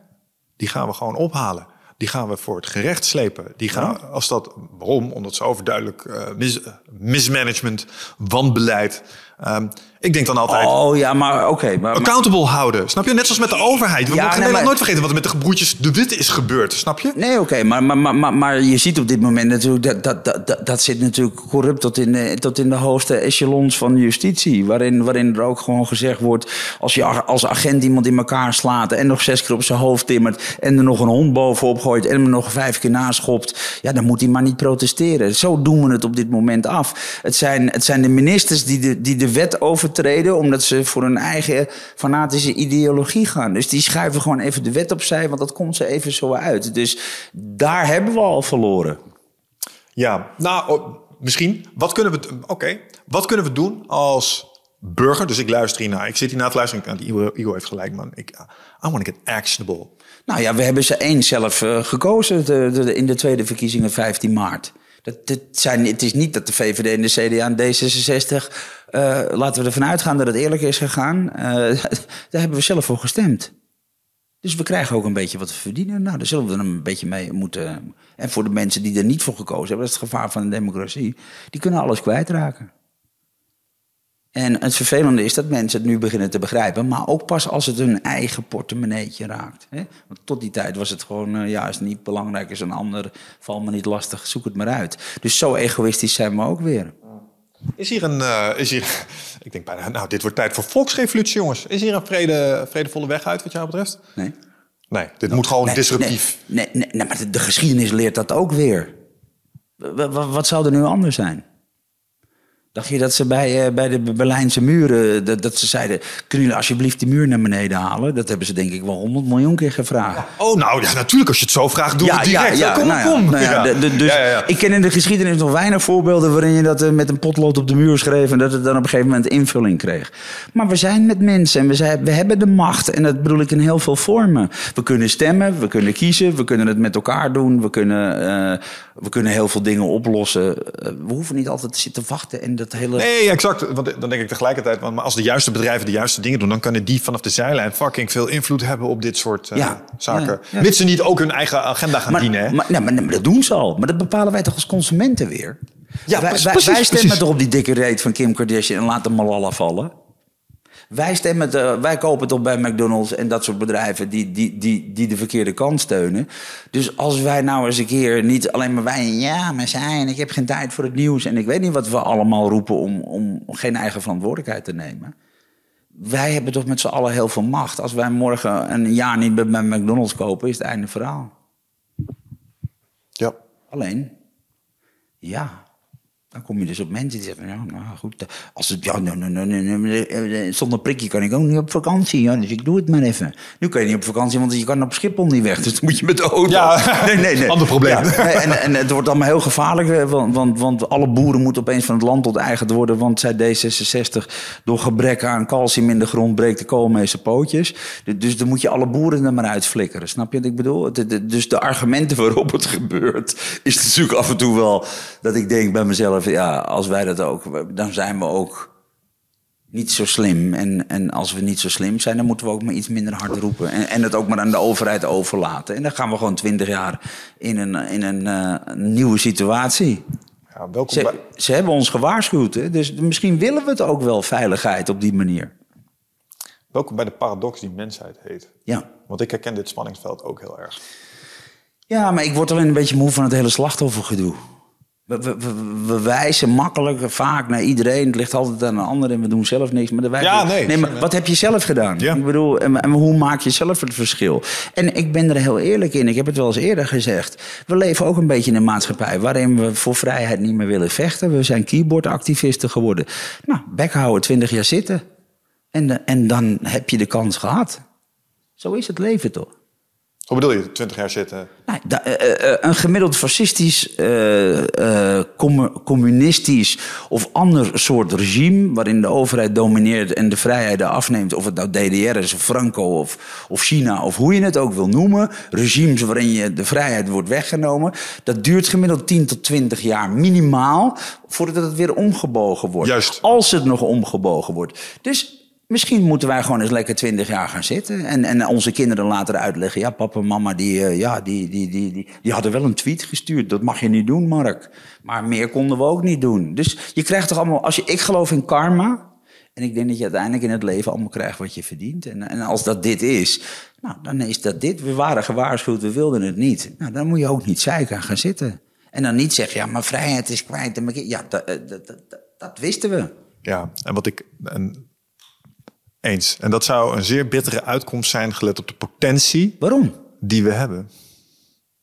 die gaan we gewoon ophalen. Die gaan we voor het gerecht slepen. Die gaan, als dat, waarom? Omdat ze overduidelijk uh, mis, mismanagement, wanbeleid, Um, ik denk dan altijd. Oh ja, maar oké. maar, accountable houden. Snap je? Net zoals met de overheid. We ja, nee, nooit vergeten wat er met de gebroedjes de Wit is gebeurd. Snap je? Nee, oké. maar, maar, maar, maar, je ziet op dit moment natuurlijk. Dat, dat, dat, dat zit natuurlijk corrupt tot in, de, tot in de hoogste echelons van justitie. Waarin, waarin er ook gewoon gezegd wordt. Als je als agent iemand in elkaar slaat. en nog zes keer op zijn hoofd timmert. en er nog een hond bovenop gooit. en hem nog vijf keer naschopt. ja, dan moet hij maar niet protesteren. Zo doen we het op dit moment af. Het zijn, het zijn de ministers die de, die de wet overtreden omdat ze voor hun eigen fanatische ideologie gaan. Dus die schuiven gewoon even de wet opzij, want dat komt ze even zo uit. Dus daar hebben we al verloren. Ja, nou, oh, misschien. Wat kunnen we, oké, wat kunnen we doen als burger? Dus ik luister hiernaar. Ik zit hier na te luisteren. Igo, Igo heeft gelijk, man. Ik, I want to get actionable. Nou ja, we hebben ze één zelf uh, gekozen de, de, in de tweede verkiezingen 15 maart. Dat, dat zijn, het is niet dat de VVD en de CDA en D66, uh, laten we ervan uitgaan dat het eerlijk is gegaan, uh, (laughs) daar hebben we zelf voor gestemd. Dus we krijgen ook een beetje wat te verdienen. Nou, daar zullen we dan een beetje mee moeten. En voor de mensen die er niet voor gekozen hebben, dat is het gevaar van de democratie, die kunnen alles kwijtraken. En het vervelende is dat mensen het nu beginnen te begrijpen, maar ook pas als het hun eigen portemonneetje raakt. Hè? Want tot die tijd was het gewoon, uh, ja, is niet belangrijk, is een ander, val me niet lastig, zoek het maar uit. Dus zo egoïstisch zijn we ook weer. Is hier een, uh, is hier, (laughs) ik denk bijna, nou, dit wordt tijd voor volksrevolutie, jongens. Is hier een vrede, vredevolle weg uit, wat jou betreft? Nee. Nee, dit moet gewoon disruptief. Nee, nee, nee, maar de, de, geschiedenis leert dat ook weer. wat zou er nu anders zijn? Dacht je dat ze bij, uh, bij de Berlijnse muren, dat, dat, ze zeiden... kunnen jullie alsjeblieft die muur naar beneden halen? Dat hebben ze denk ik wel 100 miljoen keer gevraagd. Oh, nou ja, natuurlijk. Als je het zo vraagt, doe ja, het direct. Ja, ja, kom, nou kom. Nou dus ik ken in de geschiedenis nog weinig voorbeelden... waarin je dat uh, met een potlood op de muur schreef... en dat het dan op een gegeven moment invulling kreeg. Maar we zijn met mensen en we, zijn, we hebben de macht. En dat bedoel ik in heel veel vormen. We kunnen stemmen, we kunnen kiezen, we kunnen het met elkaar doen... we kunnen, uh, we kunnen heel veel dingen oplossen. we hoeven niet altijd te zitten wachten en dat hele... Nee, exact. Want dan denk ik tegelijkertijd, want als de juiste bedrijven de juiste dingen doen, dan kunnen die vanaf de zijlijn fucking veel invloed hebben op dit soort uh, ja, zaken. Ja, Mits ze niet ook hun eigen agenda gaan dienen. Hè? Maar, maar, dat doen ze al. Maar dat bepalen wij toch als consumenten weer? Ja, wij, precies, wij, wij stemmen toch op die dikke reet van Kim Kardashian en laten Malala vallen? Wij, stemmen te, wij kopen toch bij McDonald's en dat soort bedrijven die, die, die, die de verkeerde kant steunen. Dus als wij nou eens een keer niet alleen maar wij, ja, maar zijn, ik heb geen tijd voor het nieuws en ik weet niet wat we allemaal roepen om, om geen eigen verantwoordelijkheid te nemen. Wij hebben toch met z'n allen heel veel macht. Als wij morgen een jaar niet bij McDonald's kopen, is het einde verhaal. Ja. Alleen, ja, dan kom je dus op mensen die zeggen, ja, nou goed, eh, als het, ja, nee, nee, nee, nee, zonder prikje kan ik ook niet op vakantie, ja, dus ik doe het maar even. Nu kan je niet op vakantie, want je kan op Schiphol niet weg, (laughs) dus dan moet je met de auto. Ja, (laughs) nee, nee, nee. ander probleem. Ja, en, en het wordt allemaal heel gevaarlijk, eh, want, want, want alle boeren moeten opeens van het land onteigend worden, want zij D66 door gebrek aan calcium in de grond breekt de koolmeester pootjes. Dus dan moet je alle boeren er maar uitflikkeren, snap je wat ik bedoel? Dus de argumenten (laughs) waarop het gebeurt, is natuurlijk af en toe wel dat ik denk bij mezelf, ja, als wij dat ook, dan zijn we ook niet zo slim. En, en als we niet zo slim zijn, dan moeten we ook maar iets minder hard roepen. En, en het ook maar aan de overheid overlaten. En dan gaan we gewoon twintig jaar in een, in een uh, nieuwe situatie. Ja, welkom ze, bij... ze hebben ons gewaarschuwd, hè? dus misschien willen we het ook wel, veiligheid op die manier. Welkom bij de paradox die mensheid heet. Ja. Want ik herken dit spanningsveld ook heel erg. Ja, maar ik word alleen een beetje moe van het hele slachtoffergedoe. We, we, we, wijzen makkelijk vaak naar iedereen. Het ligt altijd aan een ander en we doen zelf niks. Maar, de ja, nee, nee, maar wat heb je zelf gedaan? Ik bedoel, en, en, hoe maak je zelf het verschil? En ik ben er heel eerlijk in. Ik heb het wel eens eerder gezegd. We leven ook een beetje in een maatschappij waarin we voor vrijheid niet meer willen vechten. We zijn keyboardactivisten geworden. Nou, bekhouden, twintig jaar zitten. En, en dan heb je de kans gehad. Zo is het leven toch? Hoe bedoel je, 20 jaar zitten? Nou, da, uh, uh, een gemiddeld fascistisch, uh, com communistisch of ander soort regime... waarin de overheid domineert en de vrijheid afneemt... of het nou DDR is of Franco of, of China of hoe je het ook wil noemen... regimes waarin je de vrijheid wordt weggenomen... dat duurt gemiddeld 10 tot 20 jaar minimaal... voordat het weer omgebogen wordt. Juist. Als het nog omgebogen wordt. Dus Misschien moeten wij gewoon eens lekker twintig jaar gaan zitten. En, en onze kinderen later uitleggen. Ja, papa en mama, die, uh, ja, die, die, die, die, die hadden wel een tweet gestuurd. Dat mag je niet doen, Mark. Maar meer konden we ook niet doen. Dus je krijgt toch allemaal. Als je, ik geloof in karma. En ik denk dat je uiteindelijk in het leven allemaal krijgt wat je verdient. En, en als dat dit is, nou, dan is dat dit. We waren gewaarschuwd, we wilden het niet. Nou, dan moet je ook niet zeiken gaan zitten. En dan niet zeggen, ja, maar vrijheid is kwijt. Ja, dat, dat, dat, dat wisten we. Ja, en wat ik. En eens. En dat zou een zeer bittere uitkomst zijn, gelet op de potentie. Waarom? Die we hebben.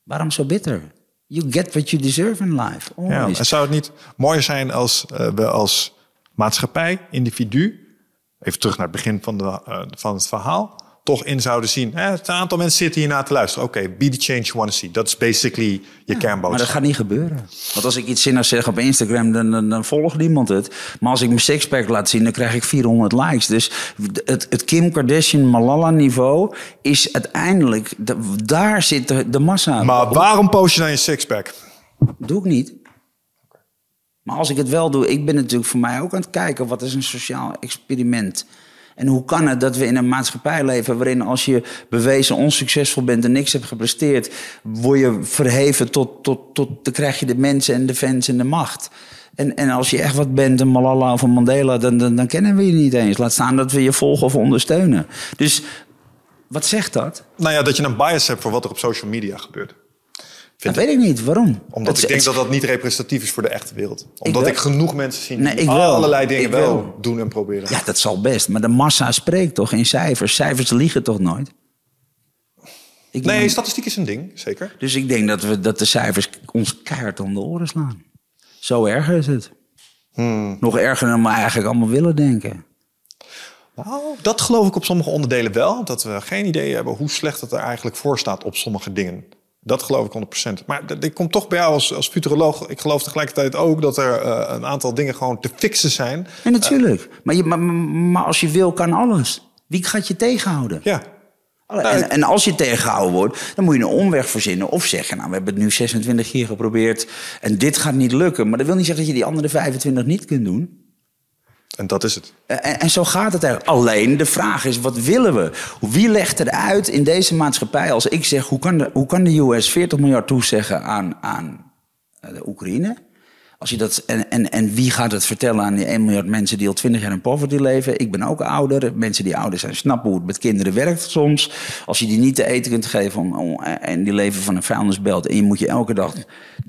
Waarom zo bitter? You get what you deserve in life. Ja, en zou het niet mooier zijn als uh, we als maatschappij, individu, even terug naar het begin van, de, uh, van het verhaal, toch in zouden zien. Hè, het aantal mensen zitten hiernaar te luisteren. Oké, okay, be the change you want to see. Dat is basically je ja, kernboodschap. Maar dat gaat niet gebeuren. Want als ik iets zinnigs zeg op Instagram, dan, dan, dan, volgt niemand het. Maar als ik mijn sixpack laat zien, dan krijg ik 400 likes. Dus het, het Kim Kardashian Malala niveau is uiteindelijk... daar zit de, de massa. Maar waarom post je dan je sixpack? Doe ik niet. Maar als ik het wel doe, ik ben natuurlijk voor mij ook aan het kijken... wat is een sociaal experiment en hoe kan het dat we in een maatschappij leven waarin als je bewezen onsuccesvol bent en niks hebt gepresteerd, word je verheven tot, tot, tot dan krijg je de mensen en de fans en de macht. En, en als je echt wat bent, een Malala of een Mandela, dan, dan, dan kennen we je niet eens. Laat staan dat we je volgen of ondersteunen. Dus wat zegt dat? Nou ja, dat je een bias hebt voor wat er op social media gebeurt. Dat weet ik niet. Waarom? Omdat ik denk dat dat niet representatief is voor de echte wereld. Omdat ik, ik genoeg mensen zie die nee, allerlei dingen wel doen en proberen. Ja, dat zal best. Maar de massa spreekt toch in cijfers? Cijfers liegen toch nooit? Ik nee, statistiek is een ding, zeker. Dus ik denk dat, we, dat de cijfers ons keihard om de oren slaan. Zo erg is het. Hmm. Nog erger dan we eigenlijk allemaal willen denken. Nou, dat geloof ik op sommige onderdelen wel. Dat we geen idee hebben hoe slecht het er eigenlijk voor staat op sommige dingen. Dat geloof ik 100%. Maar ik kom toch bij jou als, als futuroloog. Ik geloof tegelijkertijd ook dat er uh, een aantal dingen gewoon te fixen zijn. Ja, natuurlijk. Uh, maar, je, maar, maar, als je wil, kan alles. Wie gaat je tegenhouden? Ja. En, nou, en, als je tegengehouden wordt, dan moet je een omweg verzinnen. Of zeggen, nou, we hebben het nu 26 keer geprobeerd en dit gaat niet lukken. Maar dat wil niet zeggen dat je die andere 25 niet kunt doen. En dat is het. En, en, zo gaat het eigenlijk. Alleen de vraag is, wat willen we? Wie legt er uit in deze maatschappij als ik zeg... hoe kan de, hoe kan de US 40 miljard toezeggen aan, aan eh, de Oekraïne... Als je dat, en, en, en wie gaat het vertellen aan die 1 miljard mensen die al 20 jaar in poverty leven? Ik ben ook ouder. Mensen die ouder zijn snappen hoe het met kinderen werkt soms. Als je die niet te eten kunt geven en die leven van een vuilnisbelt... en je moet je elke dag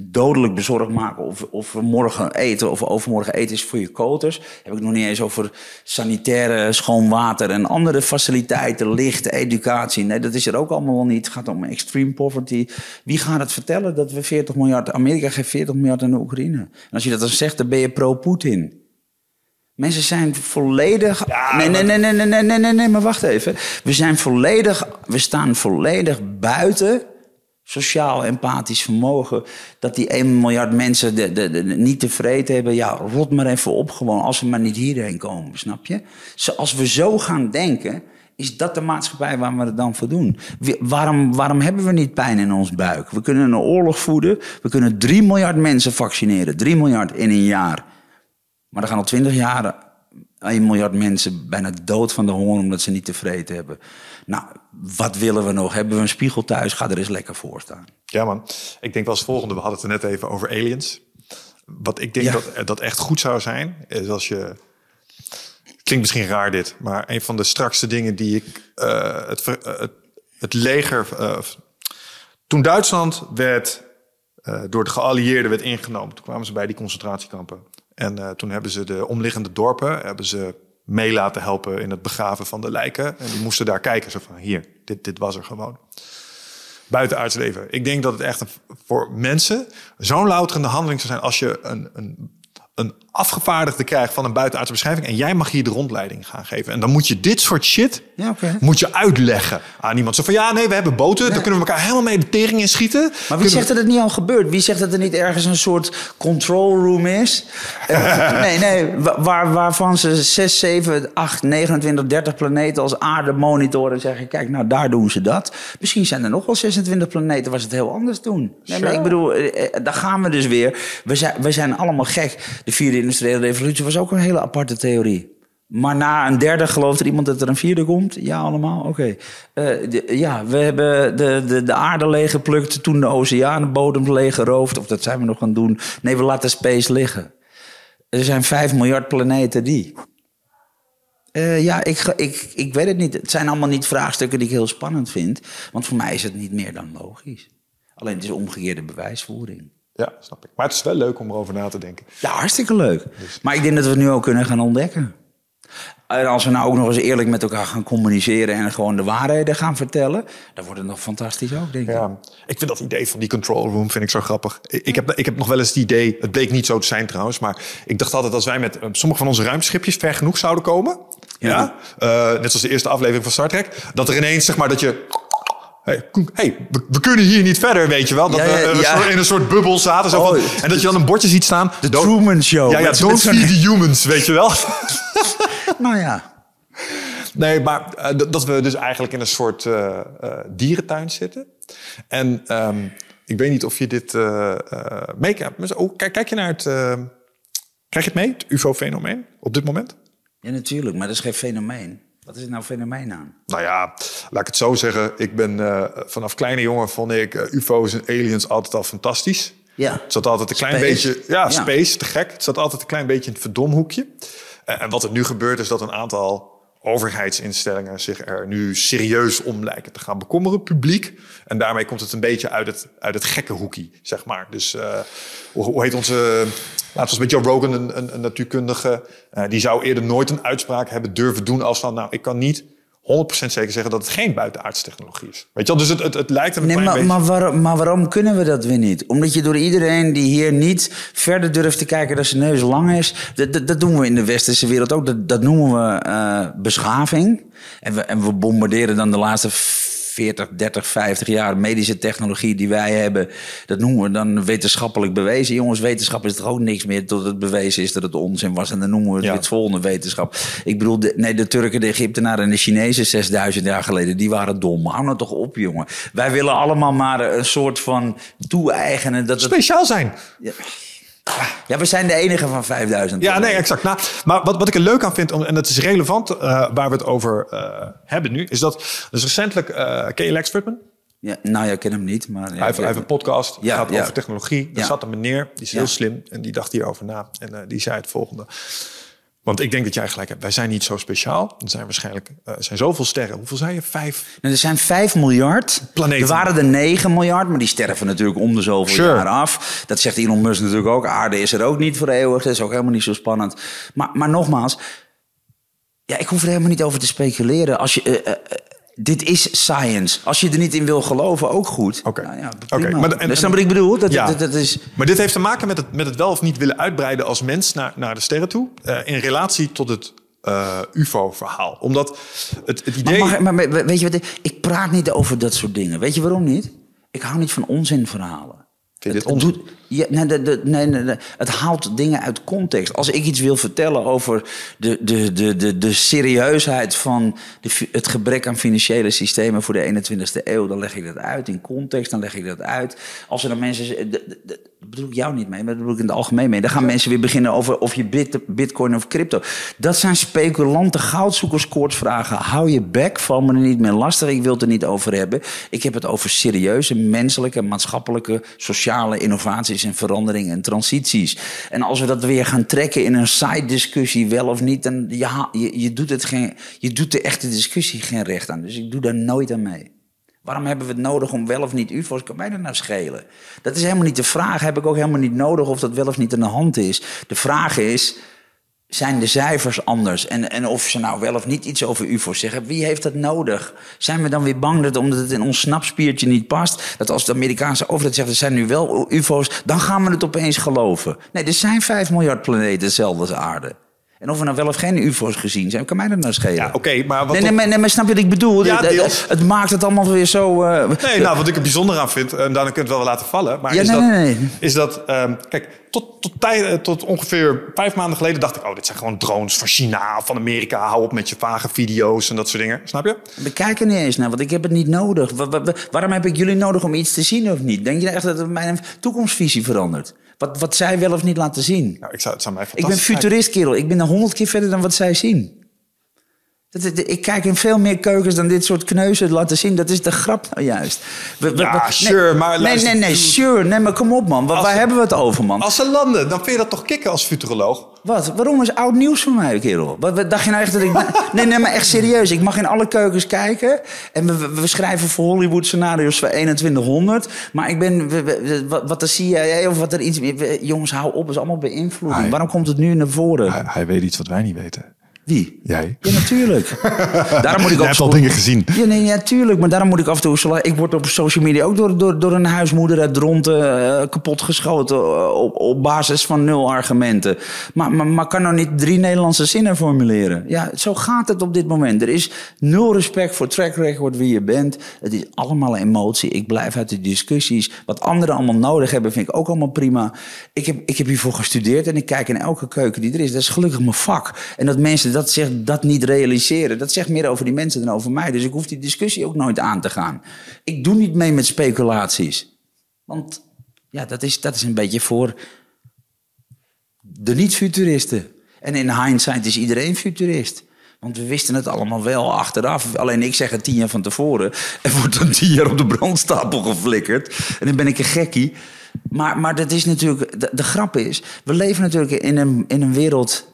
dodelijk bezorgd maken of, of morgen eten of overmorgen eten is voor je koters. Heb ik nog niet eens over sanitaire, schoon water en andere faciliteiten, licht, educatie. Nee, dat is er ook allemaal niet. Het gaat om extreme poverty. Wie gaat het vertellen dat we 40 miljard... Amerika geeft 40 miljard aan de Oekraïne. En als je dat dan zegt, dan ben je pro-Poetin. Mensen zijn volledig. nee, nee, nee, nee, nee, nee, nee, nee, nee, maar wacht even. We zijn volledig. We staan volledig buiten sociaal empathisch vermogen. Dat die 1 miljard mensen de, de, de, niet tevreden hebben. Ja, rot maar even op gewoon. Als we maar niet hierheen komen, snap je? Als we zo gaan denken. Is dat de maatschappij waar we het dan voor doen? waarom, waarom hebben we niet pijn in ons buik? We kunnen een oorlog voeden. We kunnen 3 miljard mensen vaccineren. 3 miljard in een jaar. Maar er gaan al 20 jaar 1 miljard mensen bijna dood van de honger omdat ze niet tevreden hebben. Nou, wat willen we nog? Hebben we een spiegel thuis? Ga er eens lekker voor staan. Ja man, ik denk wel als volgende. We hadden het er net even over aliens. Wat ik denk dat, dat echt goed zou zijn, is als je Klinkt misschien raar dit, maar een van de strakste dingen die ik uh, het, uh, het, leger. Uh, toen Duitsland werd door de geallieerden werd ingenomen, toen kwamen ze bij die concentratiekampen. En toen hebben ze de omliggende dorpen hebben ze mee laten helpen in het begraven van de lijken. En die moesten daar kijken. Zo van hier, dit, dit was er gewoon. Buitenaards leven. Ik denk dat het echt voor mensen zo'n louterende handeling zou zijn als je een, een, een afgevaardigde krijgt van een buitenaardse beschrijving. En jij mag hier de rondleiding gaan geven. En dan moet je dit soort shit Ja, moet je uitleggen aan iemand. Zo van ja, nee, we hebben boten. Daar kunnen we elkaar helemaal mee de tering in schieten. Maar wie Kunnen zegt dat het niet al gebeurt? Wie zegt dat er niet ergens een soort control room is? Eh, (laughs) nee, nee, wa- waar, waarvan ze 6, 7, 8, 29, 30 planeten als aarde monitoren en zeggen: kijk, nou daar doen ze dat. Misschien zijn er nog wel 26 planeten waar ze het heel anders doen. Nee, maar ik bedoel, eh, eh, daar gaan we dus weer. We zijn, we zijn allemaal gek. De vierde industriële revolutie was ook een hele aparte theorie. Maar na een derde gelooft er iemand dat er een vierde komt? Ja, allemaal? Oké. Eh, ja, we hebben de, de, de aarde leeggeplukt toen de oceanenbodem leeggeroofd. Of dat zijn we nog gaan doen. Nee, we laten space liggen. Er zijn 5 miljard planeten die. Eh, ja, ik, ik, ik weet het niet. Het zijn allemaal niet vraagstukken die ik heel spannend vind. Want voor mij is het niet meer dan logisch. Alleen het is omgekeerde bewijsvoering. Ja, snap ik. Maar het is wel leuk om erover na te denken. Ja, hartstikke leuk. Maar ik denk dat we het nu ook kunnen gaan ontdekken. En als we nou ook nog eens eerlijk met elkaar gaan communiceren en gewoon de waarheden gaan vertellen, dan wordt het nog fantastisch ook, denk ik. Ja, ik vind dat idee van die control room vind ik zo grappig. Ik heb, ik heb nog wel eens het idee, het bleek niet zo te zijn trouwens, maar ik dacht altijd als wij met eh, sommige van onze ruimteschipjes ver genoeg zouden komen, ja, Ja. eh, net zoals de eerste aflevering van Star Trek, dat er ineens zeg maar dat je Hey, we, we kunnen hier niet verder, weet je wel. Dat Ja, we ja, een ja. soort- in een soort bubbel zaten. Zo Oh, van, en dat je dan een bordje ziet staan. De Truman Show. Ja, ja, Met- don't met zo'n- feed the humans, weet je wel. (laughs) Nou ja. Nee, maar eh, dat- we dus eigenlijk in een soort eh, eh, dierentuin zitten. En ehm, ik weet niet of je dit eh eh meekijkt. Oh, kijk, kijk je naar het... eh, krijg je het mee, het UFO-fenomeen, op dit moment? ja, natuurlijk, maar dat is geen fenomeen. Wat is het nou fenomeen aan? Nou ja, laat ik het zo zeggen. Ik ben eh, vanaf kleine jongen vond ik eh, UFO's en aliens altijd al fantastisch. Ja. Het zat altijd een klein Space. beetje... Ja, Ja. space, te gek. Het zat altijd een klein beetje in het verdomhoekje. Eh, en wat er nu gebeurt is dat een aantal overheidsinstellingen zich er nu serieus om lijken te gaan bekommeren, publiek. En daarmee komt het een beetje uit het, uit het gekke hoekie, zeg maar. Dus eh, hoe, heet onze... Laten we met Joe Rogan, een, een, een natuurkundige... eh, die zou eerder nooit een uitspraak hebben durven doen als van... nou, ik kan niet 100% zeker zeggen dat het geen buitenaardse technologie is. Weet je wel? Dus het, het, het lijkt een Nee, maar, beetje... maar, waarom, maar waarom kunnen we dat weer niet? Omdat je door iedereen die hier niet verder durft te kijken dat zijn neus lang is. Dat, dat, dat doen we in de westerse wereld ook. Dat, dat noemen we eh, beschaving. En we, en we bombarderen dan de laatste 40, 30, 50 jaar medische technologie die wij hebben. Dat noemen we dan wetenschappelijk bewezen. Jongens, wetenschap is toch ook niks meer tot het bewezen is dat het onzin was. En dan noemen we het Ja. het volgende wetenschap. Ik bedoel, de, nee, de Turken, de Egyptenaren en de Chinezen 6000 jaar geleden, die waren dom. Hou nou toch op, jongen. Wij willen allemaal maar een soort van toe-eigenen. Dat het, Speciaal zijn. ja. Ja, we zijn de enige van 5000. Ja, nee, exact. Nou, maar wat, wat ik er leuk aan vind, en dat is relevant eh, waar we het over eh, hebben nu, is dat dus recentelijk, eh ken je Lex Fridman? Ja, nou ja, ik ken hem niet, maar... Ja, hij, heeft, hij heeft een podcast, die Ja, gaat ja. over technologie. Daar zat een meneer, die is heel slim en die dacht hierover na. En die zei het volgende. Want ik denk dat jij gelijk hebt. Wij zijn niet zo speciaal. Er zijn waarschijnlijk eh, zijn zoveel sterren. Hoeveel zijn je? Vijf? Nou, er zijn 5 miljard. Planeten. Er waren er 9 miljard, maar die sterven natuurlijk om de zoveel Sure. jaar af. Dat zegt Elon Musk natuurlijk ook. Aarde is er ook niet voor eeuwig. Dat is ook helemaal niet zo spannend. Maar, maar nogmaals, ja, ik hoef er helemaal niet over te speculeren. Als je, eh, eh, dit is science. Als je er niet in wil geloven, ook goed. Oké. Nou ja, maar en- Dus dan wat ik bedoel? Dat, Ja. dat, dat is... Maar dit heeft te maken met het, met het wel of niet willen uitbreiden als mens naar, naar de sterren toe. eh, in relatie tot het eh, UFO-verhaal. Omdat het, het idee... Maar, mag- maar, weet je wat? ik- praat niet over dat soort dingen. Weet je waarom niet? Ik hou niet van onzinverhalen. Vind je dit Het- het doet- ja, nee, de- de- nee, nee. Het haalt dingen uit context. Als ik iets wil vertellen over de, de, de, de, de serieusheid van de, het gebrek aan financiële systemen voor de 21ste eeuw, dan leg ik dat uit in context, dan leg ik dat uit. Als er dan mensen. Dat bedoel ik jou niet mee, maar dat bedoel ik in het algemeen mee. Dan gaan mensen weer beginnen over of je bit, bitcoin of crypto. Dat zijn speculante goudzoekerskoortsvragen. Hou je bek, val me er niet meer lastig. Ik wil het er niet over hebben. Ik heb het over serieuze menselijke, maatschappelijke, sociale innovaties en veranderingen en transities. En als we dat weer gaan trekken in een side discussie, wel of niet, dan je, je, doet het geen, je doet de echte discussie geen recht aan. Dus ik doe daar nooit aan mee. Waarom hebben we het nodig om wel of niet UFO's? Kan mij dat nou schelen? Dat is helemaal niet de vraag. Heb ik ook helemaal niet nodig of dat wel of niet aan de hand is. De vraag is: zijn de cijfers anders? En, en of ze nou wel of niet iets over UFO's zeggen, wie heeft dat nodig? Zijn we dan weer bang dat omdat het in ons snapspiertje niet past, dat als de Amerikaanse overheid zegt er zijn nu wel UFO's, dan gaan we het opeens geloven? Nee, er zijn 5 miljard planeten hetzelfde als aarde. En of we nou wel of geen UFO's gezien zijn, kan mij dat nou schelen? Ja, oké, maar wat Nee, nee, maar, nee, maar snap je wat ik bedoel? Ja, Het- het, deels. het maakt het allemaal weer zo... eh, Nee, nou, wat ik er bijzonder aan vind, en dan kun je het wel laten vallen, maar Ja, is, nee, dat, nee, nee. is dat, ehm, kijk, tot, tot, tij- eh, tot ongeveer vijf maanden geleden dacht ik, oh, dit zijn gewoon drones van China, van Amerika, hou op met je vage video's en dat soort dingen, snap je? We kijken niet eens naar, want ik heb het niet nodig. Wa- wa- wa- waarom heb ik jullie nodig om iets te zien of niet? Denk je echt dat mijn toekomstvisie verandert? Wat, wat zij wel of niet laten zien? Nou, ik zou, het zou mij Ik ben futurist, kerel. Ik ben er honderd keer verder dan wat zij zien. Ik kijk in veel meer keukens dan dit soort kneuzen laten zien. Dat is de grap nou juist. We- we- Ja, we- nee, sure, maar Nee, luister. nee, nee, sure. Nee, maar kom op, man. Waar, waar ze- hebben we het over, man? Als ze landen, dan vind je dat toch kicken als futuroloog? Wat? Waarom is oud nieuws voor mij, kerel? Wat, wat dacht je nou echt dat ik... (laughs) Nee, nee, maar echt serieus. Ik mag in alle keukens kijken. En we, schrijven voor Hollywood scenario's voor 2100. Maar ik ben... wat, de CIA of wat er iets... Jongens, hou op. is allemaal beïnvloeding. Hij- Waarom komt het nu naar voren? hij weet iets wat wij niet weten. Wie? Jij. Ja, natuurlijk. (laughs) daarom moet ik ook hebt al dingen gezien. Ja, nee, ja, tuurlijk. Maar daarom moet ik af en toe... Ik word op social media ook door, door, door een huismoeder uit Dronten eh, kapotgeschoten... eh, op, op basis van nul argumenten. Maar, maar, maar kan nou niet drie Nederlandse zinnen formuleren? Ja, zo gaat het op dit moment. Er is nul respect voor track record wie je bent. Het is allemaal emotie. Ik blijf uit de discussies. Wat anderen allemaal nodig hebben, vind ik ook allemaal prima. Ik heb, ik heb hiervoor gestudeerd en ik kijk in elke keuken die er is. Dat is gelukkig mijn vak. En dat mensen dat, zich dat niet realiseren, dat zegt meer over die mensen dan over mij. Dus ik hoef die discussie ook nooit aan te gaan. Ik doe niet mee met speculaties. Want ja, dat is, dat is een beetje voor de niet-futuristen. En in hindsight is iedereen futurist. Want we wisten het allemaal wel achteraf. Alleen ik zeg het tien jaar van tevoren. En wordt dan tien jaar op de brandstapel geflikkerd. En dan ben ik een gekkie. Maar, maar dat is natuurlijk... De, de grap is... We leven natuurlijk in een, in een wereld...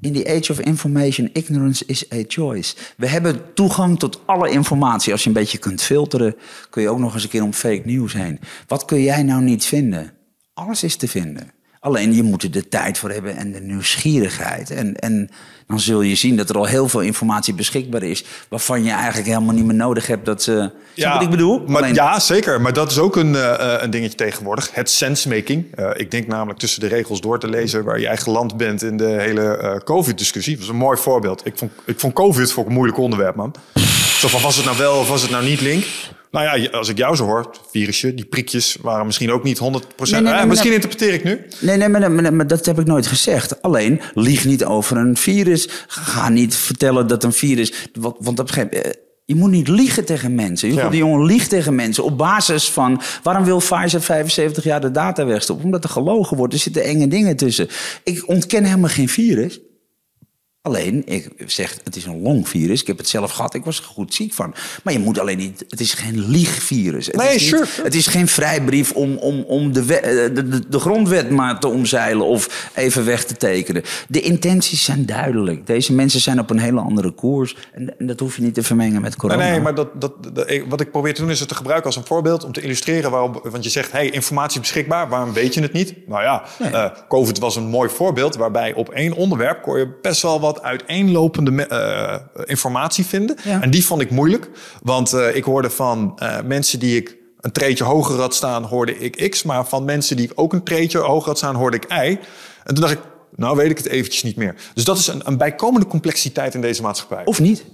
In the age of information, ignorance is a choice. We hebben toegang tot alle informatie. Als je een beetje kunt filteren, kun je ook nog eens een keer om fake news heen. Wat kun jij nou niet vinden? Alles is te vinden. Alleen je moet er de tijd voor hebben en de nieuwsgierigheid. En, en dan zul je zien dat er al heel veel informatie beschikbaar is. waarvan je eigenlijk helemaal niet meer nodig hebt dat ze. Ja, wat ik bedoel? Maar, Alleen- Ja, zeker. Maar dat is ook een, eh, een dingetje tegenwoordig. Het sensemaking. Eh ik denk namelijk tussen de regels door te lezen... waar je eigen geland bent in de hele eh, COVID-discussie. Dat is een mooi voorbeeld. Ik vond, ik vond COVID vond ik een moeilijk onderwerp, man. Zo van, was het nou wel of was het nou niet, Link? Nou ja, als ik jou zo hoor, virusje, die prikjes... waren misschien ook niet 100%. Nee, nee, Eh, nee, misschien interpreteer ik nu. Nee, nee maar, maar, maar dat heb ik nooit gezegd. Alleen, lieg niet over een virus. Ga niet vertellen dat een virus... Want, want op een gegeven moment... eh, Je moet niet liegen tegen mensen. Ja. Die jongen liegt tegen mensen op basis van... Waarom wil Pfizer 75 jaar de data wegstoppen? Omdat er gelogen wordt. Er zitten enge dingen tussen. Ik ontken helemaal geen virus. Alleen, ik zeg, het is een longvirus. Ik heb het zelf gehad. Ik was er goed ziek van. Maar je moet alleen niet... Het is geen liegvirus. Het Nee, is niet- sure. het is geen vrijbrief om, om, om de, we- eh, de, de, de grondwet maar te omzeilen of even weg te tekenen. De intenties zijn duidelijk. Deze mensen zijn op een hele andere koers. En, en dat hoef je niet te vermengen met corona. Nee, nee, maar dat, dat, wat ik probeer te doen is het te gebruiken als een voorbeeld om te illustreren waarom. Want je zegt, hey, informatie beschikbaar, waarom weet je het niet? Nou ja, eh, COVID was een mooi voorbeeld waarbij op één onderwerp kon je best wel wat uiteenlopende me- eh, informatie vinden. Ja. En die vond ik moeilijk, want eh, ik hoorde van eh, mensen die ik een treetje hoger had staan, hoorde ik X, maar van mensen die ik ook een treetje hoger had staan, hoorde ik Y. En toen dacht ik, nou weet ik het eventjes niet meer. Dus dat is een, een bijkomende complexiteit in deze maatschappij. Of niet?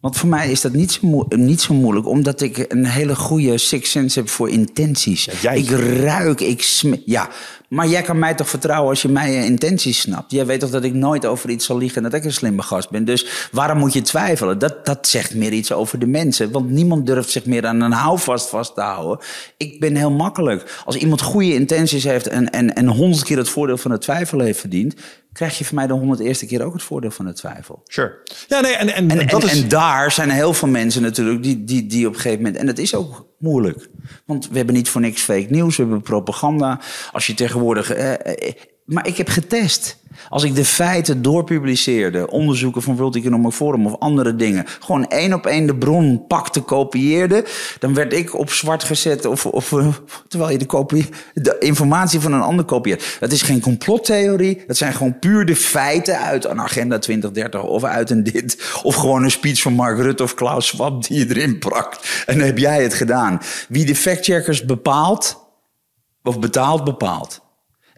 Want voor mij is dat niet zo, niet zo moeilijk, omdat ik een hele goede sixth sense heb voor intenties. jij. Ik ruik, ik sm Ja, maar jij kan mij toch vertrouwen als je mijn intenties snapt? Jij weet toch dat ik nooit over iets zal liegen en dat ik een slimme gast ben. Dus waarom moet je twijfelen? Dat, dat zegt meer iets over de mensen. Want niemand durft zich meer aan een houvast vast te houden. Ik ben heel makkelijk. Als iemand goede intenties heeft en, en, en honderd keer het voordeel van het twijfel heeft verdiend, krijg je van mij de honderd eerste keer ook het voordeel van het twijfel. Sure. Ja, nee, en, en, En, dat en, is... en daar zijn heel veel mensen natuurlijk die, die, die op een gegeven moment... En dat is ook moeilijk. Want we hebben niet voor niks fake nieuws, we hebben propaganda. Als je tegenwoordig... Eh, eh, Maar ik heb getest. Als ik de feiten doorpubliceerde, onderzoeken van World Economic Forum of andere dingen, gewoon één op één de bron pakte, kopieerde, dan werd ik op zwart gezet of, of (laughs) terwijl je de, de informatie van een ander kopieert. Dat is geen complottheorie, dat zijn gewoon puur de feiten uit een agenda 2030 of uit een dit. Of gewoon een speech van Mark Rutte of Klaus Schwab die je erin prakt. En dan heb jij het gedaan. Wie de factcheckers bepaalt, of betaalt, bepaalt.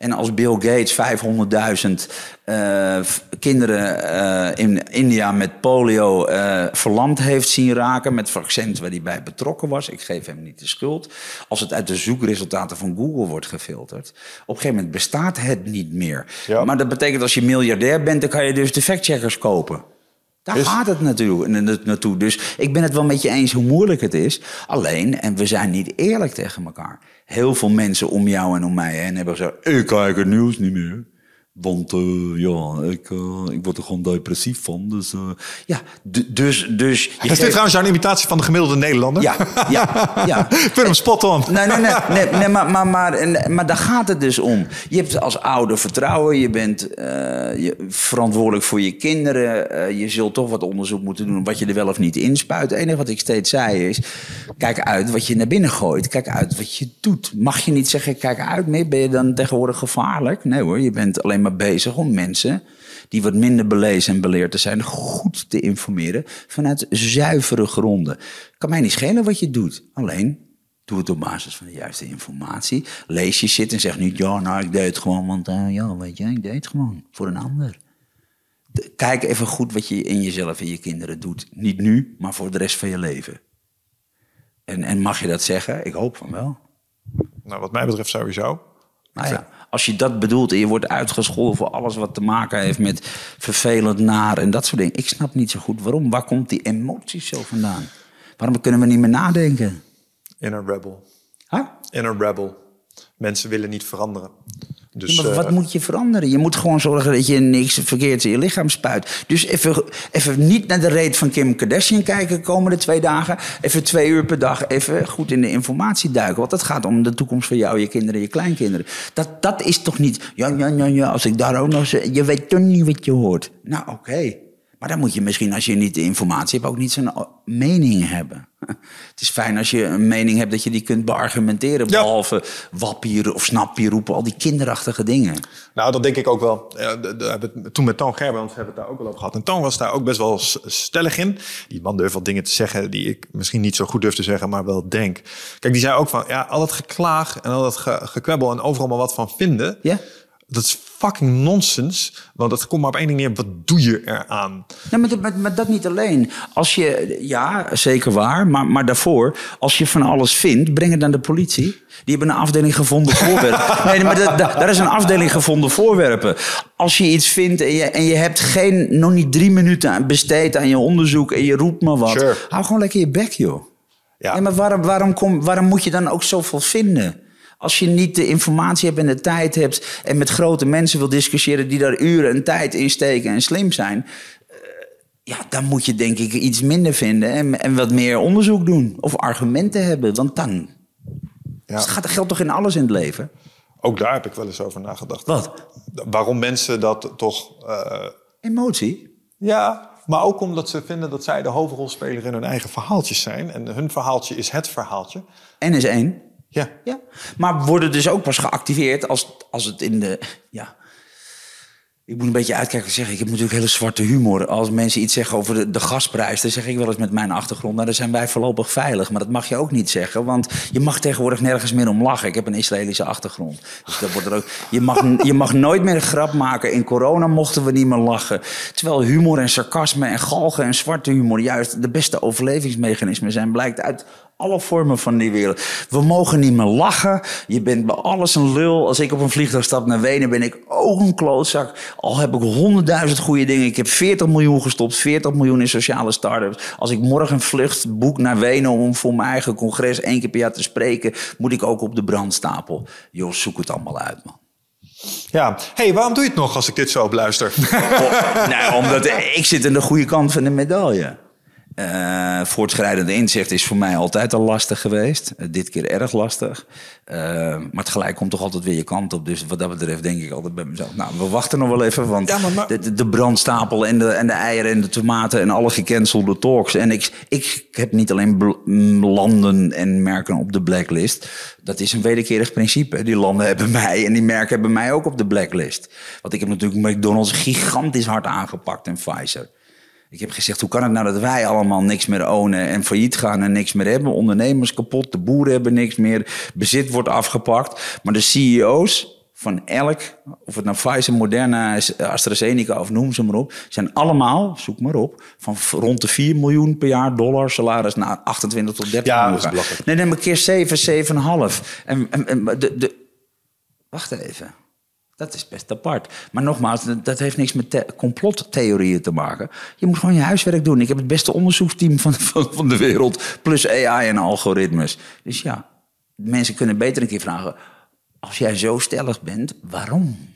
En als Bill Gates 500.000 uh, kinderen uh, in India met polio uh, verlamd heeft zien raken met vaccins waar hij bij betrokken was, ik geef hem niet de schuld. Als het uit de zoekresultaten van Google wordt gefilterd, op een gegeven moment bestaat het niet meer. Ja. Maar dat betekent als je miljardair bent, dan kan je dus de factcheckers kopen. Daar is... gaat het natuurlijk naartoe. Dus ik ben het wel met je eens hoe moeilijk het is. Alleen, en we zijn niet eerlijk tegen elkaar. Heel veel mensen om jou en om mij heen hebben gezegd: Ik kijk het nieuws niet meer. Want uh, ja, ik, uh, ik word er gewoon depressief van. Dus uh, ja, dus... dus je is dit trouwens jouw imitatie van de gemiddelde Nederlander? Ja, ja, ja. (laughs) ik vind hem spot on. Nee, nee, nee, nee, nee maar, maar, maar, maar daar gaat het dus om. Je hebt als ouder vertrouwen. Je bent je verantwoordelijk voor je kinderen. je zult toch wat onderzoek moeten doen wat je er wel of niet inspuit. Het enige wat ik steeds zei is... Kijk uit wat je naar binnen gooit. Kijk uit wat je doet. Mag je niet zeggen, kijk uit meer. Ben je dan tegenwoordig gevaarlijk? Nee hoor, je bent alleen maar bezig om mensen die wat minder belezen en beleerd zijn, goed te informeren vanuit zuivere gronden. Kan mij niet schelen wat je doet. Alleen, doe het op basis van de juiste informatie. Lees je zit en zeg niet, ja, nou, ik deed het gewoon, want uh, ja, weet je, ik deed het gewoon voor een ander. Kijk even goed wat je in jezelf en je kinderen doet. Niet nu, maar voor de rest van je leven. En, en mag je dat zeggen? Ik hoop van wel. Nou, wat mij betreft sowieso. Nou ja, als je dat bedoelt en je wordt uitgescholden voor alles wat te maken heeft met vervelend, naar en dat soort dingen. Ik snap niet zo goed waarom. Waar komt die emoties zo vandaan? Waarom kunnen we niet meer nadenken? Inner rebel. Huh? Inner rebel. Mensen willen niet veranderen. Dus, maar wat uh, moet je veranderen? Je moet gewoon zorgen dat je niks verkeerds in je lichaam spuit. Dus even, even niet naar de reet van Kim Kardashian kijken de komende twee dagen. Even twee uur per dag even goed in de informatie duiken. Want het gaat om de toekomst van jou, je kinderen, je kleinkinderen. Dat, dat is toch niet... Ja, ja, ja, ja, als ik daar ook nog zeg... Je weet toch niet wat je hoort. Nou, oké. Okay. Maar dan moet je misschien, als je niet de informatie hebt, ook niet zo'n mening hebben. (laughs) Het is fijn als je een mening hebt dat je die kunt beargumenteren. Ja. Behalve wappier of snappier roepen, al die kinderachtige dingen. Nou, dat denk ik ook wel. Toen met Toon Gerbrands hebben we het daar ook wel over gehad. En Toon was daar ook best wel stellig in. Die man durft wat dingen te zeggen die ik misschien niet zo goed durf te zeggen, maar wel denk. Kijk, die zei ook van, ja, al dat geklaag en al dat ge gekwebbel en overal maar wat van vinden. Ja dat is fucking nonsens. Want het komt maar op één ding neer. Wat doe je eraan? Ja, maar, maar, maar, dat niet alleen. Als je, ja, zeker waar. Maar, maar daarvoor, als je van alles vindt, breng het naar de politie. Die hebben een afdeling gevonden voorwerpen. (laughs) nee, maar dat, dat, daar is een afdeling gevonden voorwerpen. Als je iets vindt en je, en je hebt geen, nog niet drie minuten besteed aan je onderzoek en je roept maar wat. Sure. Hou gewoon lekker je bek, joh. Ja. Nee, maar waarom, waarom, kom, waarom moet je dan ook zoveel vinden? Als je niet de informatie hebt en de tijd hebt en met grote mensen wil discussiëren die daar uren en tijd in steken en slim zijn, uh, ja, dan moet je denk ik iets minder vinden en, en wat meer onderzoek doen of argumenten hebben. Want dan ja. dus gaat, geldt toch in alles in het leven? Ook daar heb ik wel eens over nagedacht. Wat? Waarom mensen dat toch. Uh... Emotie? Ja, maar ook omdat ze vinden dat zij de hoofdrolspeler in hun eigen verhaaltjes zijn. En hun verhaaltje is het verhaaltje. En is één. Ja. ja. Maar worden dus ook pas geactiveerd als, als het in de. Ja. Ik moet een beetje uitkijken zeggen. Ik heb natuurlijk hele zwarte humor. Als mensen iets zeggen over de, de gasprijs, dan zeg ik wel eens met mijn achtergrond. Nou, dan zijn wij voorlopig veilig. Maar dat mag je ook niet zeggen. Want je mag tegenwoordig nergens meer om lachen. Ik heb een Israëlische achtergrond. Dus dat wordt er ook. Je mag, je mag nooit meer een grap maken. In corona mochten we niet meer lachen. Terwijl humor en sarcasme en galgen en zwarte humor juist de beste overlevingsmechanismen zijn. Blijkt uit alle vormen van die wereld. We mogen niet meer lachen. Je bent bij alles een lul. Als ik op een vliegtuig stap naar Wenen, ben ik ook een klootzak. Al heb ik honderdduizend goede dingen. Ik heb 40 miljoen gestopt, 40 miljoen in sociale start-ups. Als ik morgen een vlucht boek naar Wenen om voor mijn eigen congres één keer per jaar te spreken, moet ik ook op de brandstapel. Joh, zoek het allemaal uit, man. Ja, hey, waarom doe je het nog als ik dit zo op luister? nou, omdat ik zit aan de goede kant van de medaille. Uh, voortschrijdend inzicht is voor mij altijd al lastig geweest. Uh, dit keer erg lastig. Uh, maar tegelijk komt toch altijd weer je kant op. Dus wat dat betreft denk ik altijd bij mezelf... nou, we wachten nog wel even, want ja, maar, maar... De, de, brandstapel en de, en de eieren en de tomaten... en alle gecancelde talks. En ik, ik heb niet alleen landen en merken op de blacklist. Dat is een wederkerig principe. Die landen hebben mij en die merken hebben mij ook op de blacklist. Want ik heb natuurlijk McDonald's gigantisch hard aangepakt en Pfizer... Ik heb gezegd, hoe kan het nou dat wij allemaal niks meer ownen en failliet gaan en niks meer hebben? Ondernemers kapot, de boeren hebben niks meer, bezit wordt afgepakt. Maar de CEO's van elk, of het nou Pfizer, Moderna, AstraZeneca of noem ze maar op, zijn allemaal, zoek maar op, van rond de 4 miljoen per jaar dollar salaris naar 28 tot 30 ja, miljoen. Nee, nee, maar keer 7, 7,5. En, en, en de, de, wacht even. Dat is best apart. Maar nogmaals, dat heeft niks met complottheorieën te maken. Je moet gewoon je huiswerk doen. Ik heb het beste onderzoeksteam van, van, van de wereld. Plus AI en algoritmes. Dus ja, mensen kunnen beter een keer vragen. Als jij zo stellig bent, waarom?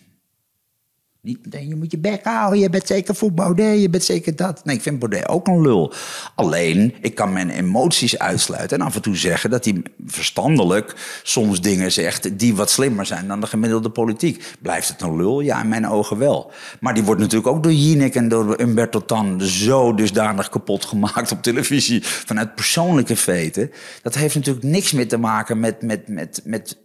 Niet meteen, je moet je bek houden, je bent zeker voor Baudet, je bent zeker dat. Nee, ik vind Baudet ook een lul. Alleen, ik kan mijn emoties uitsluiten en af en toe zeggen dat hij verstandelijk soms dingen zegt die wat slimmer zijn dan de gemiddelde politiek. Blijft het een lul? Ja, in mijn ogen wel. Maar die wordt natuurlijk ook door Jinek en door Umberto Tan zo dusdanig kapot gemaakt op televisie vanuit persoonlijke veten. Dat heeft natuurlijk niks meer te maken met, met, met, met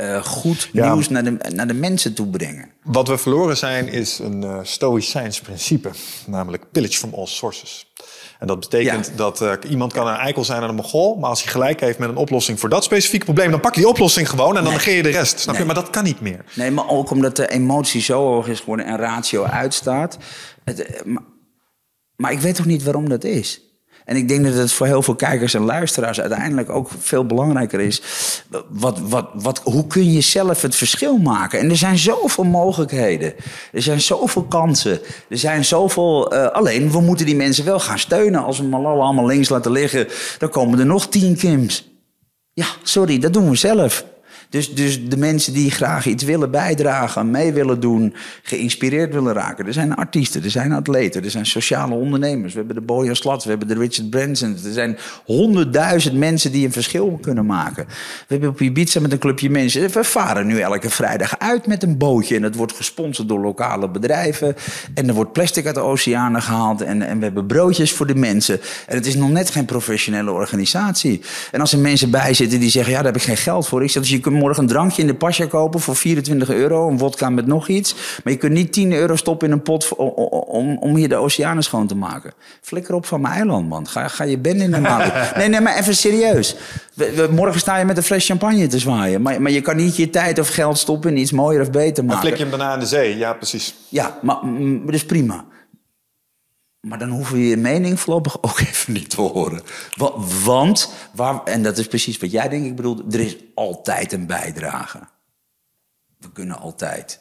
uh, goed nieuws naar de, naar de mensen toe brengen. Wat we verloren zijn is een uh, stoïcijns principe, namelijk pillage from all sources. En dat betekent dat uh, iemand kan een eikel zijn en een mogol, maar als hij gelijk heeft met een oplossing voor dat specifieke probleem, dan pak je die oplossing gewoon en dan negeer je de rest. Snap je? Maar dat kan niet meer. Nee, maar ook omdat de emotie zo hoog is geworden en ratio uitstaat. Het, maar, maar ik weet toch niet waarom dat is. En ik denk dat het voor heel veel kijkers en luisteraars uiteindelijk ook veel belangrijker is. Wat, wat, wat, hoe kun je zelf het verschil maken? En er zijn zoveel mogelijkheden. Er zijn zoveel kansen. Er zijn zoveel. Uh, alleen, we moeten die mensen wel gaan steunen. Als we Malala allemaal links laten liggen, dan komen er nog tien Kims. Ja, sorry, dat doen we zelf. Dus, dus de mensen die graag iets willen bijdragen, mee willen doen, geïnspireerd willen raken. Er zijn artiesten, er zijn atleten, er zijn sociale ondernemers. We hebben de Bojan Slat, we hebben de Richard Branson. Er zijn honderdduizend mensen die een verschil kunnen maken. We hebben op Ibiza met een clubje mensen. We varen nu elke vrijdag uit met een bootje. En dat wordt gesponsord door lokale bedrijven. En er wordt plastic uit de oceanen gehaald. En, en we hebben broodjes voor de mensen. En het is nog net geen professionele organisatie. En als er mensen bij zitten die zeggen: Ja, daar heb ik geen geld voor. Ik zeg: dus je kunt morgen een drankje in de pasja kopen voor 24 euro. Een vodka met nog iets. Maar je kunt niet 10 euro stoppen in een pot om, om, om hier de oceanen schoon te maken. Flikker op van mijn eiland, man. Ga, ga je ben in de maand. (laughs) Nee, nee, maar even serieus. morgen sta je met een fles champagne te zwaaien. Maar, maar je kan niet je tijd of geld stoppen in iets mooier of beter maken. Dan flik je hem daarna in de zee. Ja, precies. Ja, maar dat is prima. Maar dan hoeven we je mening voorlopig ook (laughs) even niet te horen. Want, waar, en dat is precies wat jij denk ik bedoelt, er is altijd een bijdrage. We kunnen altijd.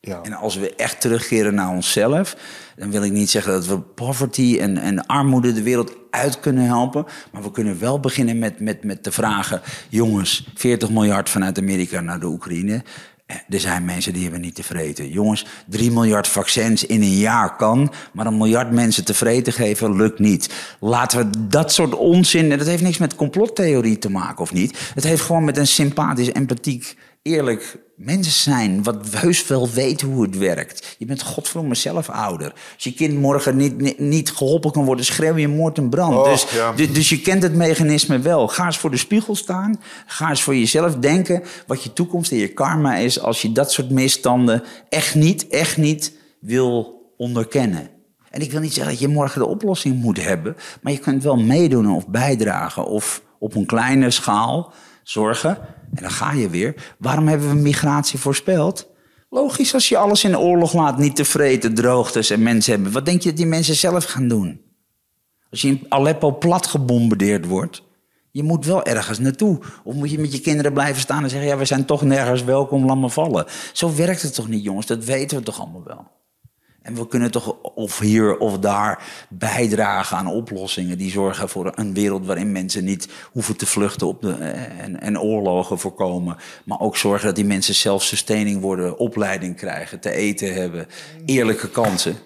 Ja. En als we echt terugkeren naar onszelf, dan wil ik niet zeggen dat we poverty en, en armoede de wereld uit kunnen helpen. Maar we kunnen wel beginnen met, met, met de vragen: jongens, 40 miljard vanuit Amerika naar de Oekraïne. Er zijn mensen die hebben niet tevreden. Jongens, 3 miljard vaccins in een jaar kan, maar een miljard mensen tevreden geven lukt niet. Laten we dat soort onzin, dat heeft niks met complottheorie te maken of niet. Het heeft gewoon met een sympathisch, empathiek, eerlijk mensen zijn, wat heus wel weet hoe het werkt. Je bent godverdomme zelf ouder. Als je kind morgen niet, niet, geholpen kan worden, schreeuw je moord en brand. Oh, dus, dus je kent het mechanisme wel. Ga eens voor de spiegel staan. Ga eens voor jezelf denken wat je toekomst en je karma is als je dat soort misstanden echt niet, echt niet wil onderkennen. En ik wil niet zeggen dat je morgen de oplossing moet hebben, maar je kunt wel meedoen of bijdragen of op een kleine schaal zorgen en dan ga je weer. Waarom hebben we migratie voorspeld? Logisch, als je alles in oorlog laat, niet tevreden, droogtes en mensen hebben. Wat denk je dat die mensen zelf gaan doen? Als je in Aleppo plat gebombardeerd wordt, je moet wel ergens naartoe. Of moet je met je kinderen blijven staan en zeggen: Ja, we zijn toch nergens welkom, laat me vallen. Zo werkt het toch niet, jongens? Dat weten we toch allemaal wel? En we kunnen toch of hier of daar bijdragen aan oplossingen die zorgen voor een wereld waarin mensen niet hoeven te vluchten op de, eh, en, en oorlogen voorkomen. Maar ook zorgen dat die mensen zelfsustaining worden, opleiding krijgen, te eten hebben, eerlijke kansen.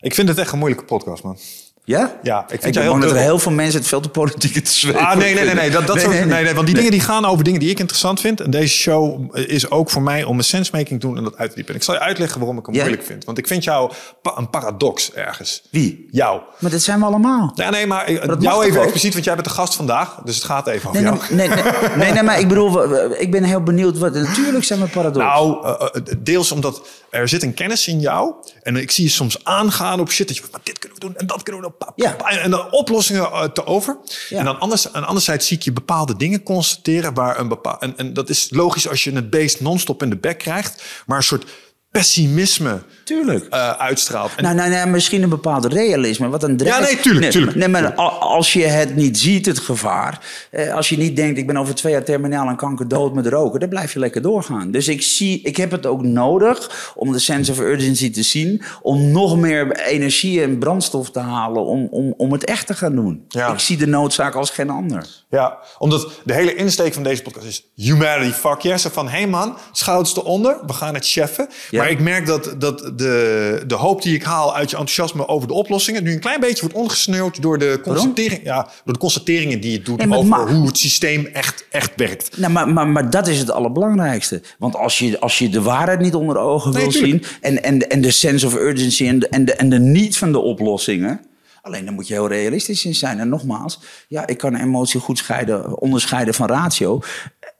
Ik vind het echt een moeilijke podcast, man. Ja? Ja, ik vind ik heel dat er heel veel mensen het veel te politiek te zweven Ah, nee, nee, nee, nee. Dat, dat Nee, soort- nee, nee, want die dingen die gaan over dingen die ik interessant vind. En deze show is ook voor mij om een sensemaking te doen en dat uit te diepen. En ik zal je uitleggen waarom ik hem Ja. moeilijk vind. Want ik vind jou pa- een paradox ergens. Wie? Jou. Maar dat zijn we allemaal. Ja, nee, maar eh, jou even expliciet, want jij bent de gast vandaag. Dus het gaat even over Nee, jou. nee, nee, nee, maar ik bedoel, ik ben heel benieuwd. Wat, natuurlijk zijn we paradox. Nou, eh, eh, deels omdat er zit een kennis in jou. En ik zie je soms aangaan op shit. Dat je, maar dit kunnen we doen en dat kunnen we doen. Ja. En dan oplossingen eh, te over. Ja. En dan anders, aan anderzijds zie ik je bepaalde dingen constateren. Waar een bepaal, en, en dat is logisch als je het beest non-stop in de bek krijgt. Maar een soort pessimisme Tuurlijk. eh, uitstraalt. En, Nou, nou, nou, misschien een bepaald realisme. Wat een drijf... Ja, nee, tuurlijk, tuurlijk. Nee, maar als je het niet ziet, het gevaar. Eh, als je niet denkt, ik ben over twee jaar terminaal aan kanker dood met roken. Dan blijf je lekker doorgaan. Dus ik, zie, ik heb het ook nodig om de sense of urgency te zien. Om nog meer energie en brandstof te halen om, om, om het echt te gaan doen. Ja. Ik zie de noodzaak als geen ander. Ja, omdat de hele insteek van deze podcast is humanity fuck yes. Zo van, hey man, schouders eronder, we gaan het cheffen. Ja. Maar ik merk dat, dat de, de hoop die ik haal uit je enthousiasme over de oplossingen... nu een klein beetje wordt ongesneeuwd door de, constatering, ja, door de constateringen die je doet... Nee, over mag. hoe het systeem echt, echt werkt. Nou, maar, maar, maar dat is het allerbelangrijkste. Want als je, als je de waarheid niet onder ogen Nee, wil zien... En, en, en de sense of urgency en de, en, de, en de niet van de oplossingen... Alleen dan moet je heel realistisch in zijn. En nogmaals, ja, ik kan emotie goed scheiden, onderscheiden van ratio.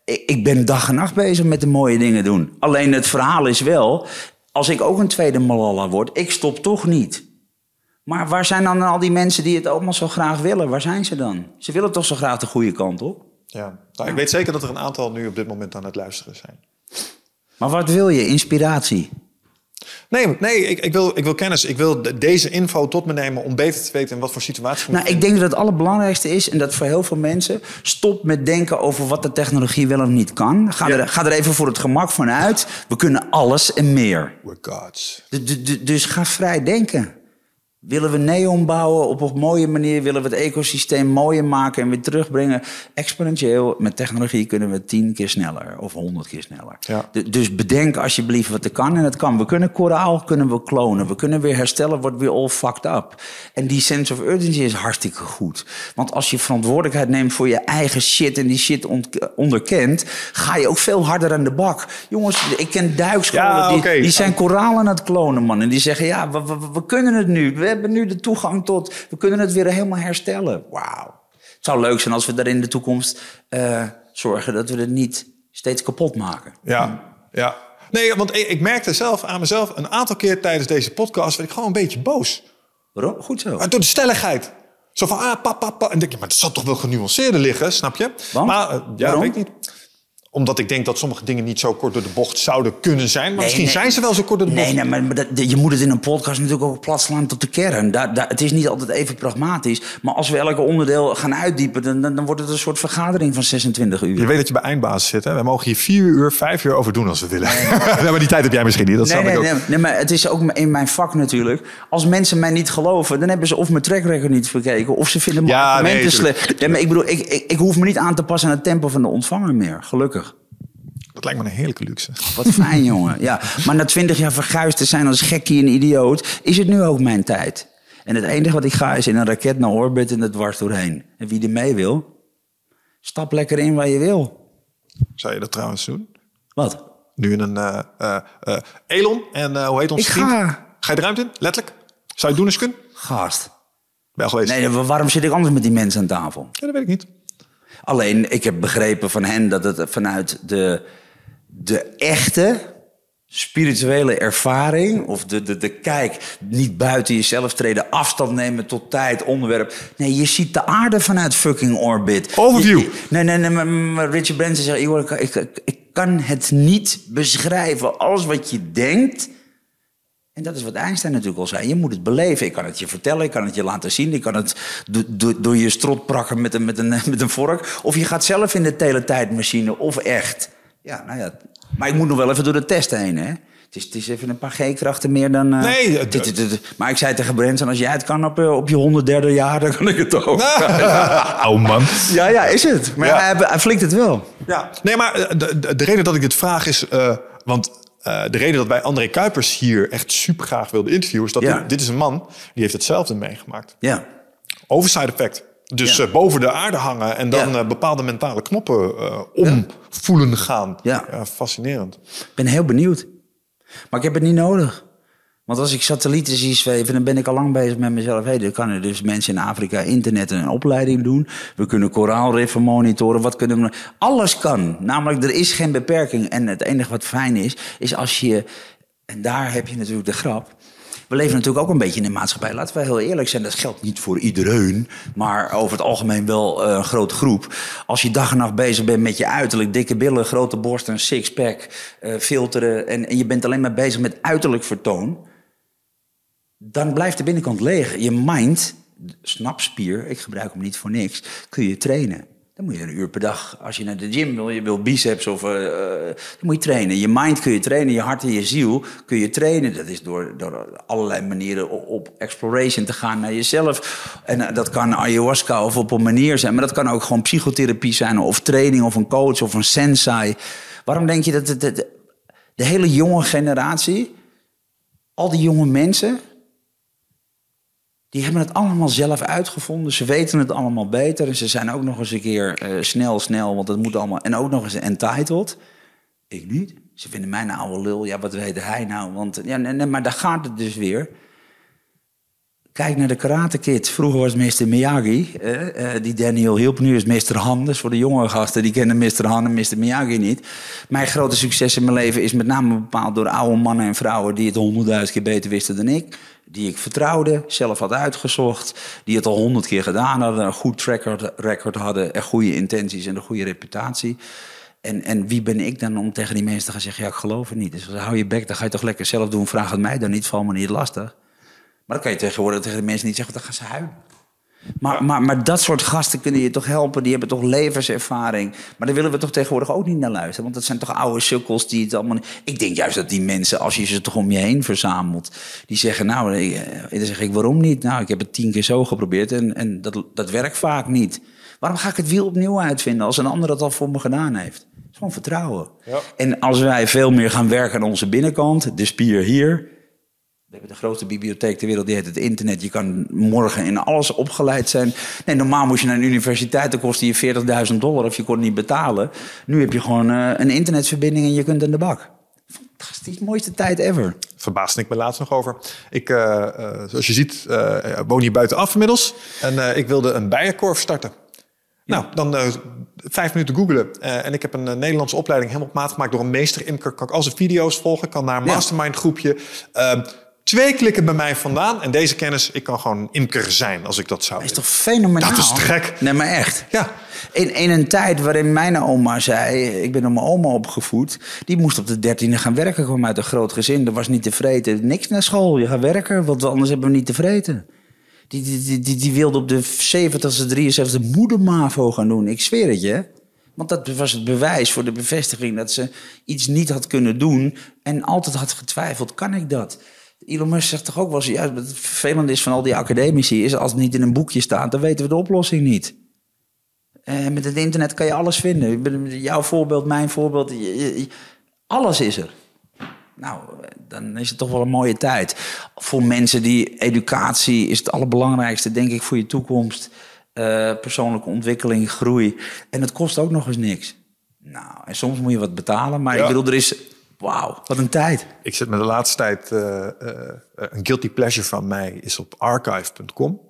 Ik ben dag en nacht bezig met de mooie dingen doen. Alleen het verhaal is wel... als ik ook een tweede Malala word, ik stop toch niet. Maar waar zijn dan al die mensen die het allemaal zo graag willen? Waar zijn ze dan? Ze willen toch zo graag de goede kant op? Ja. Nou, ik weet zeker dat er een aantal nu op dit moment aan het luisteren zijn. Maar wat wil je? Inspiratie. Nee, nee ik, ik, wil, ik wil kennis. Ik wil de- deze info tot me nemen om beter te weten in wat voor situatie Nou, ik denk dat het allerbelangrijkste is, en dat voor heel veel mensen, stop met denken over wat de technologie wel of niet kan. Ga, Ja. er, ga er even voor het gemak van uit. We kunnen alles en meer. We're gods. Du- du- du- Dus ga vrij denken. Willen we neon bouwen op een mooie manier? Willen we het ecosysteem mooier maken en weer terugbrengen? Exponentieel, met technologie kunnen we tien keer sneller of honderd keer sneller. Ja. Dus bedenk alsjeblieft wat er kan en het kan. We kunnen koraal kunnen we klonen. We kunnen weer herstellen, wordt weer all fucked up. En die sense of urgency is hartstikke goed. Want als je verantwoordelijkheid neemt voor je eigen shit en die shit onderkent, ga je ook veel harder aan de bak. Jongens, ik ken duikscholen Ja, die, die zijn koralen aan het klonen, man. En die zeggen, ja, we, we, we kunnen het nu. We hebben nu de toegang tot... We kunnen het weer helemaal herstellen. Wauw. Het zou leuk zijn als we daar in de toekomst eh, zorgen... dat we het niet steeds kapot maken. Ja, ja. Nee, want ik, ik merkte zelf aan mezelf een aantal keer tijdens deze podcast... werd ik gewoon een beetje boos. Waarom? Goed zo. Maar door de stelligheid. Zo van, ah, pa, pa, pa. En denk je, maar het zal toch wel genuanceerder liggen, snap je? Want? Maar, eh, ja, Waarom? weet ik niet. Omdat ik denk dat sommige dingen niet zo kort door de bocht zouden kunnen zijn. Maar Nee, misschien nee. zijn ze wel zo kort door de bocht. Nee, nee maar dat, je moet het in een podcast natuurlijk ook plat slaan tot de kern. Daar, daar, het is niet altijd even pragmatisch. Maar als we elke onderdeel gaan uitdiepen... dan, dan, dan wordt het een soort vergadering van 26 uur. Je weet dat je bij eindbasis zit, hè? We mogen hier vier uur, vijf uur over doen als we willen. Nee. (laughs) maar die tijd heb jij misschien niet, dat Nee, nee, ik ook. nee, nee, maar het is ook in mijn vak natuurlijk. Als mensen mij niet geloven, dan hebben ze of mijn track record niet bekeken... of ze vinden mijn Ja, argumenten slecht. Nee, maar ik bedoel, ik, ik, ik hoef me niet aan te passen aan het tempo van de ontvanger meer. Gelukkig. Dat lijkt me een heerlijke luxe. Wat fijn, jongen. Ja, maar na twintig jaar verguisd te zijn als gekkie en idioot... is het nu ook mijn tijd. En het enige wat ik ga is in een raket naar orbit en er dwars doorheen. En wie er mee wil, stap lekker in waar je wil. Zou je dat trouwens doen? Wat? Nu in een eh, eh, eh, Elon en hoe heet ons Ik vriend? ga. Ga je de ruimte in? Letterlijk? Zou je het doen eens kunnen? Gast. Wel geweest? Nee, waarom zit ik anders met die mensen aan tafel? Ja, dat weet ik niet. Alleen, ik heb begrepen van hen dat het vanuit de, de echte spirituele ervaring... of de, de, de kijk, niet buiten jezelf treden, afstand nemen tot tijd, onderwerp... Nee, je ziet de aarde vanuit fucking orbit. Overview. Je- nee, nee, nee, maar, maar Richard Branson zegt... Ik, ik, ik kan het niet beschrijven. Alles wat je denkt... En dat is wat Einstein natuurlijk al zei. Je moet het beleven. Ik kan het je vertellen, ik kan het je laten zien. Ik kan het do- do- door je strot prakken met een, met, een, (laughs) met een vork. Of je gaat zelf in de teletijdmachine, of echt. Ja, nou ja. Maar ik moet nog wel even door de test heen, hè. Het is, het is even een paar G-krachten meer dan... eh, Nee, het- dit- dit- dit- Maar ik zei tegen Branson, als jij het kan op, eh, op je 103e jaar, dan kan ik het ook. (laughs) (laughs) oh man. Ja, ja, is het. Maar Ja. hij, hij flikt het wel. Ja. Nee, maar eh, de, de, de reden dat ik dit vraag is... eh, want eh, de reden dat wij André Kuipers hier echt super graag wilden interviewen... is dat Ja. dit, dit is een man die heeft hetzelfde meegemaakt. Ja. Overside effect. Dus Ja. eh, boven de aarde hangen en dan Ja. eh, bepaalde mentale knoppen eh, omvoelen gaan. Ja. fascinerend. Ik ben heel benieuwd. Maar ik heb het niet nodig. Want als ik satellieten zie zweven, dan ben ik al lang bezig met mezelf. Hey, dan kunnen dus mensen in Afrika internet en een opleiding doen. We kunnen koraalriffen monitoren. Wat kunnen we... Alles kan. Namelijk, er is geen beperking. En het enige wat fijn is, is als je... En daar heb je natuurlijk de grap. We leven natuurlijk ook een beetje in een maatschappij. Laten we heel eerlijk zijn, dat geldt niet voor iedereen. Maar over het algemeen wel eh, een grote groep. Als je dag en nacht bezig bent met je uiterlijk, dikke billen, grote borsten, sixpack, eh, filteren. En, en je bent alleen maar bezig met uiterlijk vertoon. Dan blijft de binnenkant leeg. Je mind, snapspier, ik gebruik hem niet voor niks, kun je trainen. Dan moet je een uur per dag, als je naar de gym wil, je wil biceps of... eh, eh, dan moet je trainen. Je mind kun je trainen, je hart en je ziel kun je trainen. Dat is door, door allerlei manieren op, exploration te gaan naar jezelf. En eh, dat kan ayahuasca of op een manier zijn. Maar dat kan ook gewoon psychotherapie zijn of training of een coach of een sensei. Waarom denk je dat de, de, de hele jonge generatie, al die jonge mensen... Die hebben het allemaal zelf uitgevonden. Ze weten het allemaal beter. En ze zijn ook nog eens een keer eh, snel, snel, want het moet allemaal. En ook nog eens entitled. Ik niet. Ze vinden mij nou oude lul. Ja, wat weet hij nou? Want, ja, nee, maar daar gaat het dus weer. Kijk naar de Karate Kid. Vroeger was Mr. Miyagi. eh, die Daniel hielp. Nu is Mr. Han. Dus voor de jongere gasten, die kennen Mr. Han en Mr. Miyagi niet. Mijn grote succes in mijn leven is met name bepaald door oude mannen en vrouwen... die het honderdduizend keer beter wisten dan ik. Die ik vertrouwde, zelf had uitgezocht. Die het al honderd keer gedaan hadden. Een goed track record hadden. En goede intenties en een goede reputatie. En, en wie ben ik dan om tegen die mensen te gaan zeggen... ja, ik geloof het niet. Dus hou je bek, dan ga je toch lekker zelf doen. Vraag het mij dan niet, val me niet lastig. Maar dan kan je tegenwoordig tegen de mensen niet zeggen, dan gaan ze huilen. Maar, maar, maar dat soort gasten kunnen je toch helpen, die hebben toch levenservaring. Maar daar willen we toch tegenwoordig ook niet naar luisteren. Want dat zijn toch oude sukkels die het allemaal. Ik denk juist dat die mensen, als je ze toch om je heen verzamelt... die zeggen, nou, eh, dan zeg ik, waarom niet? Nou, ik heb het tien keer zo geprobeerd en, en dat, dat werkt vaak niet. Waarom ga ik het wiel opnieuw uitvinden als een ander dat al voor me gedaan heeft? Het is gewoon vertrouwen. Ja. En als wij veel meer gaan werken aan onze binnenkant, de spier hier... We hebben de grootste bibliotheek ter wereld, die heet het internet. Je kan morgen in alles opgeleid zijn. Nee, normaal moest je naar een universiteit, dan kostte je 40.000 dollar of je kon het niet betalen. Nu heb je gewoon eh, een internetverbinding en je kunt aan de bak. Fantastisch, mooiste tijd ever. Verbaasde ik me laatst nog over. Ik, eh, eh, zoals je ziet, woon hier buitenaf inmiddels. En ik wilde een bijenkorf starten. Nou, dan vijf minuten googlen. Eh, en ik heb een Nederlandse opleiding helemaal op maat gemaakt door een meester imker. Kan ik al zijn video's volgen, kan naar een Ja. mastermind groepje. Ehm, twee klikken bij mij vandaan. En deze kennis, ik kan gewoon imker zijn als ik dat zou Dat is toch fenomenaal? Dat is te gek. Nee, maar echt. Ja. In, in een tijd waarin mijn oma zei... Ik ben door mijn oma opgevoed. Die moest op de dertiende gaan werken. kwam uit een groot gezin. Er was niet tevreden. Niks naar school. Je gaat werken, want anders hebben we niet tevreden. Die, die, die, die, die wilde op de 70ste, 73 moedermavo gaan doen. Ik zweer het je. Want dat was het bewijs voor de bevestiging dat ze iets niet had kunnen doen. En altijd had getwijfeld, kan ik dat? Elon Musk zegt toch ook wel eens, ja, het vervelende is van al die academici... is als het niet in een boekje staat, dan weten we de oplossing niet. Eh, met het internet kan je alles vinden. Jouw voorbeeld, mijn voorbeeld, je- je- je- alles is er. Nou, dan is het toch wel een mooie tijd. Voor mensen die educatie is het allerbelangrijkste, denk ik, voor je toekomst. Eh, persoonlijke ontwikkeling, groei. En het kost ook nog eens niks. Nou, en soms moet je wat betalen, maar Ja. ik bedoel, er is... Wauw, wat een tijd. Ik zit met de laatste tijd, eh, eh, een guilty pleasure van mij is op archive.com.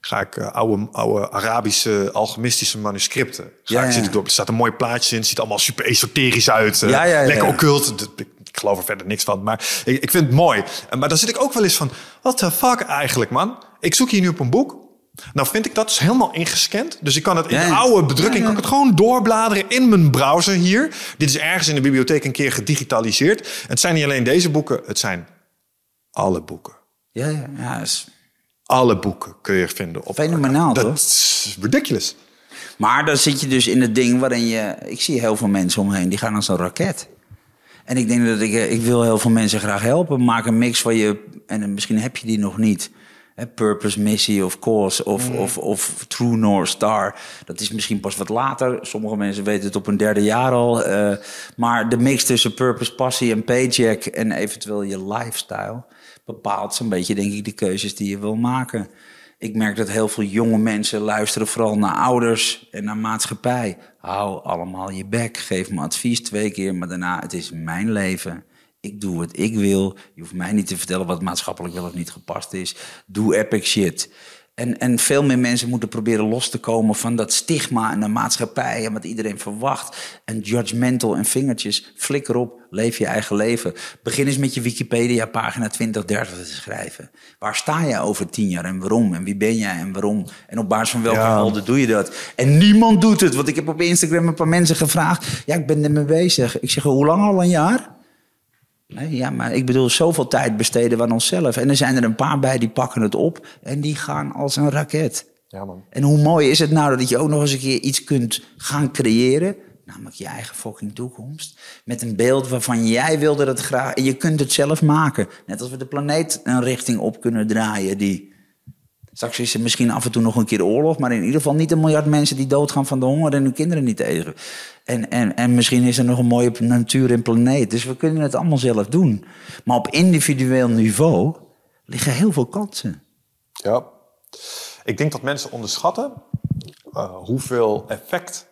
Ga ik eh, oude, oude Arabische alchemistische manuscripten. Ga Ja, ik ja. zitten door. Er staat een mooi plaatje in. Het ziet allemaal super esoterisch uit. Ja, ja, ja, lekker ja. occult. Ik, ik geloof er verder niks van. Maar ik, ik vind het mooi. Maar dan zit ik ook wel eens van, what the fuck eigenlijk man? Ik zoek hier nu op een boek. Nou vind ik dat dus helemaal ingescand. Dus ik kan het in de oude bedrukking kan ik het gewoon doorbladeren in mijn browser hier. Dit is ergens in de bibliotheek een keer gedigitaliseerd. Het zijn niet alleen deze boeken, het zijn alle boeken. Ja, ja, ja. is- Alle boeken kun je vinden op. Fenomenaal, Dat toch? is ridiculous. Maar dan zit je dus in het ding waarin je... Ik zie heel veel mensen omheen, die gaan als een raket. En ik denk dat ik... eh, Ik wil heel veel mensen graag helpen. Maak een mix van je... En misschien heb je die nog niet. Purpose, missie of cause of, of, of true North Star. Dat is misschien pas wat later. Sommige mensen weten het op hun derde jaar al. eh, maar de mix tussen purpose, passie en paycheck en eventueel je lifestyle bepaalt zo'n beetje, denk ik, de keuzes die je wil maken. Ik merk dat heel veel jonge mensen luisteren vooral naar ouders en naar maatschappij. Hou allemaal je bek, geef me advies twee keer, maar daarna, het is mijn leven. Ik doe wat ik wil. Je hoeft mij niet te vertellen wat maatschappelijk wel of niet gepast is. Doe epic shit. En, en veel meer mensen moeten proberen los te komen van dat stigma en de maatschappij en wat iedereen verwacht. En judgmental en vingertjes. Flikker op, leef je eigen leven. Begin eens met je Wikipedia-pagina 20, 30 te schrijven. Waar sta jij over tien jaar en waarom? En wie ben jij en waarom? En op basis van welke Ja. helden doe je dat? En niemand doet het. Want ik heb op Instagram een paar mensen gevraagd. Ja, ik ben ermee bezig. Ik zeg, hoe lang al? Een jaar? Nee, ja, maar ik bedoel, zoveel tijd besteden aan onszelf. En er zijn er een paar bij die pakken het op en die gaan als een raket. Ja, man. En hoe mooi is het nou dat je ook nog eens een keer iets kunt gaan creëren, namelijk je eigen fucking toekomst, met een beeld waarvan jij wilde dat graag en je kunt het zelf maken. Net als we de planeet een richting op kunnen draaien die Straks is er misschien af en toe nog een keer oorlog, maar in ieder geval niet een miljard mensen die doodgaan van de honger en hun kinderen niet tegen. En, en, en misschien is er nog een mooie natuur en planeet. Dus we kunnen het allemaal zelf doen. Maar op individueel niveau liggen heel veel kansen. Ja. Ik denk dat mensen onderschatten eh, hoeveel effect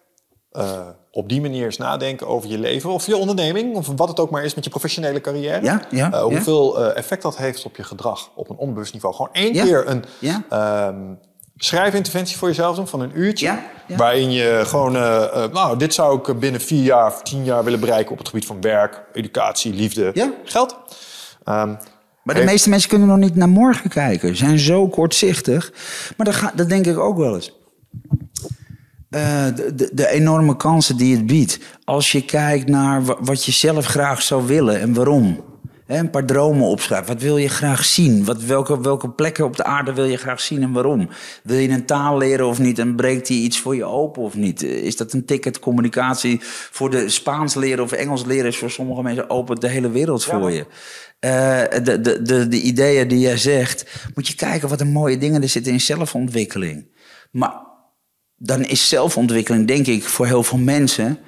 eh, op die manier eens nadenken over je leven of je onderneming, of wat het ook maar is met je professionele carrière. Ja, ja, Eh, hoeveel effect dat heeft op je gedrag op een onbewust niveau. Gewoon één keer een ja. Schrijfinterventie voor jezelf doen van een uurtje. Ja, ja. Waarin je gewoon, eh, eh, nou, dit zou ik binnen vier jaar of tien jaar willen bereiken op het gebied van werk, educatie, liefde, Ja. geld. Ehm, Maar de meeste mensen kunnen nog niet naar morgen kijken. Ze zijn zo kortzichtig. Maar dat, ga, dat denk ik ook wel eens. Eh, de, de, de enorme kansen die het biedt. Als je kijkt naar wa- wat je zelf graag zou willen en waarom. Hè, een paar dromen opschrijven. Wat wil je graag zien? Wat, welke, welke plekken op de aarde wil je graag zien en waarom? Wil je een taal leren of niet? En breekt die iets voor je open of niet? Eh, Is dat een ticket communicatie voor de Spaans leren of Engels leren? Is voor sommige mensen open de hele wereld voor je. Eh, de, de, de, de ideeën die jij zegt, moet je kijken wat een mooie dingen er zitten in zelfontwikkeling. Maar dan is zelfontwikkeling, denk ik, voor heel veel mensen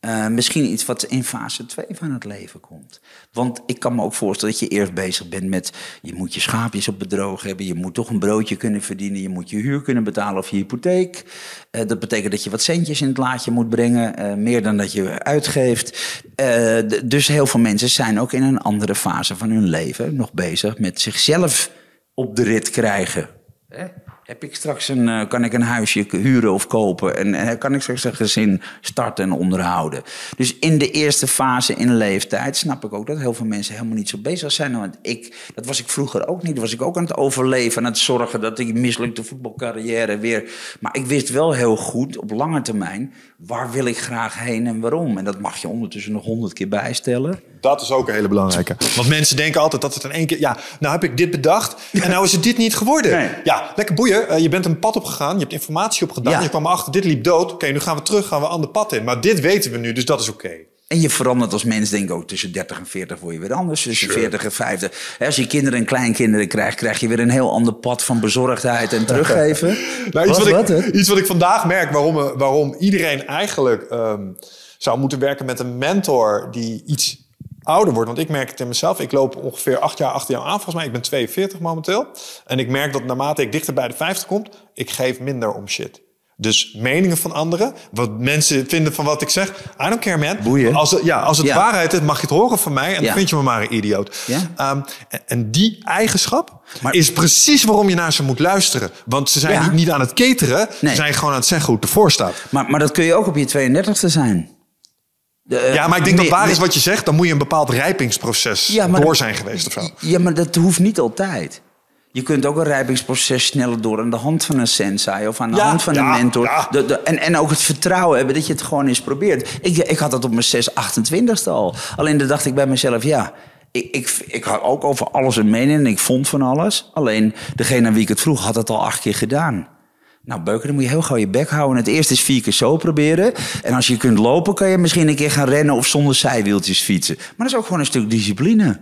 eh, misschien iets wat in fase 2 van het leven komt. Want ik kan me ook voorstellen dat je eerst bezig bent met... je moet je schaapjes op bedroog hebben, je moet toch een broodje kunnen verdienen... je moet je huur kunnen betalen of je hypotheek. Eh, dat betekent dat je wat centjes in het laadje moet brengen, eh, meer dan dat je uitgeeft. Dus heel veel mensen zijn ook in een andere fase van hun leven nog bezig met zichzelf op de rit krijgen. Hè? Heb ik straks een, eh, kan ik een huisje huren of kopen? En eh, kan ik straks een gezin starten en onderhouden? Dus in de eerste fase in leeftijd snap ik ook dat heel veel mensen helemaal niet zo bezig zijn. Want ik, dat was ik vroeger ook niet. Dan was ik ook aan het overleven, aan het zorgen dat ik mislukte voetbalcarrière weer. Maar ik wist wel heel goed op lange termijn waar wil ik graag heen en waarom. En dat mag je ondertussen nog honderd keer bijstellen. Dat is ook een hele belangrijke. Want mensen denken altijd dat het in één keer... Ja, nou heb ik dit bedacht en nou is het dit niet geworden. Nee. Ja, lekker boeien. Eh, je bent een pad opgegaan, je hebt informatie opgedaan. Ja. Je kwam achter, dit liep dood. Oké, nu gaan we terug, gaan we een ander pad in. Maar dit weten we nu, dus dat is oké. En je verandert als mens, denk ik ook tussen 30 en 40 word je weer anders. Tussen 40 en 50. Hè, Als je kinderen en kleinkinderen krijgt, krijg je weer een heel ander pad van bezorgdheid en teruggeven. (laughs) Nou, iets, Wat, wat, wat, ik, iets wat ik vandaag merk, waarom, eh, waarom iedereen eigenlijk ehm, zou moeten werken met een mentor die iets ouder wordt. Want ik merk het in mezelf. Ik loop ongeveer acht jaar achter jou aan. Volgens mij, ik ben 42 momenteel. En ik merk dat naarmate ik dichter bij de 50 komt, ik geef minder om shit. Dus meningen van anderen, wat mensen vinden van wat ik zeg. I don't care, man. Boeien. Als, het- ja, als het Ja. waarheid is, mag je het horen van mij. En Ja. dan vind je me maar een idioot. Ja. Ehm, en, en die eigenschap Maar- is precies waarom je naar ze moet luisteren. Want ze zijn niet, niet aan het cateren. Nee. Ze zijn gewoon aan het zeggen hoe het ervoor staat. Maar, maar dat kun je ook op je 32e zijn. De, eh, Ja, maar ik denk dat waar is wat je zegt. Dan moet je een bepaald rijpingsproces Ja, door dat- zijn geweest of zo. Ja, maar dat hoeft niet altijd. Je kunt ook een rijpingsproces sneller door aan de hand van een sensei of aan de Ja, hand van ja, een mentor. ja. De, de- en, en ook het vertrouwen hebben dat je het gewoon eens probeert. Ik, ik had dat op mijn 6, 28ste al. Alleen dan dacht ik bij mezelf, ja, ik, ik, ik had ook over alles een mening en ik vond van alles. Alleen degene aan wie ik het vroeg had het al acht keer gedaan. Nou, Beuken, dan moet je heel gauw je bek houden. Het eerste is vier keer zo proberen. En als je kunt lopen, kan je misschien een keer gaan rennen of zonder zijwieltjes fietsen. Maar dat is ook gewoon een stuk discipline.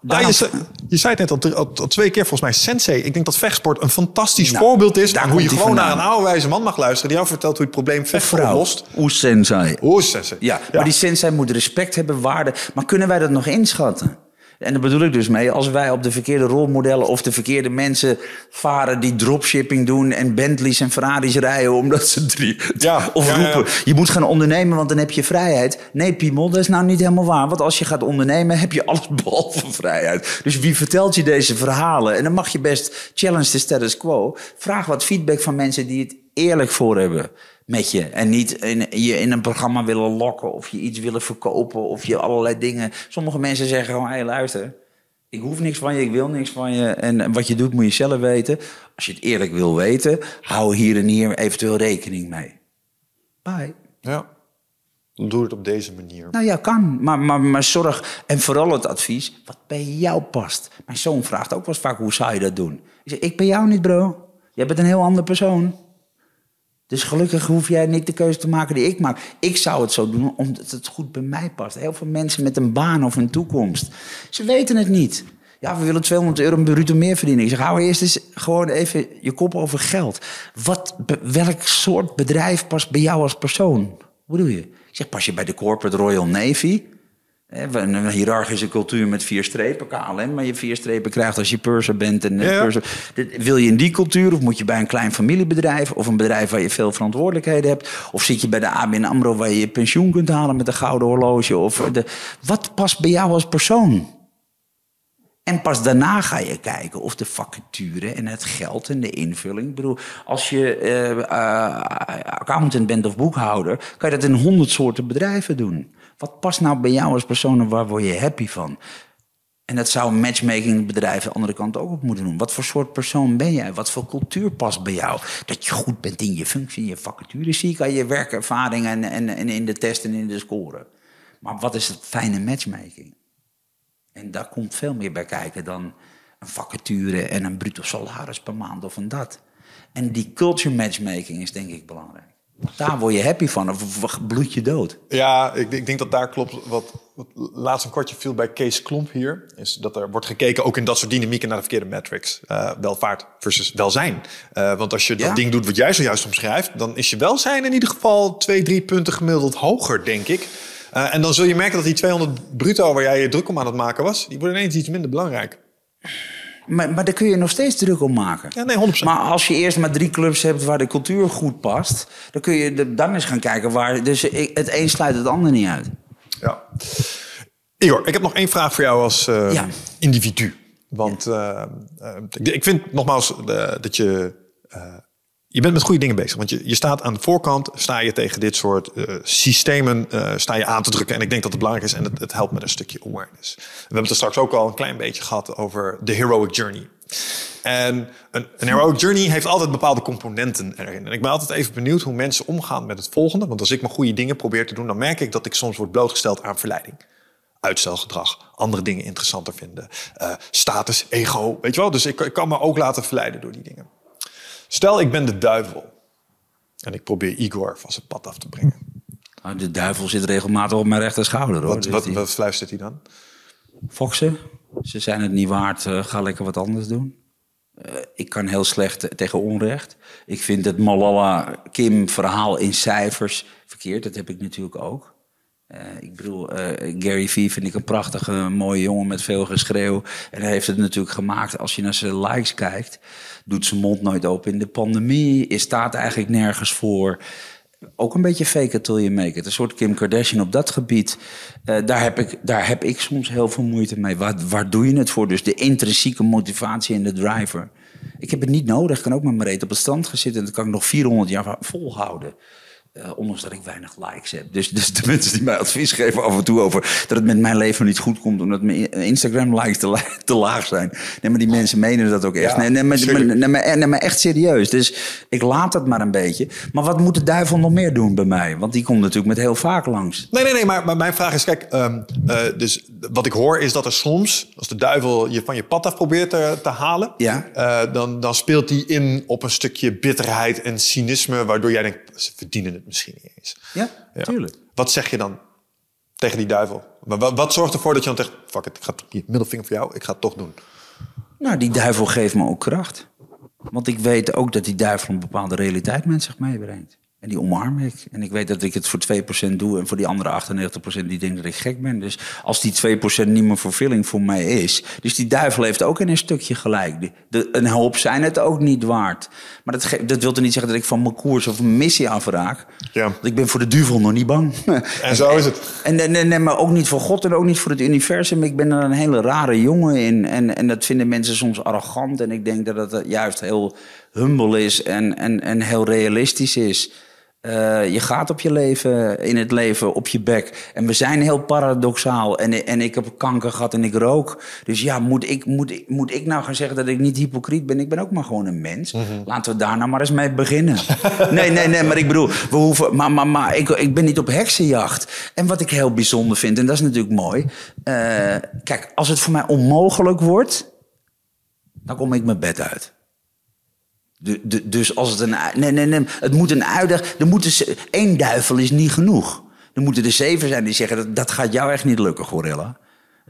Nou, je, zei, je zei het net al, twee keer volgens mij, Sensei. Ik denk dat vechtsport een fantastisch Nou, voorbeeld is... hoe je gewoon naar een oude wijze man mag luisteren... die jou vertelt hoe je het probleem vechtsport oplost. Oeh, sensei. Hoe is Sensei? Ja, maar die sensei moet respect hebben, waarde. Maar kunnen wij dat nog inschatten? En daar bedoel ik dus mee, als wij op de verkeerde rolmodellen of de verkeerde mensen varen die dropshipping doen en Bentleys en Ferraris rijden omdat ze drie. Ja, of ja, ja, ja. roepen, je moet gaan ondernemen, want dan heb je vrijheid. Nee, Piemel, dat is nou niet helemaal waar. Want als je gaat ondernemen, heb je alles behalve vrijheid. Dus wie vertelt je deze verhalen? En dan mag je best challenge de status quo. Vraag wat feedback van mensen die het eerlijk voor hebben met je. En niet in, je in een programma willen lokken of je iets willen verkopen of je allerlei dingen. Sommige mensen zeggen gewoon, hé hey, luister, ik hoef niks van je, ik wil niks van je. En wat je doet moet je zelf weten. Als je het eerlijk wil weten, hou hier en hier eventueel rekening mee. Bye. Ja. Doe het op deze manier. Nou ja, kan. Maar, maar, maar zorg, en vooral het advies, wat bij jou past. Mijn zoon vraagt ook wel eens vaak, hoe zou je dat doen? Ik zeg, ik ben jou niet, bro. Jij bent een heel ander persoon. Dus gelukkig hoef jij niet de keuze te maken die ik maak. Ik zou het zo doen omdat het goed bij mij past. Heel veel mensen met een baan of een toekomst. Ze weten het niet. Ja, we willen 200 euro bruto meer verdienen. Ik zeg, hou eerst eens gewoon even je kop over geld. Wat, welk soort bedrijf past bij jou als persoon? Hoe doe je? Ik zeg, pas je bij de Corporate Royal Navy? Een hiërarchische cultuur met vier strepen, KLM, maar je vier strepen krijgt als je purser bent. En Ja, ja. purser. Dit- Wil je in die cultuur of moet je bij een klein familiebedrijf of een bedrijf waar je veel verantwoordelijkheden hebt? Of zit je bij de ABN AMRO waar je je pensioen kunt halen met een gouden horloge? Of de, wat past bij jou als persoon? En pas daarna ga je kijken of de vacature en het geld en de invulling. Ik bedoel, als je eh, eh, accountant bent of boekhouder, kan je dat in honderd soorten bedrijven doen. Wat past nou bij jou als persoon en waar word je happy van? En dat zou een matchmakingbedrijf aan de andere kant ook op moeten doen. Wat voor soort persoon ben jij? Wat voor cultuur past bij jou? Dat je goed bent in je functie, in je vacature, zie ik aan je werkervaring en, en, en in de test en in de score. Maar wat is het fijne matchmaking? En daar komt veel meer bij kijken dan een vacature en een bruto salaris per maand of een dat. En die culture matchmaking is denk ik belangrijk. Daar word je happy van of bloed je dood. Ja, ik, ik denk dat daar klopt. Wat, wat laatst een kortje viel bij Kees Klomp hier, is dat er wordt gekeken ook in dat soort dynamieken naar de verkeerde metrics. Eh, welvaart versus welzijn. Eh, want als je dat Ja. ding doet wat jij zojuist omschrijft, dan is je welzijn in ieder geval twee, drie punten gemiddeld hoger, denk ik. Eh, en dan zul je merken dat die 200 bruto waar jij je druk om aan het maken was, die worden ineens iets minder belangrijk. Maar, maar daar kun je nog steeds druk om maken. Ja, nee, 100%. Maar als je eerst maar drie clubs hebt waar de cultuur goed past, dan kun je de- dan eens gaan kijken waar. Dus het een sluit het ander niet uit. Ja. Igor, ik heb nog één vraag voor jou als eh, Ja. individu. Want eh, eh, ik- vind nogmaals dat je... je bent met goede dingen bezig. Want je, je staat aan de voorkant, sta je tegen dit soort eh, systemen eh, sta je aan te drukken. En ik denk dat het belangrijk is en het, het helpt met een stukje awareness. We hebben het er straks ook al een klein beetje gehad over de heroic journey. En een, een heroic journey heeft altijd bepaalde componenten erin. En ik ben altijd even benieuwd hoe mensen omgaan met het volgende. Want als ik mijn goede dingen probeer te doen, dan merk ik dat ik soms word blootgesteld aan verleiding. Uitstelgedrag, andere dingen interessanter vinden. eh, status, ego, weet je wel. Dus ik, ik kan me ook laten verleiden door die dingen. Stel, ik ben de duivel. En ik probeer Igor van zijn pad af te brengen. Nou, De duivel zit regelmatig op mijn rechter schouder. Hoor. Wat, Dus wat, fluistert hij dan? Foxen, ze zijn het niet waard, eh, ga lekker wat anders doen. Eh, ik kan heel slecht tegen onrecht. Ik vind het Malala-Kim-verhaal in cijfers verkeerd. Dat heb ik natuurlijk ook. Eh, ik bedoel, eh, Gary Vee vind ik een prachtige, mooie jongen met veel geschreeuw. En hij heeft het natuurlijk gemaakt. Als je naar zijn likes kijkt, doet zijn mond nooit open in de pandemie. Is staat eigenlijk nergens voor. Ook een beetje fake it till you make. Een soort Kim Kardashian op dat gebied. Eh, daar, heb ik, daar heb ik soms heel veel moeite mee. Waar, waar doe je het voor? Dus de intrinsieke motivatie en de driver. Ik heb het niet nodig. Ik kan ook met mijn reet op het strand gaan zitten. En dat kan ik nog 400 jaar volhouden. Eh, ondanks dat ik weinig likes heb. Dus, dus de (laughs) mensen die mij advies geven af en toe over dat het met mijn leven niet goed komt. omdat mijn Instagram-likes te, la- te laag zijn. Nee, maar die mensen menen dat ook echt. Ja, nee, nee, maar, maar- nee, maar, nee, maar echt serieus. Dus ik laat het maar een beetje. Maar wat moet de duivel nog meer doen bij mij? Want die komt natuurlijk met heel vaak langs. Nee, nee, nee, maar, maar mijn vraag is, kijk, ehm, eh, dus wat ik hoor is dat er soms, als de duivel je van je pad af probeert te, te halen, Ja. eh, dan, dan speelt die in op een stukje bitterheid en cynisme, waardoor jij denkt, ze verdienen het misschien niet eens. Ja, tuurlijk. Wat zeg je dan tegen die duivel? Maar wat, wat zorgt ervoor dat je dan zegt... Fuck it, ik ga hier, middelvinger voor jou. Ik ga het toch doen. Nou, die duivel geeft me ook kracht. Want ik weet ook dat die duivel een bepaalde realiteit met zich meebrengt. En die omarm ik. En ik weet dat ik het voor 2% doe en voor die andere 98% die denkt dat ik gek ben. Dus als die 2% niet meer vervulling voor mij is. Dus die duivel heeft ook in een stukje gelijk. De, een hoop zijn het ook niet waard. Maar dat, dat wil er niet zeggen dat ik van mijn koers of mijn missie afraak. Ja. Want ik ben voor de duivel nog niet bang. En zo is het. (laughs) En, en, en, en, maar ook niet voor God en ook niet voor het universum. Ik ben er een hele rare jongen in. En, en dat vinden mensen soms arrogant. En ik denk dat het juist heel humble is en, en, en heel realistisch is. Uh, je gaat op je leven, in het leven op je bek. En we zijn heel paradoxaal. En, en ik heb kanker gehad en ik rook. Dus ja, moet ik, moet, ik, moet ik nou gaan zeggen dat ik niet hypocriet ben? Ik ben ook maar gewoon een mens. Mm -hmm. Laten we daar nou maar eens mee beginnen. (laughs) nee, nee, nee, maar ik bedoel, we hoeven. Maar, maar, maar ik, ik ben niet op heksenjacht. En wat ik heel bijzonder vind, en dat is natuurlijk mooi. Uh, kijk, als het voor mij onmogelijk wordt, dan kom ik mijn bed uit. De, de, dus als het een. Nee, nee, nee. Het moet een uitdaging. Er moeten. één duivel is niet genoeg. Er moeten er zeven zijn die zeggen: dat, dat gaat jou echt niet lukken, Gorilla.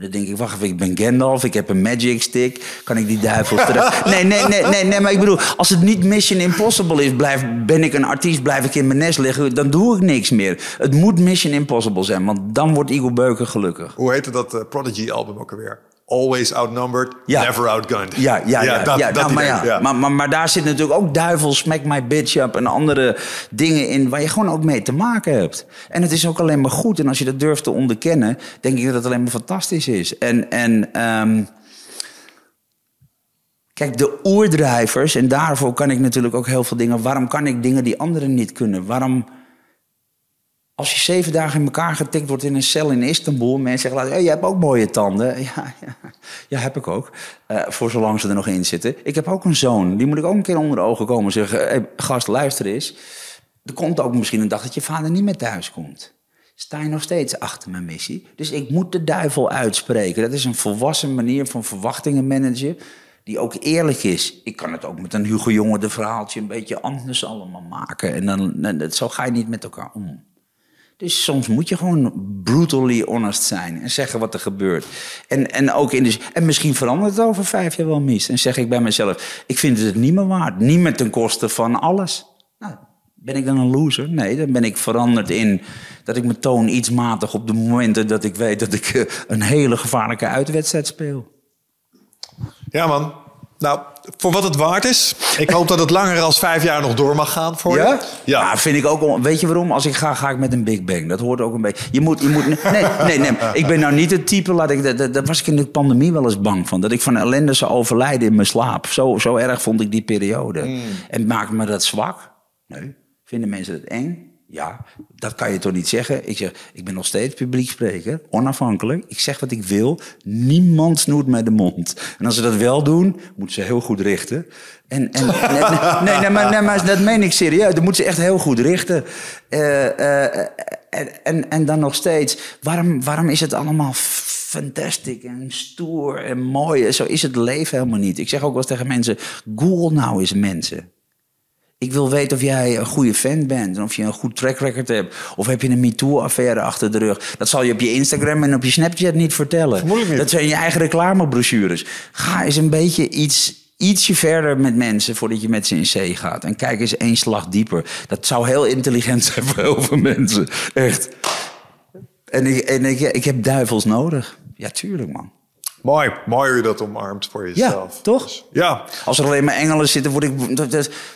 Dan denk ik, wacht even, ik ben Gandalf, ik heb een magic stick. Kan ik die duivels (laughs) terug... Nee, nee, nee, nee, nee, maar ik bedoel, als het niet Mission Impossible is... Blijf, ben ik een artiest, blijf ik in mijn nest liggen... dan doe ik niks meer. Het moet Mission Impossible zijn, want dan wordt Igor Beuken gelukkig. Hoe heette dat uh, Prodigy-album ook alweer? Always outnumbered, ja. never outgunned. Ja, ja, ja. ja, dat, ja, dat nou, maar, ja. ja. Maar, maar, maar daar zit natuurlijk ook duivel, smack my bitch up... en andere dingen in waar je gewoon ook mee te maken hebt. En het is ook alleen maar goed. En als je dat durft te onderkennen... denk ik dat het alleen maar fantastisch is. En... en um, Kijk, de oerdrijvers, en daarvoor kan ik natuurlijk ook heel veel dingen. Waarom kan ik dingen die anderen niet kunnen? Waarom als je zeven dagen in elkaar getikt wordt in een cel in Istanbul... mensen zeggen, hey, je hebt ook mooie tanden. (laughs) Ja, ja, ja heb ik ook. Uh, voor zolang ze er nog in zitten. Ik heb ook een zoon. Die moet ik ook een keer onder de ogen komen en zeggen... Gast, luister eens. Er komt ook misschien een dag dat je vader niet meer thuis komt. Sta je nog steeds achter mijn missie? Dus ik moet de duivel uitspreken. Dat is een volwassen manier van verwachtingen managen die ook eerlijk is. Ik kan het ook met een Hugo Jonge de verhaaltje een beetje anders allemaal maken. En dan, zo ga je niet met elkaar om. Dus soms moet je gewoon brutally honest zijn en zeggen wat er gebeurt. En, en, ook in de, en misschien verandert het over vijf jaar wel mis. En zeg ik bij mezelf, ik vind het niet meer waard. Niet met ten koste van alles. Nou, ben ik dan een loser? Nee, dan ben ik veranderd in dat ik me toon iets matig op de momenten dat ik weet dat ik eh, een hele gevaarlijke uitwedstrijd speel. Ja man, nou, voor wat het waard is. Ik hoop dat het langer dan vijf jaar nog door mag gaan voor ja? je. Ja, ja vind ik ook. Weet je waarom? Als ik ga, ga ik met een Big Bang. Dat hoort ook een beetje. Je moet, je moet, nee, nee, nee. Ik ben nou niet het type. Laat ik, daar was ik in de pandemie wel eens bang van. Dat ik van ellende zou overlijden in mijn slaap. Zo, zo erg vond ik die periode. Mm. En maakt me dat zwak? Nee. Vinden mensen het eng? Ja, dat kan je toch niet zeggen? Ik zeg, ik ben nog steeds publiek spreker, onafhankelijk. Ik zeg wat ik wil. Niemand snoert mij de mond. En als ze dat wel doen, moeten ze heel goed richten. En, en (laughs) nee, nee, nee, maar, nee, maar dat meen ik serieus. Dan moeten ze echt heel goed richten. Uh, uh, en, en, en dan nog steeds, waarom, waarom is het allemaal fantastisch en stoer en mooi? Zo is het leven helemaal niet. Ik zeg ook wel eens tegen mensen, Google nou eens mensen. Ik wil weten of jij een goede fan bent. En of je een goed track record hebt. Of heb je een MeToo-affaire achter de rug. Dat zal je op je Instagram en op je Snapchat niet vertellen. Niet. Dat zijn je eigen reclamebrochures. Ga eens een beetje iets, ietsje verder met mensen voordat je met ze in zee gaat. En kijk eens één slag dieper. Dat zou heel intelligent (laughs) zijn voor heel veel mensen. Echt. En ik, en ik, ik heb duivels nodig. Ja, tuurlijk, man. Mooi, mooi hoe je dat omarmt voor jezelf. Ja, toch? Dus, ja. Als er alleen maar engelen zitten, word ik,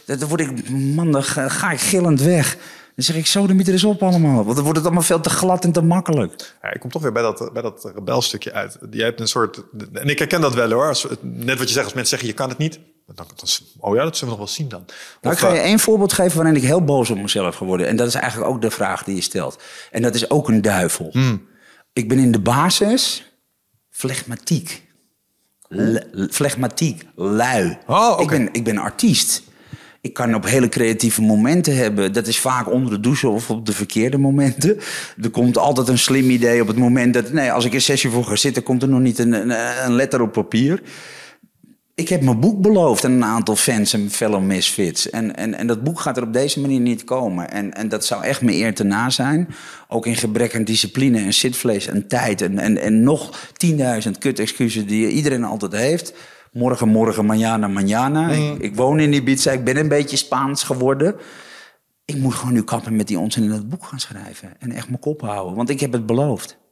dan word ik, man, dan ga ik gillend weg. Dan zeg ik, zo, de er eens op allemaal. Want dan wordt het allemaal veel te glad en te makkelijk. Ja, ik kom toch weer bij dat, bij dat rebelstukje uit. Jij hebt een soort... En ik herken dat wel hoor. Als, net wat je zegt, als mensen zeggen, je kan het niet. Dan, dan, oh ja, dat zullen we nog wel zien dan. Nou, ik ga je één voorbeeld geven waarin ik heel boos op mezelf geworden. En dat is eigenlijk ook de vraag die je stelt. En dat is ook een duivel. Hmm. Ik ben in de basis flegmatiek. flegmatiek, lui. Oh, okay. ik, ben, ik ben artiest. Ik kan op hele creatieve momenten hebben. Dat is vaak onder de douche of op de verkeerde momenten. Er komt altijd een slim idee op het moment dat... Nee, als ik een sessie voor ga zitten, komt er nog niet een, een, een letter op papier. Ik heb mijn boek beloofd aan een aantal fans en fellow misfits. En, en, en dat boek gaat er op deze manier niet komen. En, en dat zou echt me eer te na zijn. Ook in gebrek aan discipline en zitvlees en tijd. En, en, en nog 10.000 kut excuses die iedereen altijd heeft. Morgen, morgen, mañana, mañana. Ik, ik woon in Ibiza, ik ben een beetje Spaans geworden. Ik moet gewoon nu kappen met die onzin in het boek gaan schrijven. En echt mijn kop houden, want ik heb het beloofd.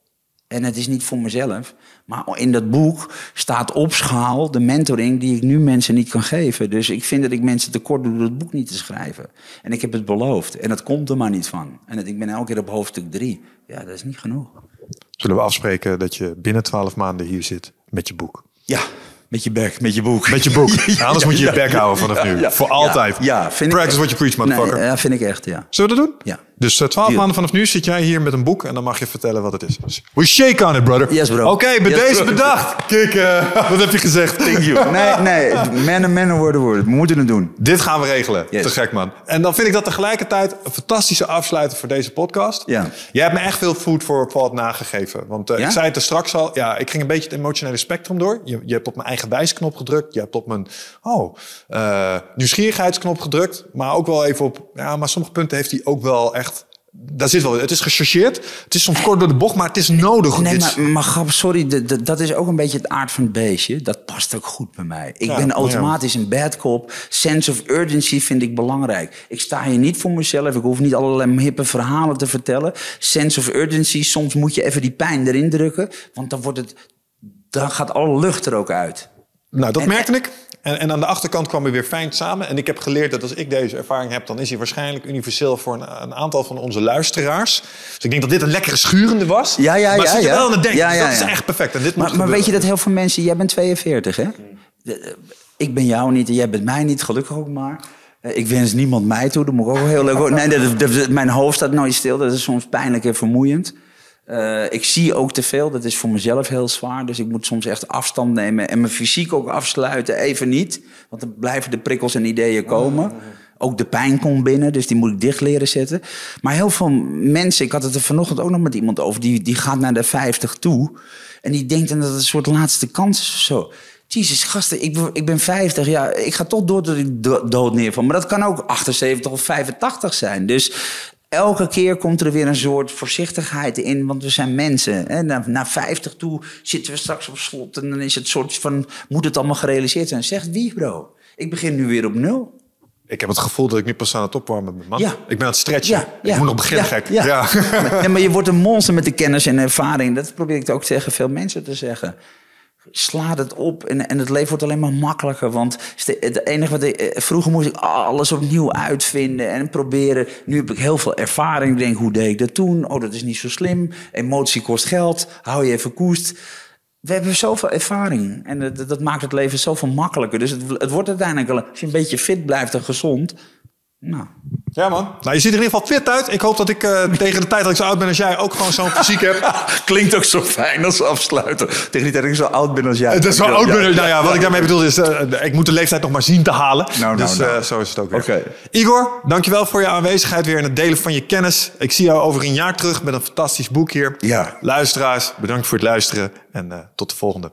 En het is niet voor mezelf. Maar in dat boek staat op schaal de mentoring die ik nu mensen niet kan geven. Dus ik vind dat ik mensen tekort doe door het boek niet te schrijven. En ik heb het beloofd. En dat komt er maar niet van. En ik ben elke keer op hoofdstuk drie. Ja, dat is niet genoeg. Zullen we afspreken dat je binnen twaalf maanden hier zit met je boek? Ja, met je bek, met je boek. Met je boek. (laughs) Ja, anders moet je je bek houden vanaf nu. Voor altijd. Ja, vind Practice ik, what you preach, motherfucker. Nee, ja, vind ik echt, ja. Zullen we dat doen? Ja. Dus uh, twaalf maanden vanaf nu zit jij hier met een boek en dan mag je vertellen wat het is. Dus we shake on it, brother. Yes, bro. Oké, bij Yes, deze bro. bedacht. Kijk, eh, (laughs) wat heb je gezegd? Thank you. (laughs) Nee, nee, man en man worden worden. We moeten het doen. Dit gaan we regelen. Yes. Te gek, man. En dan vind ik dat tegelijkertijd een fantastische afsluiter voor deze podcast. Ja. Jij hebt me echt veel food for thought nagegeven. Want eh, Ja? ik zei het er straks al. Ja, ik ging een beetje het emotionele spectrum door. Je, je hebt op mijn eigen wijsknop gedrukt. Je hebt op mijn oh, eh, nieuwsgierigheidsknop gedrukt. Maar ook wel even op... Ja, maar sommige punten heeft hij ook wel echt... Daar zit wel... Het is gechargeerd. Het is soms kort door de bocht, maar het is nodig. Nee, maar, maar grap, sorry, dat is ook een beetje het aard van het beestje. Dat past ook goed bij mij. Ik Ja, ben ja. automatisch een bad cop. Sense of urgency vind ik belangrijk. Ik sta hier niet voor mezelf. Ik hoef niet allerlei hippe verhalen te vertellen. Sense of urgency, soms moet je even die pijn erin drukken. Want dan wordt het... Dan gaat alle lucht er ook uit. Nou, dat En- merkte ik. En, en aan de achterkant kwam hij weer fijn samen. En ik heb geleerd dat als ik deze ervaring heb, dan is hij waarschijnlijk universeel voor een, een aantal van onze luisteraars. Dus ik denk dat dit een lekkere schurende was. Ja, ja, maar ja, je ja. wel aan het denken. Ja, dus ja, dat is echt perfect. En dit Maar, maar weet je dat heel veel mensen... Jij bent 42, hè? De- eh, Ik ben jou niet en jij bent mij niet, gelukkig ook maar. Eh, Ik wens niemand mij toe, dat moet ook heel leuk horen. Nee, dat, dat- mijn hoofd staat nooit stil, dat is soms pijnlijk en vermoeiend. Eh, ik zie ook te veel, dat is voor mezelf heel zwaar. Dus ik moet soms echt afstand nemen en mijn fysiek ook afsluiten. Even niet, want dan blijven de prikkels en ideeën komen. Ook de pijn komt binnen, dus die moet ik dicht leren zetten. Maar heel veel mensen, ik had het er vanochtend ook nog met iemand over... die, die gaat naar de 50 toe en die denkt dan dat het een soort laatste kans is of zo. Jezus, gasten, ik, ik ben 50, ja, ik ga toch door tot ik do- dood neerval. Maar dat kan ook 78 of 85 zijn. Dus elke keer komt er weer een soort voorzichtigheid in, want we zijn mensen. Hè? Na, na 50 toe zitten we straks op slot en dan is het soort van, moet het allemaal gerealiseerd zijn? Zegt wie, bro? Ik begin nu weer op nul. Ik heb het gevoel dat ik nu pas aan het opwarmen ben, man. Ja. Ik ben aan het stretchen. Ja, ja. Ik moet nog beginnen, gek. ja. Maar je (laughs) wordt een monster met de kennis en ervaring. Dat probeer ik ook tegen veel mensen te zeggen. Slaat het op en, en het leven wordt alleen maar makkelijker. Want het enige wat ik, eh, vroeger moest ik alles opnieuw uitvinden en proberen. Nu heb ik heel veel ervaring. Ik denk, hoe deed ik dat toen? Oh, dat is niet zo slim. Emotie kost geld. Hou je even koest. We hebben zoveel ervaring en dat, dat maakt het leven zoveel makkelijker. Dus het, het wordt uiteindelijk, als je een beetje fit blijft en gezond. Nou, Ja, man. Nou, je ziet er in ieder geval fit uit. Ik hoop dat ik eh, (laughs) tegen de tijd dat ik zo oud ben als jij ook gewoon zo'n fysiek heb. (laughs) Klinkt ook zo fijn als afsluiten. Tegen die tijd dat ik zo oud ben als jij. Het is wel oud ben. Nou ja, wat ik daarmee bedoel is, eh, ik moet de leeftijd nog maar zien te halen. nou, dus nou. eh, zo is het ook weer. Oké. Igor, dankjewel voor je aanwezigheid weer en het delen van je kennis. Ik zie jou over een jaar terug met een fantastisch boek hier. Ja. Luisteraars, bedankt voor het luisteren en eh, tot de volgende.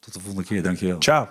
Tot de volgende keer, dankjewel. Ciao.